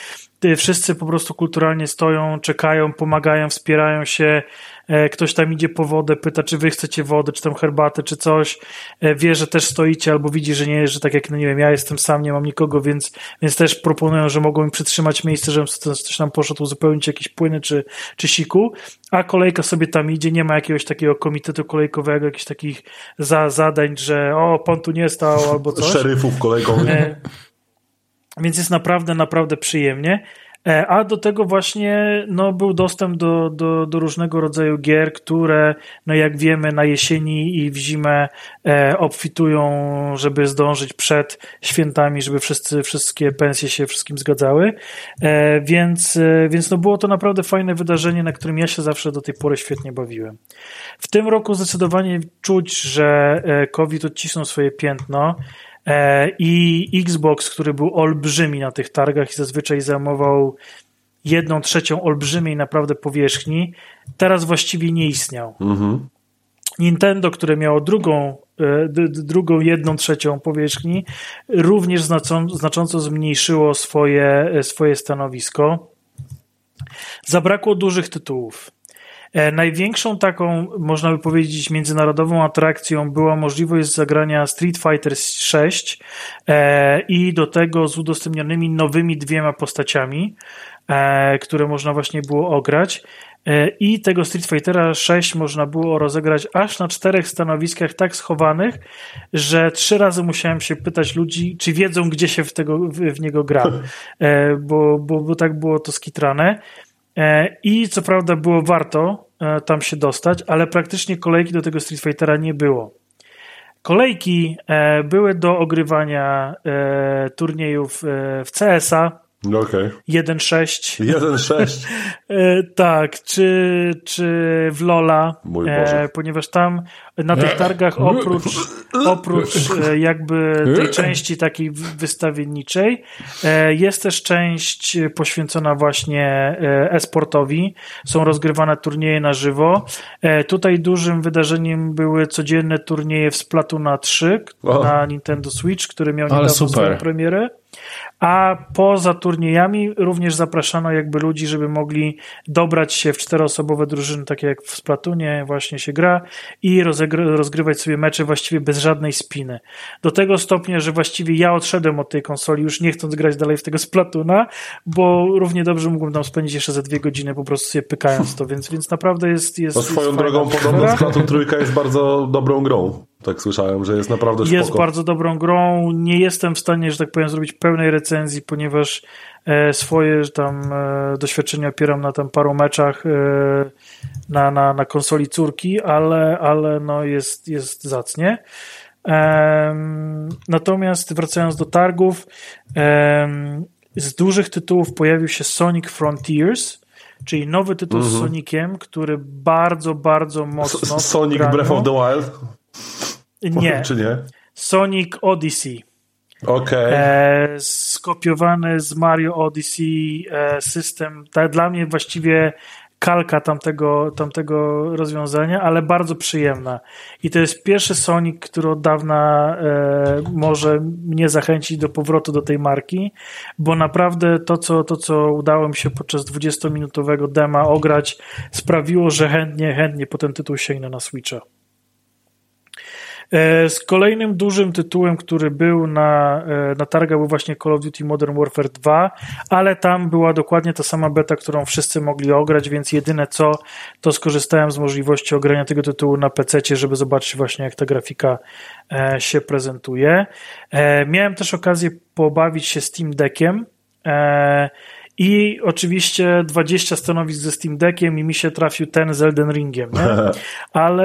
Wszyscy po prostu kulturalnie stoją, czekają, pomagają, wspierają się, ktoś tam idzie po wodę, pyta, czy wy chcecie wodę, czy tam herbatę, czy coś, e, wie, że też stoicie, albo widzi, że nie, że tak jak, no nie wiem, ja jestem sam, nie mam nikogo, więc, więc też proponują, że mogą mi przytrzymać miejsce, żebym coś tam poszedł uzupełnić jakieś płyny, czy, czy siku, a kolejka sobie tam idzie, nie ma jakiegoś takiego komitetu kolejkowego, jakichś takich za, zadań, że o, pan tu nie stał, albo coś. Szeryfów kolejkowych. E, więc jest naprawdę, naprawdę przyjemnie. E, a do tego właśnie no, był dostęp do, do, do różnego rodzaju gier, które, no jak wiemy, na jesieni i w zimę e, obfitują, żeby zdążyć przed świętami, żeby wszyscy, wszystkie pensje się wszystkim zgadzały. E, więc, e, więc no, było to naprawdę fajne wydarzenie, na którym ja się zawsze do tej pory świetnie bawiłem. W tym roku zdecydowanie czuć, że e, COVID odcisnął swoje piętno. E, i Xbox, który był olbrzymi na tych targach i zazwyczaj zajmował jedną trzecią olbrzymiej naprawdę powierzchni, teraz właściwie nie istniał. Mhm. Nintendo, które miało drugą, e, drugą jedną trzecią powierzchni, również znacząco zmniejszyło swoje, e, swoje stanowisko. Zabrakło dużych tytułów. E, największą taką, można by powiedzieć, międzynarodową atrakcją była możliwość zagrania Street Fighter 6 e, i do tego z udostępnionymi nowymi dwiema postaciami, e, które można właśnie było ograć. I tego Street Fightera 6 można było rozegrać aż na czterech stanowiskach tak schowanych, że trzy razy musiałem się pytać ludzi, czy wiedzą, gdzie się w, tego, w niego gra, bo, bo, bo tak było to skitrane. I co prawda było warto E, tam się dostać, ale praktycznie kolejki do tego Street Fightera nie było. Kolejki e, były do ogrywania e, turniejów w CS-a, Okay. 1.6. 1.6. tak, czy, czy w Lola, e, ponieważ tam na tych targach oprócz, oprócz e, jakby tej części takiej wystawienniczej e, jest też część poświęcona właśnie e, e-sportowi. Są rozgrywane turnieje na żywo. Tutaj dużym wydarzeniem były codzienne turnieje w Splatoona 3 oh. na Nintendo Switch, który miał niedawno swoją premierę. A poza turniejami również zapraszano jakby ludzi, żeby mogli dobrać się w czteroosobowe drużyny, takie jak w Splatoonie właśnie się gra i rozgrywać sobie mecze właściwie bez żadnej spiny. Do tego stopnia, że właściwie ja odszedłem od tej konsoli, już nie chcąc grać dalej w tego Splatoona, bo równie dobrze mógłbym tam spędzić jeszcze ze dwie godziny po prostu sobie pykając to, więc, więc naprawdę jest... jest no swoją jest drogą podobno Splatoon trójka jest bardzo dobrą grą. Tak słyszałem, że jest naprawdę spoko. Jest bardzo dobrą grą. Nie jestem w stanie, że tak powiem, zrobić pełnej recenzji, ponieważ e, swoje tam e, doświadczenia opieram na tam paru meczach e, na, na, na konsoli córki, ale, ale no jest, jest zacnie. Natomiast wracając do targów, z dużych tytułów pojawił się Sonic Frontiers, czyli nowy tytuł z mhm. Soniciem, który bardzo, bardzo mocno. Sonic Breath of the Wild? Nie. Czy nie? Sonic Odyssey. Okay. E, skopiowany z Mario Odyssey e, system. Tak, dla mnie właściwie kalka tamtego, tamtego rozwiązania, ale bardzo przyjemna. I to jest pierwszy Sonic, który od dawna e, może mnie zachęcić do powrotu do tej marki, bo naprawdę to, co, to, co udało mi się podczas 20-minutowego dema ograć, sprawiło, że chętnie, chętnie po ten tytuł sięgnę na Switcha. E, z kolejnym dużym tytułem, który był na, e, na targach był właśnie Call of Duty Modern Warfare 2, ale tam była dokładnie ta sama beta, którą wszyscy mogli ograć, więc jedyne co, to skorzystałem z możliwości ogrania tego tytułu na PC, żeby zobaczyć właśnie jak ta grafika e, się prezentuje. Miałem też okazję pobawić się Steam Deckiem i oczywiście 20 stanowisk ze Steam Deckiem i mi się trafił ten z Elden Ringiem, nie? ale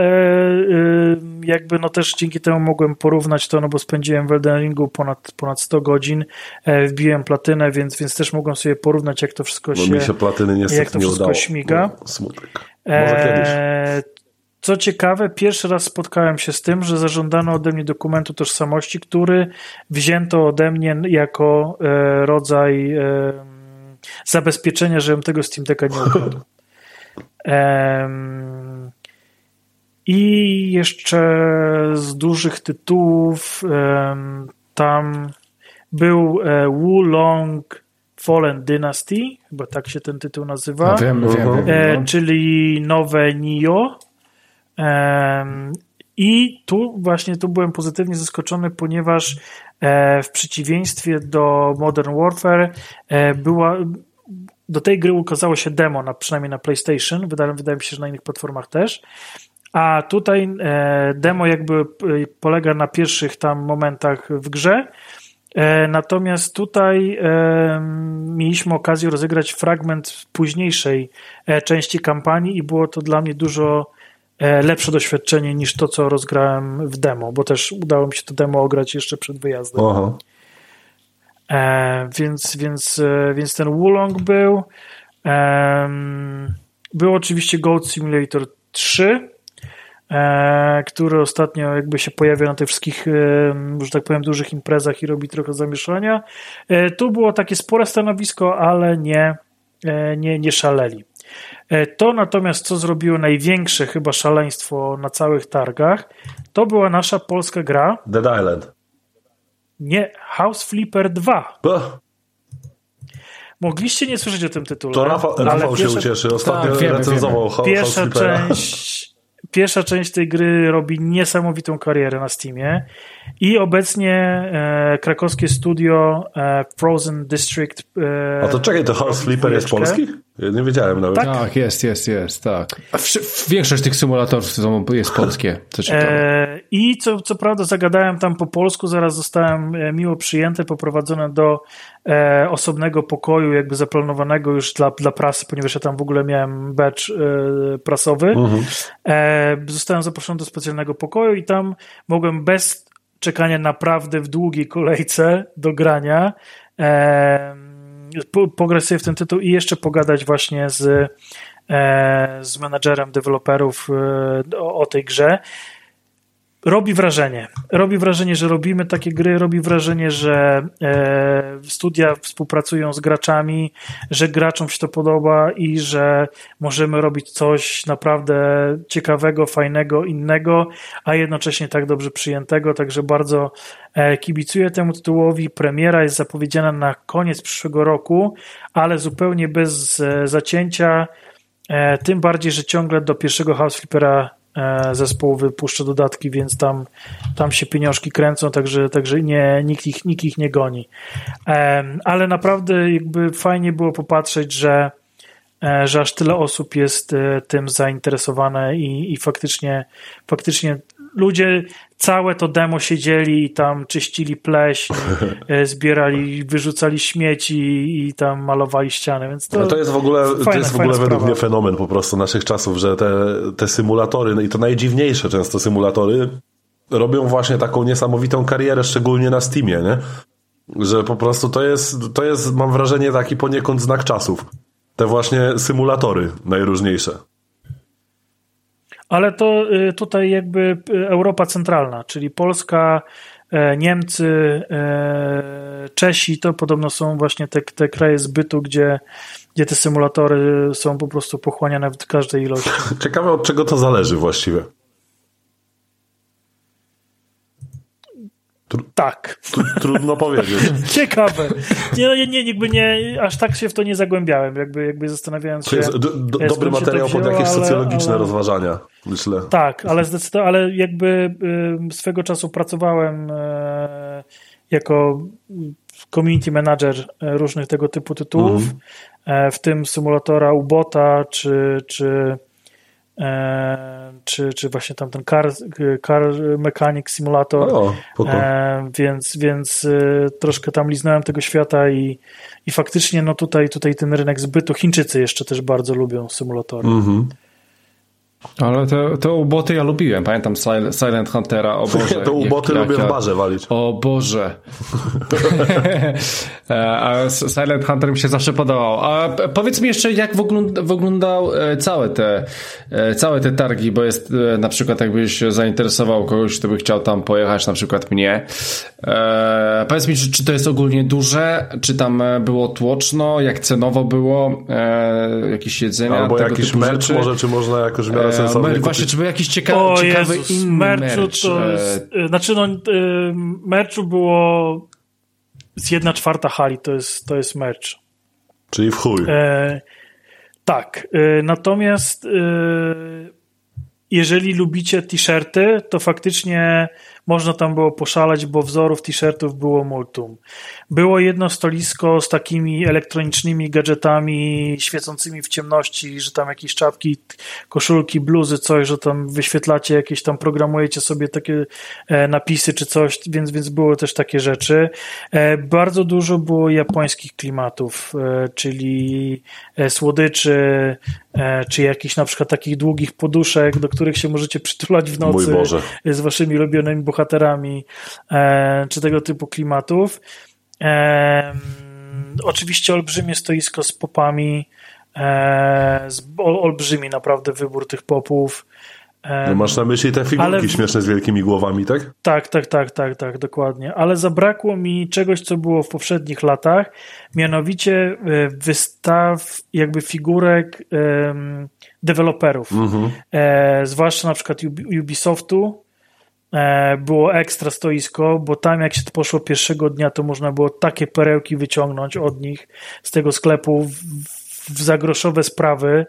y, jakby no też dzięki temu mogłem porównać to, no bo spędziłem w Elden Ringu ponad, ponad 100 godzin, e, wbiłem platynę, więc, więc też mogłem sobie porównać jak to wszystko się, mi się platyny niestety jak to wszystko udało. śmiga. No, smutek. Może e. Co ciekawe, pierwszy raz spotkałem się z tym, że zażądano ode mnie dokumentu tożsamości, który wzięto ode mnie jako e, rodzaj e, zabezpieczenia, żebym tego Steam Decka nie ukradł. Um, I jeszcze z dużych tytułów um, tam był e, Wulong Fallen Dynasty, chyba tak się ten tytuł nazywa, no, wiem, wiem, wiem, e, no. czyli nowe Nio. Um, I tu właśnie tu byłem pozytywnie zaskoczony, ponieważ w przeciwieństwie do Modern Warfare e, była, do tej gry ukazało się demo, na, przynajmniej na PlayStation, wydaje, wydaje mi się, że na innych platformach też. A tutaj e, demo jakby polega na pierwszych tam momentach w grze. Natomiast tutaj mieliśmy okazję rozegrać fragment późniejszej części kampanii i było to dla mnie dużo E, lepsze doświadczenie niż to, co rozgrałem w demo, bo też udało mi się to demo ograć jeszcze przed wyjazdem. Aha. E, więc, więc, e, więc ten Wulong był. E, był oczywiście Goat Simulator 3, e, który ostatnio jakby się pojawia na tych wszystkich, e, że tak powiem, dużych imprezach i robi trochę zamieszania. tu było takie spore stanowisko, ale nie, nie, nie szaleli. E, to natomiast, co zrobiło największe chyba szaleństwo na całych targach, to była nasza polska gra. Dead Island. Nie, House Flipper 2. Mogliście nie słyszeć o tym tytule. To Rafał, Rafał się ucieszy. Ostatnio tak, recenzował House Pierwsza część Pierwsza część tej gry robi niesamowitą karierę na Steamie i obecnie e, krakowskie studio e, Frozen District. E, A to czekaj, to House Flipper jest polski? Nie wiedziałem nawet. Tak, tak jest, jest, jest, tak. Większość tych symulatorów jest polskie, co ciekawe. E, I co, co prawda zagadałem tam po polsku, zaraz zostałem e, miło przyjęty, poprowadzony do e, osobnego pokoju, jakby zaplanowanego już dla, dla prasy, ponieważ ja tam w ogóle miałem badge e, prasowy. Mhm. E, zostałem zaproszony do specjalnego pokoju i tam mogłem bez czekania naprawdę w długiej kolejce do grania e, pograć sobie w ten tytuł i jeszcze pogadać właśnie z, e, z menadżerem deweloperów e, o, o tej grze robi wrażenie. Robi wrażenie, że robimy takie gry, robi wrażenie, że e, studia współpracują z graczami, że graczom się to podoba i że możemy robić coś naprawdę ciekawego, fajnego, innego, a jednocześnie tak dobrze przyjętego. Także bardzo e, kibicuję temu tytułowi. Premiera jest zapowiedziana na koniec przyszłego roku, ale zupełnie bez e, zacięcia. E, tym bardziej, że ciągle do pierwszego House Flippera zespoł wypuszcza dodatki, więc tam, tam się pieniążki kręcą, także, także nie, nikt, ich, nikt ich nie goni. Ale naprawdę jakby fajnie było popatrzeć, że, e, że aż tyle osób jest e, tym zainteresowane i, i faktycznie, faktycznie ludzie całe to demo siedzieli i tam czyścili pleś, e, zbierali, wyrzucali śmieci i tam malowali ściany, więc to, no to jest w ogóle, fajna, to jest w ogóle według mnie fenomen po prostu naszych czasów, że te, te symulatory, no i to najdziwniejsze często symulatory robią właśnie taką niesamowitą karierę, szczególnie na Steamie, nie? Że po prostu to jest, to jest, mam wrażenie, taki poniekąd znak czasów. Te właśnie symulatory najróżniejsze. Ale to y, tutaj jakby y, Europa Centralna, czyli Polska, Niemcy, Czesi, to podobno są właśnie te, te kraje zbytu, gdzie, gdzie te symulatory są po prostu pochłaniane w każdej ilości. Ciekawe od czego to zależy właściwie. Tak. Trudno powiedzieć. Ciekawe. Nie, no, nie, jakby nie, aż tak się w to nie zagłębiałem, jakby, jakby zastanawiając się. To jest do, do, dobry materiał pod jakieś ale, socjologiczne ale, rozważania, myślę. Tak, ale zdecydowanie, ale jakby y, swego czasu pracowałem y, jako community manager e, różnych tego typu tytułów, mm. w tym symulatora Ubota, czy, czy czy, czy właśnie tam ten Car, car Mechanic Simulator. O, e, więc, więc e, troszkę tam liznąłem tego świata i, i faktycznie no tutaj, tutaj ten rynek zbytu, Chińczycy jeszcze też bardzo lubią symulatory. Mm -hmm. Ale te, te uboty ja lubiłem. Pamiętam Silent Huntera, o Boże. to uboty lubię w barze walić. O Boże. E, a Silent Hunter mi się zawsze podobał. A powiedz mi jeszcze, jak wyglądał e, całe te, e, całe te targi, bo jest na przykład jakbyś zainteresował kogoś, kto by chciał tam pojechać, na przykład mnie. E, powiedz mi, czy, czy to jest ogólnie duże, czy tam było tłoczno, jak cenowo było, e, jakieś jedzenia, Albo jakiś merch może, czy można jakoś w miarę sensownie Właśnie, czy był jakiś ciekawy, o ciekawy Jezus, inny merchu merch? To, e... Znaczy no, merchu było z jedna czwarta hali, to jest, to jest merch. Czyli w chuj. E, tak, e, natomiast e, jeżeli lubicie t-shirty, to faktycznie można tam było poszaleć, bo wzorów t-shirtów było multum. Było jedno stolisko z takimi elektronicznymi gadżetami świecącymi w ciemności, że tam jakieś czapki, koszulki, bluzy, coś, że tam wyświetlacie jakieś tam, programujecie sobie takie e, napisy czy coś, więc, więc było też takie rzeczy. E, bardzo dużo było japońskich klimatów, e, czyli słodyczy, czy jakichś na przykład takich długich poduszek, do których się możecie przytulać w nocy z waszymi ulubionymi bohaterami, czy tego typu klimatów. E, oczywiście olbrzymie stoisko z popami, e, z, olbrzymi naprawdę wybór tych popów. No masz na myśli te figurki ale... śmieszne z wielkimi głowami, tak? Tak, tak, tak, tak, tak, dokładnie. Ale zabrakło mi czegoś, co było w poprzednich latach, mianowicie e, wystaw jakby figurek um, deweloperów. Mhm. E, zwłaszcza na przykład Ubisoftu, E, było ekstra stoisko, bo tam jak się to poszło pierwszego dnia, to można było takie perełki wyciągnąć od nich z tego sklepu w, w zagroszowe sprawy,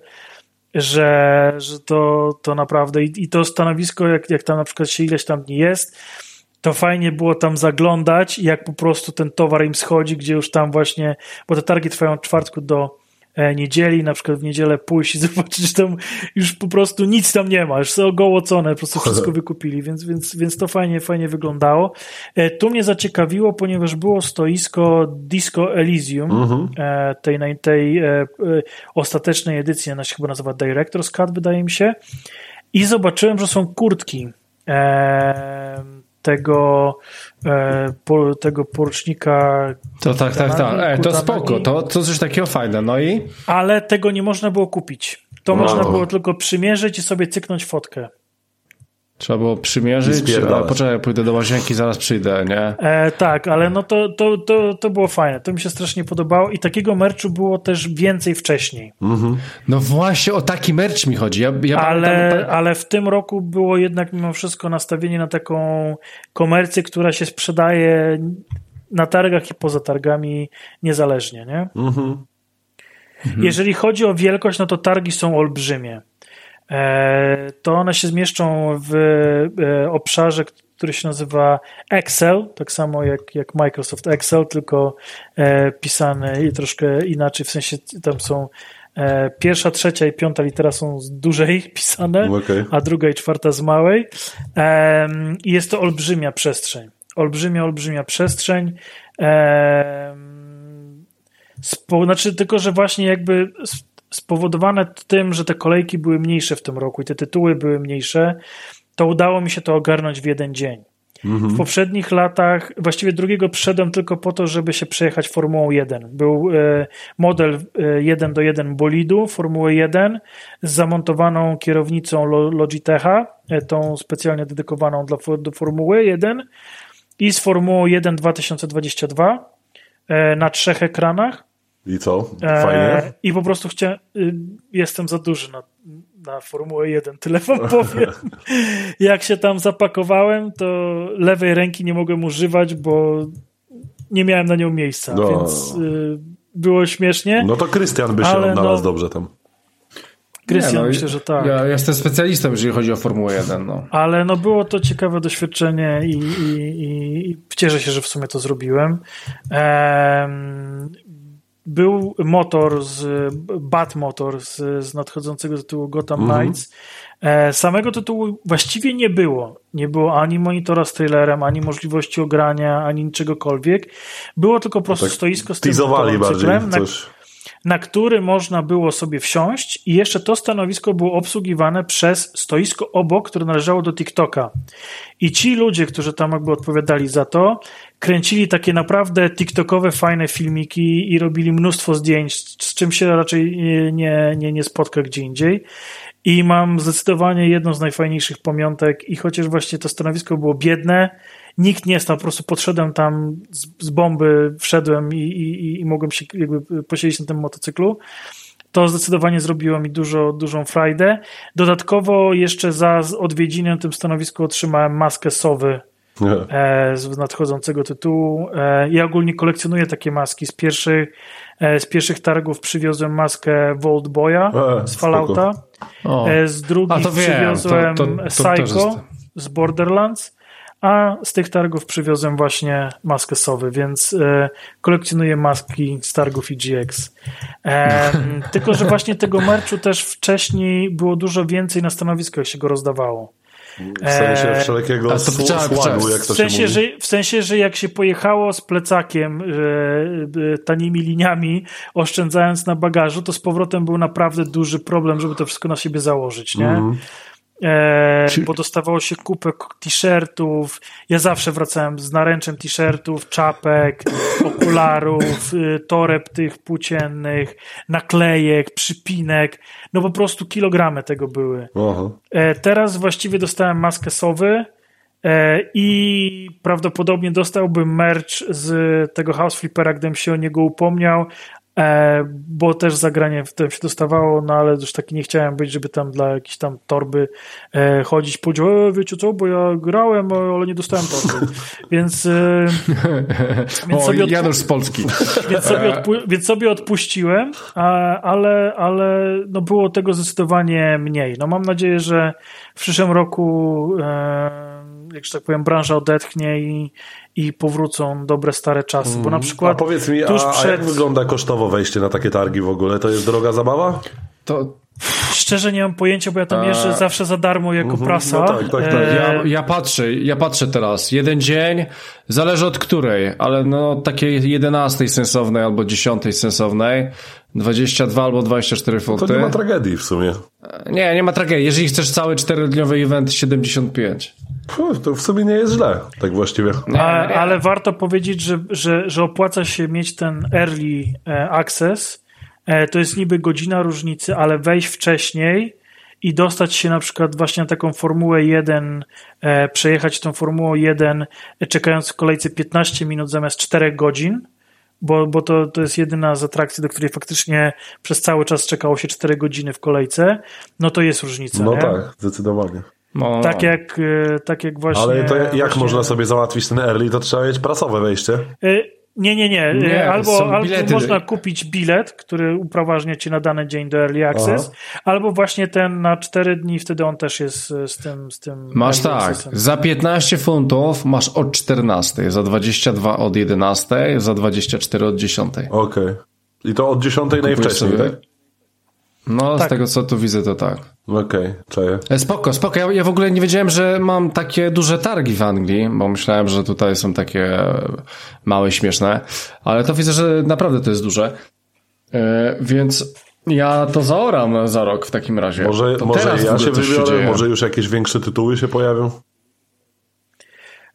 że, że to, to naprawdę i, i to stanowisko, jak, jak tam na przykład się ileś tam dni jest, to fajnie było tam zaglądać, jak po prostu ten towar im schodzi, gdzie już tam właśnie, bo te targi trwają od czwartku do, E, niedzieli, na przykład w niedzielę pójść i zobaczyć, że tam już po prostu nic tam nie ma, już są ogołocone, po prostu wszystko wykupili, więc, więc, więc to fajnie, fajnie wyglądało. E, tu mnie zaciekawiło, ponieważ było stoisko Disco Elysium, mhm. E, tej, tej ostatecznej edycji, ona się chyba nazywa Director's Cut, wydaje mi się, i zobaczyłem, że są kurtki tego, e, tego porucznika. To tak, tak, tak. E, to spoko, to, to coś takiego fajne. No i? Ale tego nie można było kupić. To no. można było tylko przymierzyć i sobie cyknąć fotkę. Trzeba było przymierzyć, ale poczekaj, pójdę do łazienki, zaraz przyjdę, nie? E, tak, ale no to, to, to, to było fajne, to mi się strasznie podobało i takiego merchu było też więcej wcześniej. Mhm. No właśnie o taki merch mi chodzi. Ja, ja ale, pamiętam, ale w tym roku było jednak mimo wszystko nastawienie na taką komercję, która się sprzedaje na targach i poza targami niezależnie, nie? Mhm. Jeżeli chodzi o wielkość, no to targi są olbrzymie. E, to one się zmieszczą w e, obszarze, który się nazywa Excel, tak samo jak, jak Microsoft Excel, tylko e, pisany i troszkę inaczej, w sensie tam są pierwsza, trzecia i piąta litera są z dużej pisane, okay. a druga i czwarta z małej. I jest to olbrzymia przestrzeń. Olbrzymia, olbrzymia przestrzeń. Spo, znaczy, tylko że właśnie jakby spowodowane tym, że te kolejki były mniejsze w tym roku i te tytuły były mniejsze, to udało mi się to ogarnąć w jeden dzień. Mhm. W poprzednich latach, właściwie drugiego przyszedłem tylko po to, żeby się przejechać Formułą 1. Był e, model 1 do 1 bolidu Formuły 1 z zamontowaną kierownicą Logitecha, e, tą specjalnie dedykowaną dla, do Formuły 1 i z Formułą 1 2022 e, na trzech ekranach. I co? Fajnie? E, I po prostu chciałem, y, jestem za duży na, na Formułę 1, tyle wam powiem. Jak się tam zapakowałem, to lewej ręki nie mogłem używać, bo nie miałem na nią miejsca, no. więc y, było śmiesznie. No to Krystian by się odnalazł no, dobrze tam. Krystian, no, myślę, że tak. Ja jestem specjalistą, jeżeli chodzi o Formułę 1. No. Ale no było to ciekawe doświadczenie i, i, i cieszę się, że w sumie to zrobiłem. Ehm, był motor, z, Bat Motor z, z nadchodzącego tytułu Gotham mhm. Knights. E, samego tytułu właściwie nie było. Nie było ani monitora z trailerem, ani możliwości ogrania, ani niczegokolwiek. Było tylko po prostu no tak stoisko z tym motocyklem, na, na który można było sobie wsiąść i jeszcze to stanowisko było obsługiwane przez stoisko obok, które należało do TikToka. I ci ludzie, którzy tam jakby odpowiadali za to, kręcili takie naprawdę TikTokowe fajne filmiki i robili mnóstwo zdjęć, z czym się raczej nie, nie, nie spotka gdzie indziej. I mam zdecydowanie jedną z najfajniejszych pamiątek i chociaż właśnie to stanowisko było biedne, nikt nie stał, po prostu podszedłem tam z, z bomby, wszedłem i, i, i mogłem się jakby posiedzieć na tym motocyklu. To zdecydowanie zrobiło mi dużo, dużą frajdę. Dodatkowo jeszcze za odwiedziny na tym stanowisku otrzymałem maskę sowy z nadchodzącego tytułu. E, ja ogólnie kolekcjonuję takie maski. Z pierwszych, e, z pierwszych targów przywiozłem maskę Vault Boya z Fallouta. Z drugich przywiozłem to, to, to, Psycho z Borderlands a z tych targów przywiozłem właśnie maskę sowy, więc e, kolekcjonuję maski z targów IGX. E, tylko, że właśnie tego merchu też wcześniej było dużo więcej na stanowisku, jak się go rozdawało. W sensie e, wszelkiego słagu, jak to w sensie. Że, w sensie, że jak się pojechało z plecakiem e, tanimi liniami, oszczędzając na bagażu, to z powrotem był naprawdę duży problem, żeby to wszystko na siebie założyć, nie? Mm. E, bo dostawało się kupę t-shirtów. Ja zawsze wracałem z naręczem t-shirtów, czapek, okularów, y, toreb tych płóciennych, naklejek, przypinek. No po prostu kilogramy tego były. E, teraz właściwie dostałem maskę sowy e, i prawdopodobnie dostałbym merch z tego House Flippera, gdybym się o niego upomniał, bo też zagranie w tym się dostawało, no ale już taki nie chciałem być, żeby tam dla jakiejś tam torby e, chodzić, powiedział, e, wiecie co, bo ja grałem, ale nie dostałem torby, więc, e, więc sobie Janusz z Polski. Więc sobie, odpu- więc sobie odpuściłem, ale, ale no było tego zdecydowanie mniej. No mam nadzieję, że w przyszłym roku e, jak że tak powiem, branża odetchnie i, i powrócą dobre stare czasy, bo na mhm. przykład... A powiedz mi, tuż a, przed... a jak wygląda kosztowo wejście na takie targi w ogóle? To jest droga zabawa? To, Szczerze nie mam pojęcia, bo ja tam jeżdżę zawsze za darmo jako mhm. prasa. No tak, tak, tak. E... Ja, ja, patrzę, ja patrzę teraz. Jeden dzień, zależy od której, ale no takiej jedenastej sensownej albo dziesiątej sensownej, 22 albo 24 funty. To nie ma tragedii w sumie. Nie, nie ma tragedii. Jeżeli chcesz cały czterodniowy event, 75. Puh, to w sumie nie jest źle, tak właściwie. A, ale warto powiedzieć, że, że, że opłaca się mieć ten early e, access. E, to jest niby godzina różnicy, ale wejść wcześniej i dostać się na przykład właśnie na taką Formułę 1, e, przejechać tą Formułę 1, czekając w kolejce 15 minut zamiast 4 godzin, bo, bo to, to jest jedyna z atrakcji, do której faktycznie przez cały czas czekało się 4 godziny w kolejce, no to jest różnica. No nie? tak, zdecydowanie. No, tak, jak, e, tak jak właśnie. Ale to jak właśnie... można sobie załatwić ten early? To trzeba mieć prasowe wejście. Y nie, nie, nie. nie albo, albo można kupić bilet, który upraważnia cię na dany dzień do Early Access, Aha. albo właśnie ten na 4 dni, wtedy on też jest z tym. Z tym masz tak, accessem. za 15 funtów masz od 14, za 22 od 11, za 24 od 10. Okej. Okay. I to od 10 najwcześniej, sobie... tak? No, tak. z tego co tu widzę, to tak. Okej, okay, czaję. E, spoko, spoko. Ja, ja w ogóle nie wiedziałem, że mam takie duże targi w Anglii, bo myślałem, że tutaj są takie małe, śmieszne, ale to widzę, że naprawdę to jest duże. Yy, więc ja to zaoram za rok w takim razie. Może, może ja się wybiorę, się może już jakieś większe tytuły się pojawią?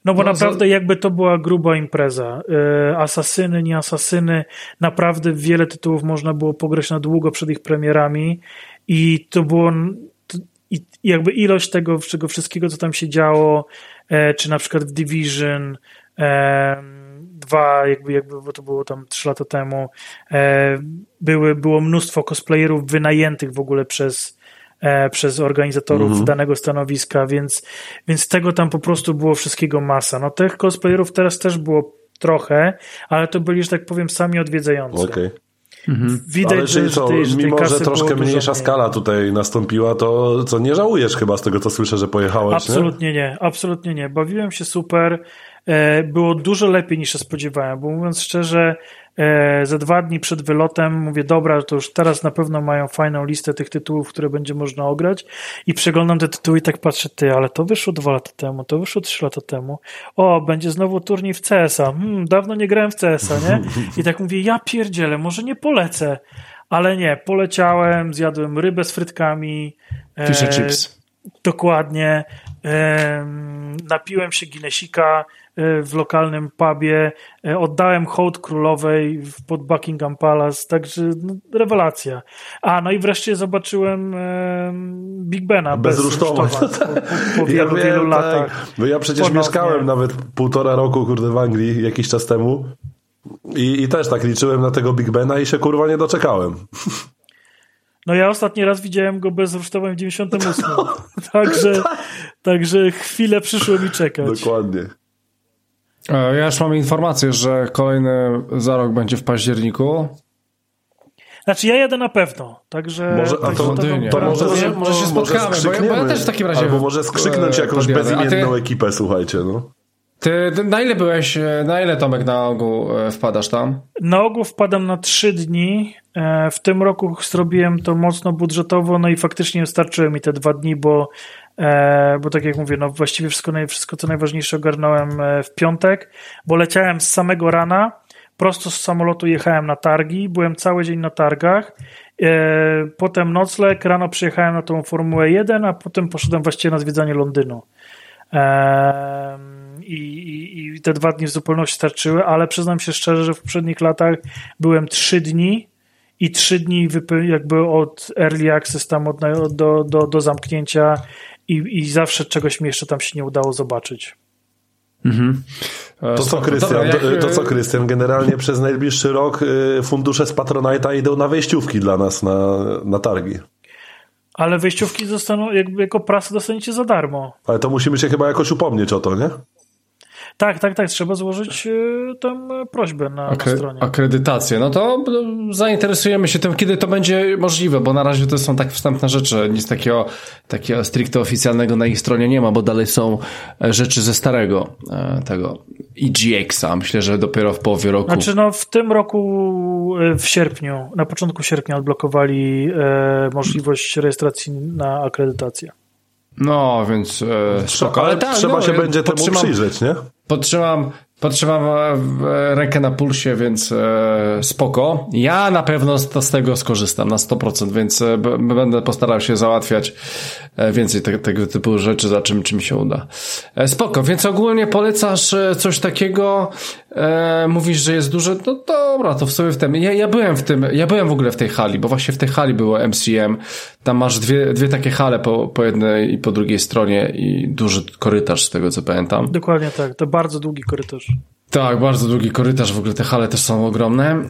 No bo no, naprawdę za... jakby to była gruba impreza. E, asasyny, nie asasyny, naprawdę wiele tytułów można było pograć na długo przed ich premierami i to było i jakby ilość tego, czego wszystkiego, co tam się działo, e, czy na przykład w Division, dwa, jakby, jakby bo to było tam trzy lata temu, były, było mnóstwo cosplayerów wynajętych w ogóle przez, przez organizatorów mhm. danego stanowiska, więc, więc tego tam po prostu było wszystkiego masa. No tych cosplayerów teraz też było trochę, ale to byli, że tak powiem, sami odwiedzający. Okay. Mhm. Widać, Ale że, to, że mimo, że troszkę mniejsza skala tutaj nastąpiła, to co nie żałujesz chyba z tego, co słyszę, że pojechałeś, Absolutnie nie? nie, absolutnie nie. Bawiłem się super. E, było dużo lepiej niż się spodziewałem, bo mówiąc szczerze, ze dwa dni przed wylotem mówię, dobra, to już teraz na pewno mają fajną listę tych tytułów, które będzie można ograć i przeglądam te tytuły i tak patrzę, ty, ale to wyszło dwa lata temu, to wyszło trzy lata temu, o, będzie znowu turniej w CS-a, hmm, dawno nie grałem w CS-a, nie? I tak mówię, ja pierdzielę, może nie polecę, ale nie, poleciałem, zjadłem rybę z frytkami. Fish e, chips. Dokładnie. Napiłem się Guinnessika, E, w lokalnym pubie, e, oddałem hołd królowej pod Buckingham Palace, także no, rewelacja. A, no i wreszcie zobaczyłem Big Bena bez, bez rusztować. Po, po, po, wielu, ja wielu tak. latach. Bo ja przecież Ponownie. mieszkałem nawet półtora roku, kurde, w Anglii jakiś czas temu i, i też tak liczyłem na tego Big Bena i się kurwa nie doczekałem. No ja ostatni raz widziałem go bez rusztowań w 98. także, także chwilę przyszło mi czekać. Dokładnie. E, ja już mam informację, że kolejny za rok będzie w październiku. Znaczy ja jadę na pewno, także... Może, a to, to, to, może, może, może się spotkamy, bo ja, bo ja, też w takim razie... Albo może skrzyknąć jakąś bezimienną ty, ekipę, słuchajcie, no. Ty, na ile byłeś, na ile Tomek na ogół e, wpadasz tam? Na ogół wpadam na trzy dni. E, w tym roku zrobiłem to mocno budżetowo, no i faktycznie wystarczyły mi te dwa dni, bo E, bo tak jak mówię, no właściwie wszystko, wszystko co najważniejsze ogarnąłem e, w piątek, bo leciałem z samego rana, prosto z samolotu jechałem na targi, byłem cały dzień na targach, e, potem nocleg, rano przyjechałem na tą Formułę 1, a potem poszedłem właściwie na zwiedzanie Londynu. I, i, I te dwa dni w zupełności starczyły, ale przyznam się szczerze, że w poprzednich latach byłem trzy dni i trzy dni jakby od early access tam od, do, do, do zamknięcia i, i zawsze czegoś mi jeszcze tam się nie udało zobaczyć. Mhm. To co, Krystian, to, to, co, Krystian, generalnie przez najbliższy rok y, fundusze z Patronite'a idą na wejściówki dla nas na, na targi. Ale wejściówki zostaną, jakby jako prasa dostaniecie za darmo. Ale to musimy się chyba jakoś upomnieć o to, nie? Tak, tak, tak. Trzeba złożyć e, tam prośbę na, Akre na stronie. Akredytację. No to zainteresujemy się tym, kiedy to będzie możliwe, bo na razie to są tak wstępne rzeczy. Nic takiego, takiego stricte oficjalnego na ich stronie nie ma, bo dalej są e, rzeczy ze starego e, tego EGX-a. Myślę, że dopiero w połowie roku. Znaczy, no w tym roku w sierpniu, na początku sierpnia odblokowali możliwość rejestracji na akredytację. No, więc e, spoko. Ale, ale tak, trzeba no, się będzie temu przyjrzeć, nie? Podtrzymam, podtrzymam e, rękę na pulsie, więc e, spoko. Ja na pewno z, z tego skorzystam na 100%, więc e, będę postarał się załatwiać e, więcej te, tego typu rzeczy, za czym, czym się uda. E, spoko, więc ogólnie polecasz e, coś takiego, mówisz, że jest duże, no dobra, to w sobie w tym. Ja, ja byłem w tym, ja byłem w ogóle w tej hali, bo właśnie w tej hali było MCM. Tam masz dwie, dwie takie hale po, po jednej i po drugiej stronie i duży korytarz z tego co pamiętam. Dokładnie tak, to bardzo długi korytarz. Tak, bardzo długi korytarz, w ogóle te hale też są ogromne.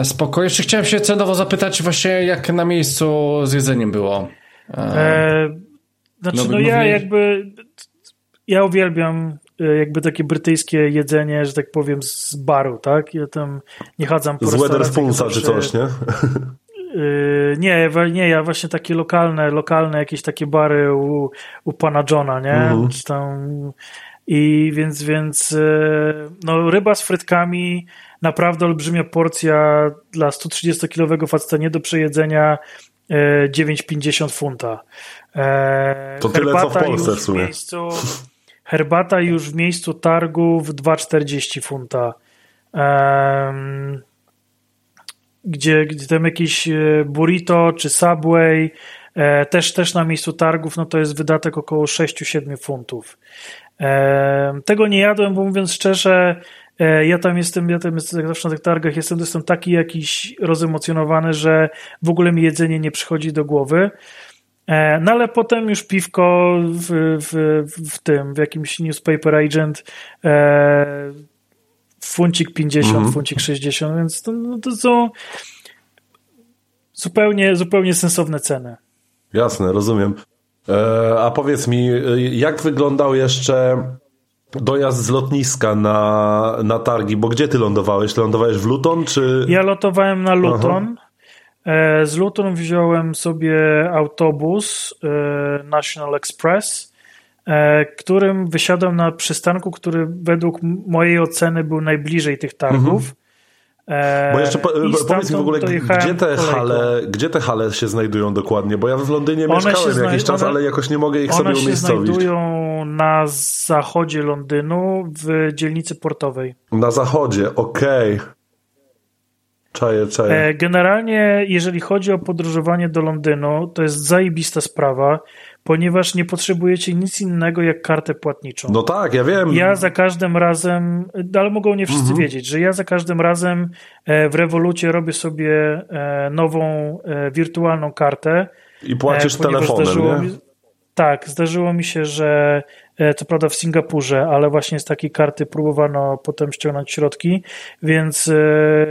E, spoko. Jeszcze chciałem się cenowo zapytać właśnie, jak na miejscu z jedzeniem było. E, e, znaczy, no, no ja jakby, ja uwielbiam e, jakby takie brytyjskie jedzenie, że tak powiem, z baru, tak? Ja tam nie chadzam po Z Weatherspoonsa czy coś, nie? E, nie, nie, ja właśnie takie lokalne, lokalne jakieś takie bary u, u pana Johna, nie? Mhm. Czy tam i więc, więc e, no, ryba z frytkami, naprawdę olbrzymia porcja dla 130-kilowego faceta nie do przejedzenia 9,50 e, funta. E, to tyle co w Polsce w sumie. Miejscu, herbata już w miejscu targów 2,40 funta. gdzie, gdzie tam jakiś burrito czy Subway też, też na miejscu targów, no to jest wydatek około 6-7 funtów. Tego nie jadłem, bo mówiąc szczerze, e, ja tam jestem, ja tam jestem jak zawsze na tych targach, jestem, jestem taki jakiś rozemocjonowany, że w ogóle mi jedzenie nie przychodzi do głowy. E, no ale potem już piwko w, w, w tym, w jakimś newspaper agent e, funcik 50, mhm. funcik 60, więc to, no, to są zupełnie, zupełnie sensowne ceny. Jasne, rozumiem. E, a powiedz mi, jak wyglądał jeszcze dojazd z lotniska na, na targi? Bo gdzie ty lądowałeś? Ty lądowałeś w Luton, czy... Ja lotowałem na Luton. E, z Luton wziąłem sobie autobus e, National Express, e, którym wysiadłem na przystanku, który według mojej oceny był najbliżej tych targów. Mhm. Bo jeszcze po, powiedz mi w ogóle, gdzie te, hale, gdzie te hale się znajdują dokładnie? Bo ja w Londynie one mieszkałem jakiś czas, one, ale jakoś nie mogę ich sobie umiejscowić. One się znajdują na zachodzie Londynu w dzielnicy portowej. Na zachodzie, okej. Okay. Czaję, czaję. E, generalnie, jeżeli chodzi o podróżowanie do Londynu, to jest zajebista sprawa, ponieważ nie potrzebujecie nic innego jak kartę płatniczą. No tak, ja wiem. Ja za każdym razem, ale mogą nie wszyscy mhm. wiedzieć, że ja za każdym razem e, w rewolucie robię sobie e, nową wirtualną kartę. I płacisz telefonem, nie? Mi, tak, zdarzyło mi się, że co prawda w Singapurze, ale właśnie z takiej karty próbowano potem ściągnąć środki, więc, e,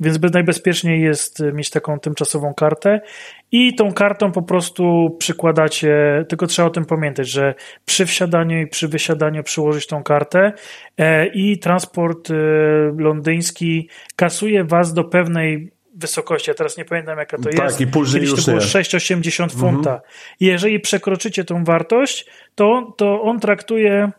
więc najbezpieczniej jest mieć taką tymczasową kartę i tą kartą po prostu przykładacie, tylko trzeba o tym pamiętać, że przy wsiadaniu i przy wysiadaniu przyłożyć tą kartę e, i transport londyński kasuje was do pewnej wysokości, ja teraz nie pamiętam jaka to tak, jest. I później Kiedyś to było 6,80 funta. Mhm. Jeżeli przekroczycie tą wartość, to, to on traktuje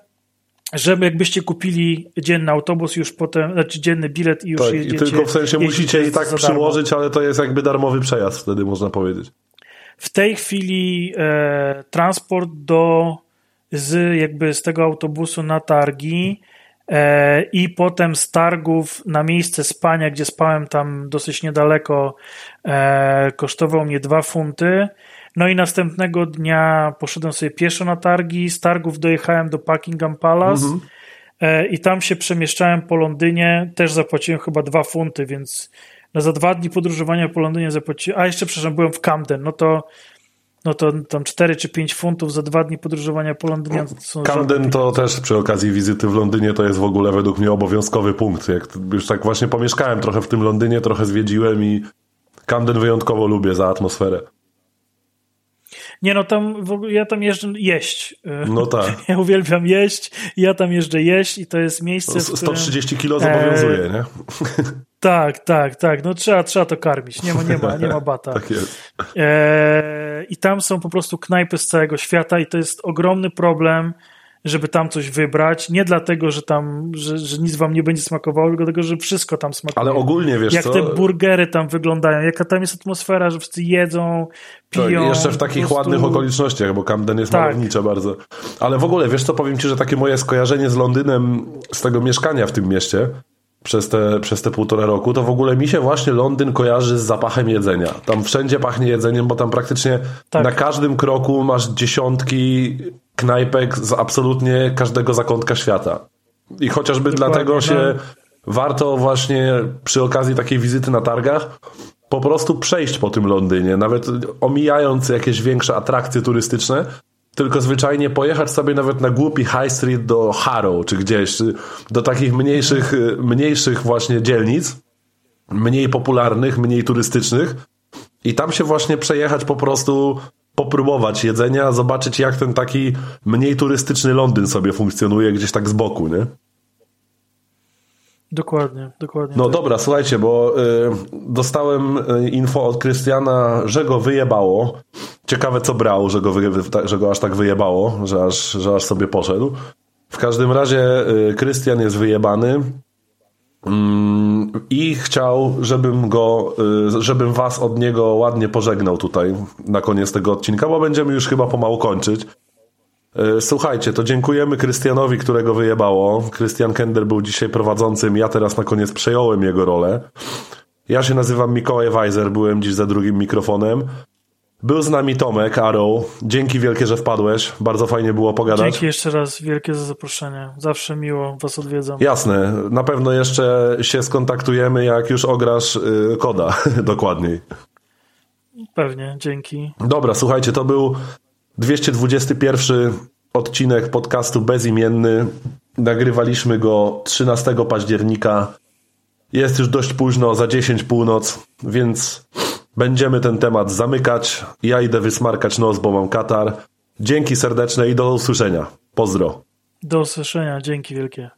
żeby jakbyście kupili dzienny autobus już potem, znaczy dzienny bilet i już tak, jedziecie. I tylko w sensie musicie i tak przyłożyć, ale to jest jakby darmowy przejazd wtedy można powiedzieć. W tej chwili e, transport do z jakby z tego autobusu na targi i potem z targów na miejsce spania, gdzie spałem tam dosyć niedaleko, e, kosztował mnie dwa funty. No i następnego dnia poszedłem sobie pieszo na targi, z targów dojechałem do Buckingham Palace mhm. E, i tam się przemieszczałem po Londynie, też zapłaciłem chyba dwa funty, więc no za dwa dni podróżowania po Londynie zapłaciłem, a jeszcze przepraszam, byłem w Camden, no to no to tam 4 czy 5 funtów za dwa dni podróżowania po Londynie. To Camden to też przy okazji wizyty w Londynie to jest w ogóle według mnie obowiązkowy punkt. Jak już tak właśnie pomieszkałem trochę w tym Londynie, trochę zwiedziłem i Camden wyjątkowo lubię za atmosferę. Nie no, tam w ogóle ja tam jeżdżę jeść. No tak. Ja uwielbiam jeść, ja tam jeżdżę jeść i to jest miejsce, 130 kilo zobowiązuje, e... nie? Tak, tak, tak. No trzeba, trzeba to karmić. Nie ma, nie ma, nie ma bata. tak jest. E... I tam są po prostu knajpy z całego świata i to jest ogromny problem, żeby tam coś wybrać. Nie dlatego, że tam, że, że nic wam nie będzie smakowało, tylko dlatego, że wszystko tam smakuje. Ale ogólnie, wiesz Jak co? te burgery tam wyglądają, jaka tam jest atmosfera, że wszyscy jedzą, piją. Tak, jeszcze w takich prostu... ładnych okolicznościach, bo Camden jest tak. malownicze bardzo. Ale w ogóle, wiesz co, powiem ci, że takie moje skojarzenie z Londynem, z tego mieszkania w tym mieście, przez te, przez te półtora roku, to w ogóle mi się właśnie Londyn kojarzy z zapachem jedzenia. Tam wszędzie pachnie jedzeniem, bo tam praktycznie tak. na każdym kroku masz dziesiątki knajpek z absolutnie każdego zakątka świata. I chociażby Dokładnie, dlatego się no. warto właśnie przy okazji takiej wizyty na targach po prostu przejść po tym Londynie, nawet omijając jakieś większe atrakcje turystyczne, tylko zwyczajnie pojechać sobie nawet na głupi High Street do Harrow czy gdzieś, do takich mniejszych, mniejszych właśnie dzielnic, mniej popularnych, mniej turystycznych i tam się właśnie przejechać po prostu popróbować jedzenia, zobaczyć jak ten taki mniej turystyczny Londyn sobie funkcjonuje gdzieś tak z boku, nie? Dokładnie, dokładnie. No tak. dobra, słuchajcie, bo y, dostałem y, info od Krystiana, że go wyjebało. Ciekawe co brał, że go, wy, że go aż tak wyjebało, że aż, że aż sobie poszedł. W każdym razie y, Krystian jest wyjebany. Mm, I chciał, żebym go, y, żebym was od niego ładnie pożegnał tutaj na koniec tego odcinka, bo będziemy już chyba pomału kończyć. Y, słuchajcie, to dziękujemy Krystianowi, którego wyjebało. Krystian Kender był dzisiaj prowadzącym, ja teraz na koniec przejąłem jego rolę. Ja się nazywam Mikołaj Weiser, byłem dziś za drugim mikrofonem. Był z nami Tomek, Arrow. Dzięki wielkie, że wpadłeś. Bardzo fajnie było pogadać. Dzięki jeszcze raz wielkie za zaproszenie. Zawsze miło was odwiedzam. Jasne. Na pewno jeszcze się skontaktujemy, jak już ograsz yy, koda dokładniej. Pewnie, dzięki. Dobra, słuchajcie, to był 221 odcinek podcastu Bezimienny. Nagrywaliśmy go 13 października. Jest już dość późno, za 10 północ, więc będziemy ten temat zamykać. Ja idę wysmarkać nos, bo mam katar. Dzięki serdeczne i do usłyszenia. Pozdro. Do usłyszenia, dzięki wielkie.